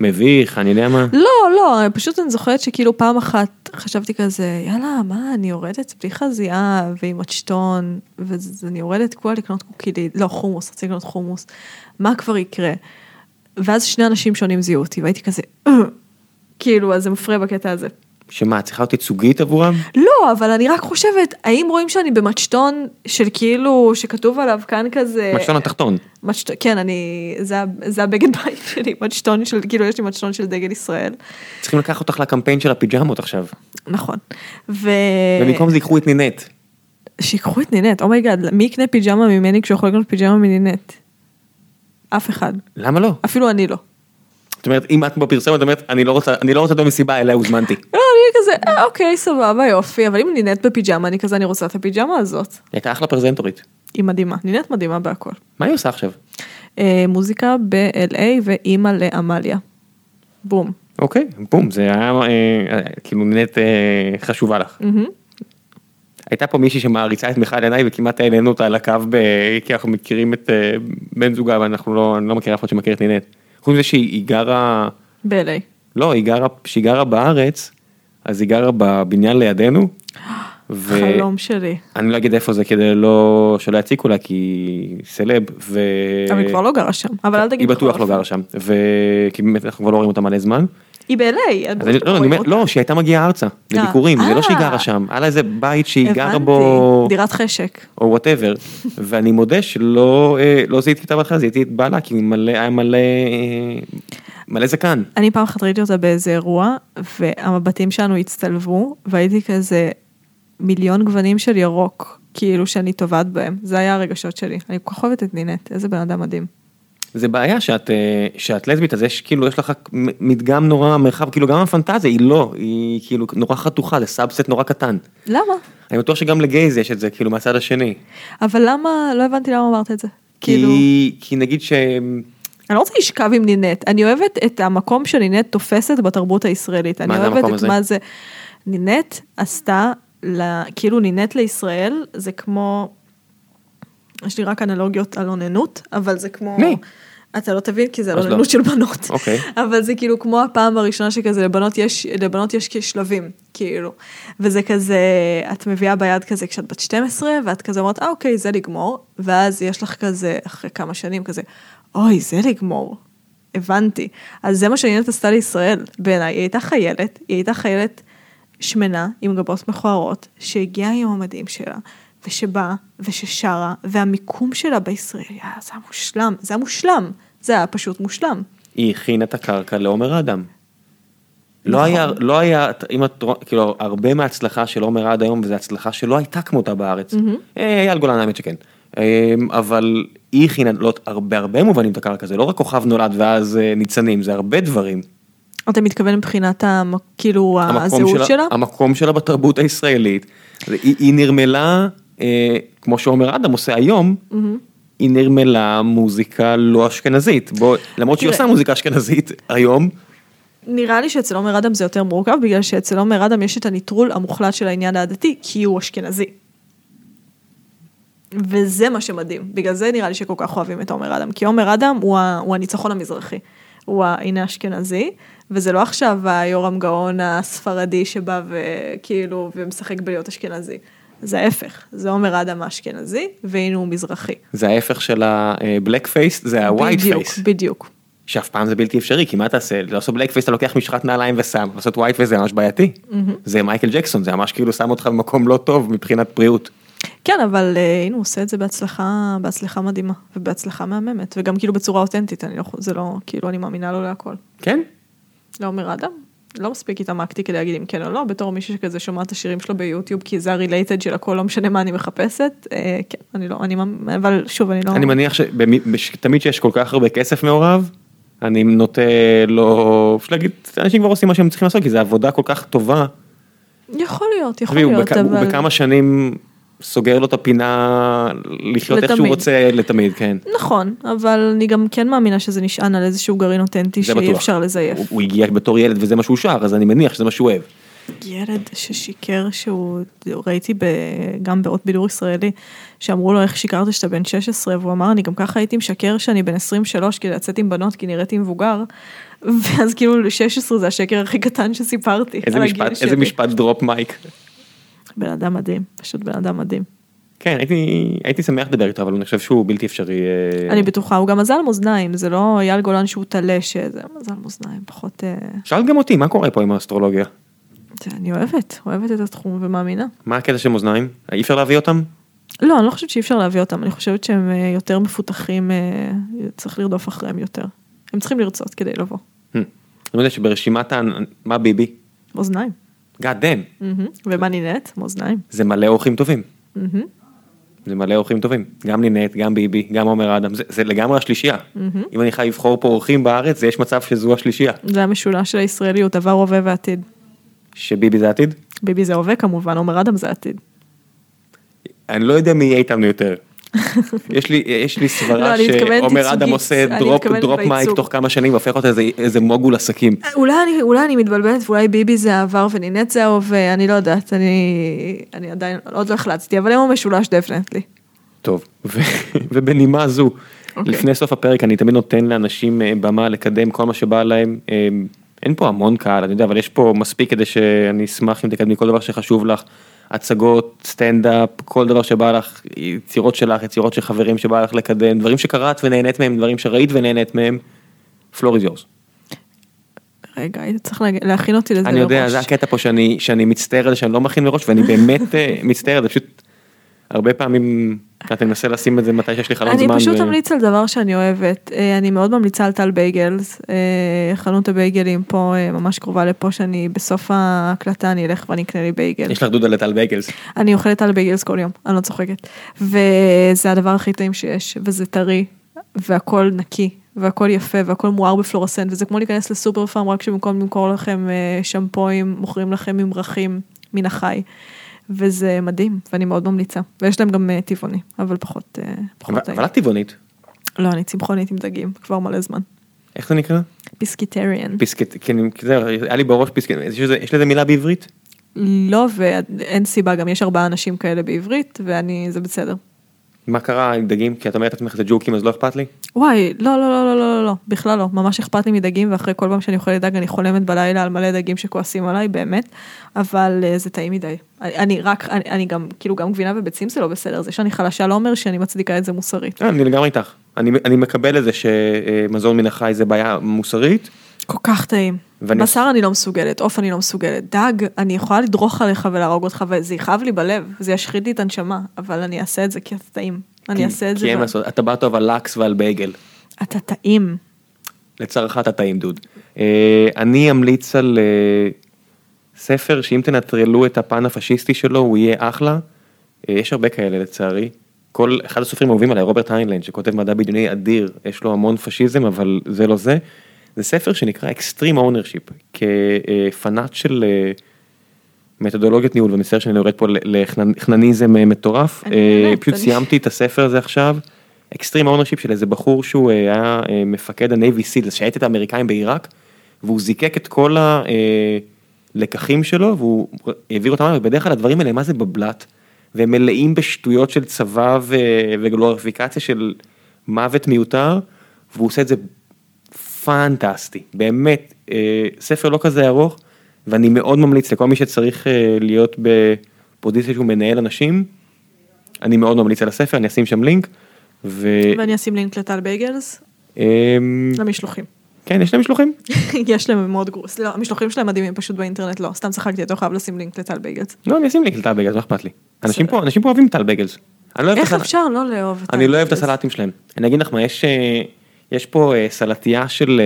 מביך, אני יודע מה. לא, לא, פשוט אני זוכרת שכאילו פעם אחת חשבתי כזה, יאללה, מה, אני יורדת בלי חזייה ועם מצ'טון, ואני יורדת כולה לקנות קוקילית, לא, חומוס, רציתי לקנות חומוס, מה כבר יקרה? ואז שני אנשים שונים זיהו אותי, והייתי כזה, "אה", כאילו, אז זה מפריע בקטע הזה. שמה, את צריכה להיות ייצוגית עבורם? לא, אבל אני רק חושבת, האם רואים שאני במצ'טון של כאילו, שכתוב עליו כאן כזה... מצ'טון התחתון. מצ'ט... כן, אני, זה, זה הבגד בית שלי, מצ'טון של, כאילו יש לי מצ'טון של דגל ישראל. צריכים לקחת אותך לקמפיין של הפיג'מות עכשיו. נכון. ו... ובמקום זה ייקחו את נינט. שיקחו את נינט, oh my god, מי יקנה פיג'מה ממני כשהוא יכול לקנות פיג'מה מנינט? אף אחד. למה לא? אפילו אני לא. זאת אומרת, אם את בפרסומת, את אומרת, אני לא רוצה, אני לא רוצה להיות במסיבה, אליה הוזמנתי. לא, כזה, אה, אוקיי, סבבה, יופי, אבל אם נינט בפיג'מה, אני כזה, אני רוצה את הפיג'מה הזאת. היא הייתה אחלה פרזנטורית. היא מדהימה, נינט מדהימה בהכל. מה היא עושה עכשיו? אה, מוזיקה ב-LA ואימא לעמליה. בום. אוקיי, בום, זה היה אה, כאילו נינט אה, חשובה לך. הייתה פה מישהי שמעריצה את מיכל עיניי וכמעט העלינו אותה על הקו, ב... כי אנחנו מכירים את בן זוגה ואנחנו לא, אני לא מכיר אף אחד שמכיר את נינט. חוץ מזה שהיא היא גרה, ב-LA. לא, היא גרה, כשהיא גרה בארץ, אז היא גרה בבניין לידינו. ו- חלום שלי. אני לא אגיד איפה זה כדי לא, שלא יציקו לה כי היא סלב. ו... אבל היא כבר לא גרה שם. אבל אל תגיד היא בטוח לא. גרה שם, וכי באמת אנחנו כבר לא רואים אותה מלא זמן. היא ב-LA. אז אני, לא, אני אומר, לא, שהיא הייתה מגיעה ארצה, לביקורים, זה לא שהיא גרה אה. שם, היה לה איזה בית שהיא גרה. בו, דירת חשק. או whatever, ואני מודה שלא אה, לא זיהיתי אותה בהתחלה, זיהיתי את בעלה, כי מלא, היה מלא, אה, מלא זקן. אני פעם אחת ראיתי אותה באיזה אירוע, והמבטים שלנו הצטלבו, והייתי כזה מיליון גוונים של ירוק, כאילו שאני טובעת בהם. זה היה הרגשות שלי. אני כל כך אוהבת את נינט, איזה בן אדם מדהים. זה בעיה שאת, אה, שאת לסבית, אז יש כאילו, יש לך מדגם נורא מרחב, כאילו גם הפנטזיה היא לא, היא כאילו נורא חתוכה, זה subset נורא קטן. למה? אני בטוח שגם ל gays יש את זה, כאילו מהצד השני. אבל למה, לא הבנתי למה אמרת את זה. כאילו, כי, כי נגיד ש... אני לא רוצה לשכב עם נינט, אני אוהבת את המקום שנינט תופסת בתרבות הישראלית. אני אוהבת את הזה? מה זה. נינט עשתה, ל- כאילו נינט לישראל, זה כמו, יש לי רק אנלוגיות על אוננות, אבל זה כמו, מי? אתה לא תבין כי זה על אז לא. של בנות. אוקיי. אבל זה כאילו כמו הפעם הראשונה שכזה לבנות יש, לבנות יש כשלבים, כאילו. וזה כזה, את מביאה ביד כזה כשאת בת 12, ואת כזה אומרת, אה אוקיי, זה לגמור, ואז יש לך כזה, אחרי כמה שנים כזה, אוי, זה לגמור. הבנתי. אז זה מה שעניינת עשתה לישראל, בעיניי. היא הייתה חיילת, היא הייתה חיילת שמנה, עם גבות מכוערות, שהגיעה עם המדים שלה, ושבאה, וששרה, והמיקום שלה בישראל, יאללה, זה היה מושלם, זה היה מושלם, זה היה פשוט מושלם. היא הכינה את הקרקע לעומר אדם. לא נכון. היה, לא היה, אם את, רואה- כאילו, הרבה מההצלחה של עומר עד היום, וזו הצלחה שלא הייתה כמותה בארץ. אה, אייל גולן האמת שכן. אה, אבל היא הכינה, לא, הרבה הרבה מובנים את הקרקע, זה לא רק כוכב נולד ואז אה, ניצנים, זה הרבה דברים. אתה מתכוון מבחינת המ- כאילו הזהות שלה? המקום שלה בתרבות הישראלית. היא, היא נרמלה, אה, כמו שעומר אדם עושה היום, היא נרמלה מוזיקה לא אשכנזית. בוא, למרות שהיא. עושה מוזיקה אשכנזית היום, נראה לי שאצל עומר אדם זה יותר מורכב, בגלל שאצל עומר אדם יש את הניטרול המוחלט של העניין העדתי, כי הוא אשכנזי. וזה מה שמדהים, בגלל זה נראה לי שכל כך אוהבים את עומר אדם, כי עומר אדם הוא, ה, הוא הניצחון המזרחי, הוא הנה אשכנזי, וזה לא עכשיו היורם גאון הספרדי שבא וכאילו ומשחק בלהיות אשכנזי, זה ההפך, זה עומר אדם האשכנזי, והנה הוא מזרחי. זה ההפך של ה black face, זה ה white בדיוק, face. בדיוק. שאף פעם זה בלתי אפשרי, כי מה תעשה? לעשות black face אתה לוקח משחת נעליים ושם, לעשות white face זה ממש בעייתי. זה מייקל ג'קסון, זה ממש כאילו שם אותך במקום לא טוב מבחינת בריאות. כן, אבל אה, הנה הוא עושה את זה בהצלחה, בהצלחה מדהימה, ובהצלחה מהממת, וגם כאילו בצורה אותנטית, אני לא, זה לא, כאילו אני מאמינה לו להכל. כן? לא עומר אדם, לא מספיק התעמקתי כדי להגיד אם כן או לא, בתור מישהו שכזה שומע את השירים שלו ביוטיוב, כי זה ה related של הכל, לא משנה מה אני מחפשת, אה, כן, אני לא, אני, אבל שוב, אני לא, אני מניח שתמיד שיש כל כך הרבה כסף מעורב, אני נוטה לא, פשוט להגיד, אנשים כבר עושים מה שהם צריכים לעשות, כי זו עבודה כל כך טובה. יכול להיות, יכול הוא להיות, בכ- הוא אבל, בכמה שנים סוגר לו את הפינה לחיות איך שהוא. רוצה לתמיד, כן. נכון, אבל אני גם כן מאמינה שזה נשען על איזשהו גרעין אותנטי שאי בטוח. אפשר לזייף. הוא- הוא הגיע בתור ילד וזה מה שהוא שר, אז אני מניח שזה מה שהוא אוהב. ילד ששיקר שהוא, ראיתי ב, גם באות בידור ישראלי, שאמרו לו איך שיקרת שאתה בן 16, והוא אמר אני גם ככה הייתי משקר שאני בן 23 כדי לצאת עם בנות כי נראיתי מבוגר, ואז כאילו 16 זה השקר הכי קטן שסיפרתי. איזה משפט. איזה משפט דרופ מייק. בן אדם מדהים, פשוט בן אדם מדהים. כן, הייתי, הייתי שמח לדבר איתו, אבל אני חושב שהוא בלתי אפשרי. אה, אני בטוחה, הוא גם מזל מאזניים, זה לא אייל גולן שהוא טלה שזה מזל מאזניים, פחות, אה, שאל גם אותי, מה קורה פה עם האסטרולוגיה? אני אוהבת, אוהבת את התחום ומאמינה. מה הקטע של מאזניים? אי אפשר להביא אותם? לא, אני לא חושבת שאי אפשר להביא אותם, אני חושבת שהם אה, יותר מפותחים, צריך לרדוף אחריהם יותר. הם צריכים לרצות כדי לבוא. Hmm. אני יודע שברשימת ה... מה ביבי? מאזניים. God damn, מהמם. ומה נינט? מאזניים. זה מלא אורחים טובים. מהמם. זה מלא אורחים טובים. גם לינט, גם ביבי, גם עומר אדם, זה, זה לגמרי השלישייה. אם אני חייב לבחור פה אורחים בארץ, יש מצב שזו השלישייה. זה המשולש של הישראליות, עבר, הווה ועתיד. שביבי זה עתיד? ביבי זה הווה כמובן, עומר אדם זה עתיד. אני לא יודע מי יהיה איתנו יותר. יש לי, יש לי לא, סברה מתכוונת שעומר. אדם עושה drop, drop mic. תוך כמה שנים והופך אותו איזה, mogul עסקים. אולי אני, אולי אני מתבלבלת, ואולי ביבי זה העבר ונינט זה ההווה, אני לא יודעת, אני, אני עדיין, עוד לא החלטתי, אבל הם המשולש definitely. טוב, ובנימה זו, אוקיי. לפני סוף הפרק אני תמיד נותן לאנשים אה, במה לקדם כל מה שבא להם. אה, אין פה המון קהל, אני יודע, אבל יש פה מספיק כדי שאני אשמח אם תקדמי כל דבר שחשוב לך. הצגות, סטנדאפ, כל דבר שבא לך, יצירות שלך, יצירות של חברים שבא לך לקדם, דברים שקראת ונהנית מהם, דברים שראית ונהנית מהם. פלור איז יורס. רגע, היית צריך להכין אותי לזה אני יודע, מראש. זה הקטע פה שאני, שאני מצטער על זה שאני לא מכין מראש ואני באמת אה, מצטער זה, פשוט הרבה פעמים אתה מנסה לשים את זה מתי שיש לי חלון זמן. אני פשוט אמליץ על דבר שאני אוהבת, אה, אני מאוד ממליצה על טל בייגלס, אה, חנות הבייגלים פה אה, ממש קרובה לפה, שאני בסוף ההקלטה אני אלך ואני אקנה לי בייגל. יש לך דודה לטל בייגלס. אני אוכלת טל בייגלס כל יום, אני לא צוחקת. וזה הדבר הכי טעים שיש, וזה טרי, והכל נקי, והכל יפה, והכל מואר בפלורסנט, וזה כמו להיכנס לסופר פארם, רק שבמקום למכור לכם שמפוים, מוכרים לכם ממרחים מן החי. וזה מדהים, ואני מאוד ממליצה. ויש להם גם אה, טבעוני, אבל פחות, אה, אבל פחות טעים. אבל את טבעונית, לא, אני צמחונית עם דגים, כבר מלא זמן. איך זה נקרא? pescatarian. pescat, כן, כי זה, היה לי בראש לזה- יש לזה מילה בעברית? לא, ואין סיבה, גם יש ארבעה אנשים כאלה בעברית, ואני, זה בסדר. מה קרה עם דגים? כי את אומרת לעצמך זה ג'וקים אז לא אכפת לי? וואי, לא, לא, לא, לא, לא, לא, לא, בכלל לא, ממש אכפת לי מדגים, ואחרי כל פעם שאני אוכלת דג אני חולמת בלילה על מלא דגים שכועסים עליי, באמת, אבל אה, זה טעים מדי. אני, אני רק, אני, אני גם, כאילו גם גבינה וביצים זה לא בסדר, זה שאני חלשה לא אומר שאני מצדיקה את זה מוסרית. אה, אני לגמרי איתך. אני, אני מקבל את זה שמזון מן החי זה בעיה מוסרית. כל כך טעים. ואני- בשר אני לא מסוגלת, עוף אני לא מסוגלת, דג, אני יכולה לדרוך עליך ולהרוג אותך, וזה יכאב לי בלב, זה ישחית לי את הנשמה, אבל אני אעשה את זה כי אתה טעים. אני כי- אעשה את זה. כי אין מה לעשות, אתה בא טוב על לקס ועל בייגל. אתה טעים. לצערך אתה טעים דוד. אה, אני אמליץ על אה, ספר שאם תנטרלו את הפן הפשיסטי שלו הוא יהיה אחלה. אה, יש הרבה כאלה לצערי. כל אחד הסופרים האהובים עליי רוברט היינלנד שכותב מדע בדיוני אדיר יש לו המון פשיזם אבל זה לא זה. זה ספר שנקרא Extreme Ownership, כפנאט של מתודולוגיות ניהול, ואני מצטער שאני יורד פה לחנניזם אה, מטורף, אה, פשוט סיימתי את הספר הזה עכשיו, Extreme Ownership של איזה בחור שהוא אה, היה מפקד Seals, שהייתי את האמריקאים בעיראק, והוא זיקק את כל הלקחים שלו, והוא העביר אותם, ובדרך כלל הדברים האלה, מה זה בבלת? והם מלאים בשטויות של צבא ו- וגלוריפיקציה של מוות מיותר, והוא עושה את זה פנטסטי, באמת, ספר לא כזה ארוך, ואני מאוד ממליץ לכל מי שצריך אה, להיות בפוזיציה שהוא מנהל אנשים, אני מאוד ממליץ על הספר, אני אשים שם לינק, ו... ואני אשים לינק לטל בייגלס, אמ, למשלוחים. כן, יש להם משלוחים? יש להם מאוד gross, לא, המשלוחים שלהם מדהימים פשוט באינטרנט, לא, סתם צחקתי, אתה לא חייב לשים לינק לטל בייגלס. לא, אני אשים לינק לטל בייגלס, מה אכפת לי? אנשים פה, אנשים פה אוהבים טל. אני לא איך אפשר לא לאהוב את אני לא אוהב את בייגלס? הסלטים שלהם. אני אגיד לך מה, יש, אה, יש פה אה, סלטייה של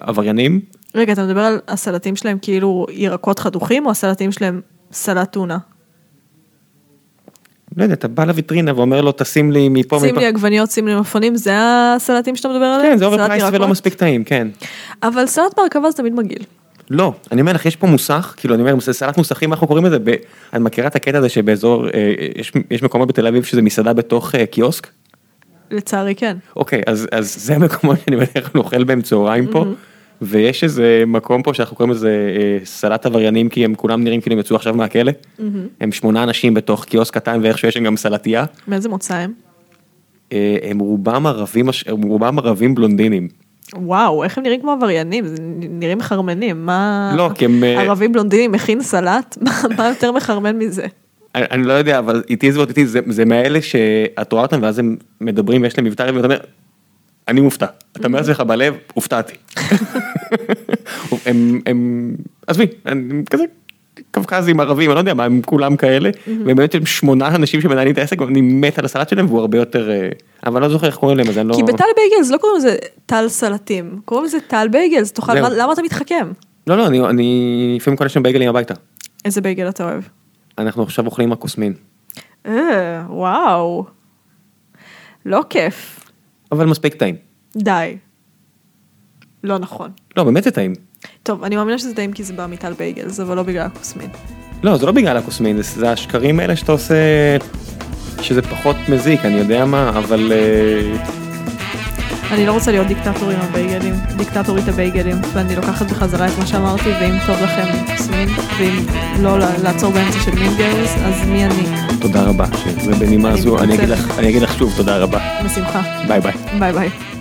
עבריינים, רגע, אתה מדבר על הסלטים שלהם כאילו ירקות חתוכים, או הסלטים שלהם סלט טונה? לא יודע, אתה בא לויטרינה ואומר לו, תשים לי מפה שים מפה. לי עגבניות, שים לי מלפפונים, זה הסלטים שאתה מדבר עליהם? כן, זה overpriced? ולא מספיק טעים, כן. אבל סלט בהרכבה זה תמיד מגעיל. לא, אני אומר לך, יש פה מוסך, כאילו אני אומר, סלט מוסכים, אנחנו קוראים לזה. את מכירה את הקטע הזה שבאזור, אה, יש, יש מקומות בתל אביב שזה מסעדה בתוך אה, קיוסק? לצערי כן. אוקיי, אז, אז זה המקומות שאני בדרך כלל אוכל בהם צהריים פה, ויש איזה מקום פה שאנחנו קוראים לזה אה, סלט עבריינים, כי הם כולם נראים כאילו הם יצאו עכשיו מהכלא. הם שמונה אנשים בתוך קיוסק קטן ואיכשהו יש שם גם סלטייה. מאיזה מוצא הם? אה, הם רובם ערבים, הם רובם ערבים בלונדינים. וואו, איך הם נראים כמו עבריינים? נראים מחרמנים, מה... לא, כי הם, אה, ערבים בלונדינים מכין סלט? מה- יותר מחרמן מזה? אני, אני לא יודע, אבל איתי זה איתי, זה, זה מאלה שאת רואה אותם ואז הם מדברים ויש להם מבטא רבי ואתה אומר, אני מופתע. אתה אומר לעצמך בלב, הופתעתי. הם, הם, עזבי, הם כזה קווקזים ערבים, אני לא יודע מה, הם כולם כאלה, ובאמת הם שמונה אנשים שמנהלים את העסק, ואני מת על הסלט שלהם והוא הרבה יותר, אה, אבל לא זוכר איך קוראים להם, אז אני לא... כי בטל בייגלס לא קוראים לזה טל סלטים, קוראים לזה טל בייגלס, תאכל, למה אתה מתחכם? לא, לא, אני, אני לפעמים קונה שם בייגלים הביתה. איזה בייגל אתה אוהב? אנחנו עכשיו אוכלים הכוסמין, אה, וואו. לא כיף. אבל מספיק טעים. די. לא נכון. לא, באמת זה טעים. טוב, אני מאמינה שזה טעים כי זה בא מטל בייגלס, אבל לא בגלל הקוסמין. לא, זה לא בגלל הקוסמין, זה, זה השקרים האלה שאתה עושה, שזה פחות מזיק, אני יודע מה, אבל אה, אני לא רוצה להיות דיקטטור עם הבייגלים, דיקטטורית הבייגלים, ואני לוקחת בחזרה את מה שאמרתי, ואם טוב לכם קוסמין, ואם לא לעצור באמצע של מינגרס, אז מי אני? תודה רבה, ובנימה זו אני אגיד מתנצלת. לך, אני אגיד לך שוב תודה רבה, בשמחה. ביי ביי. ביי ביי.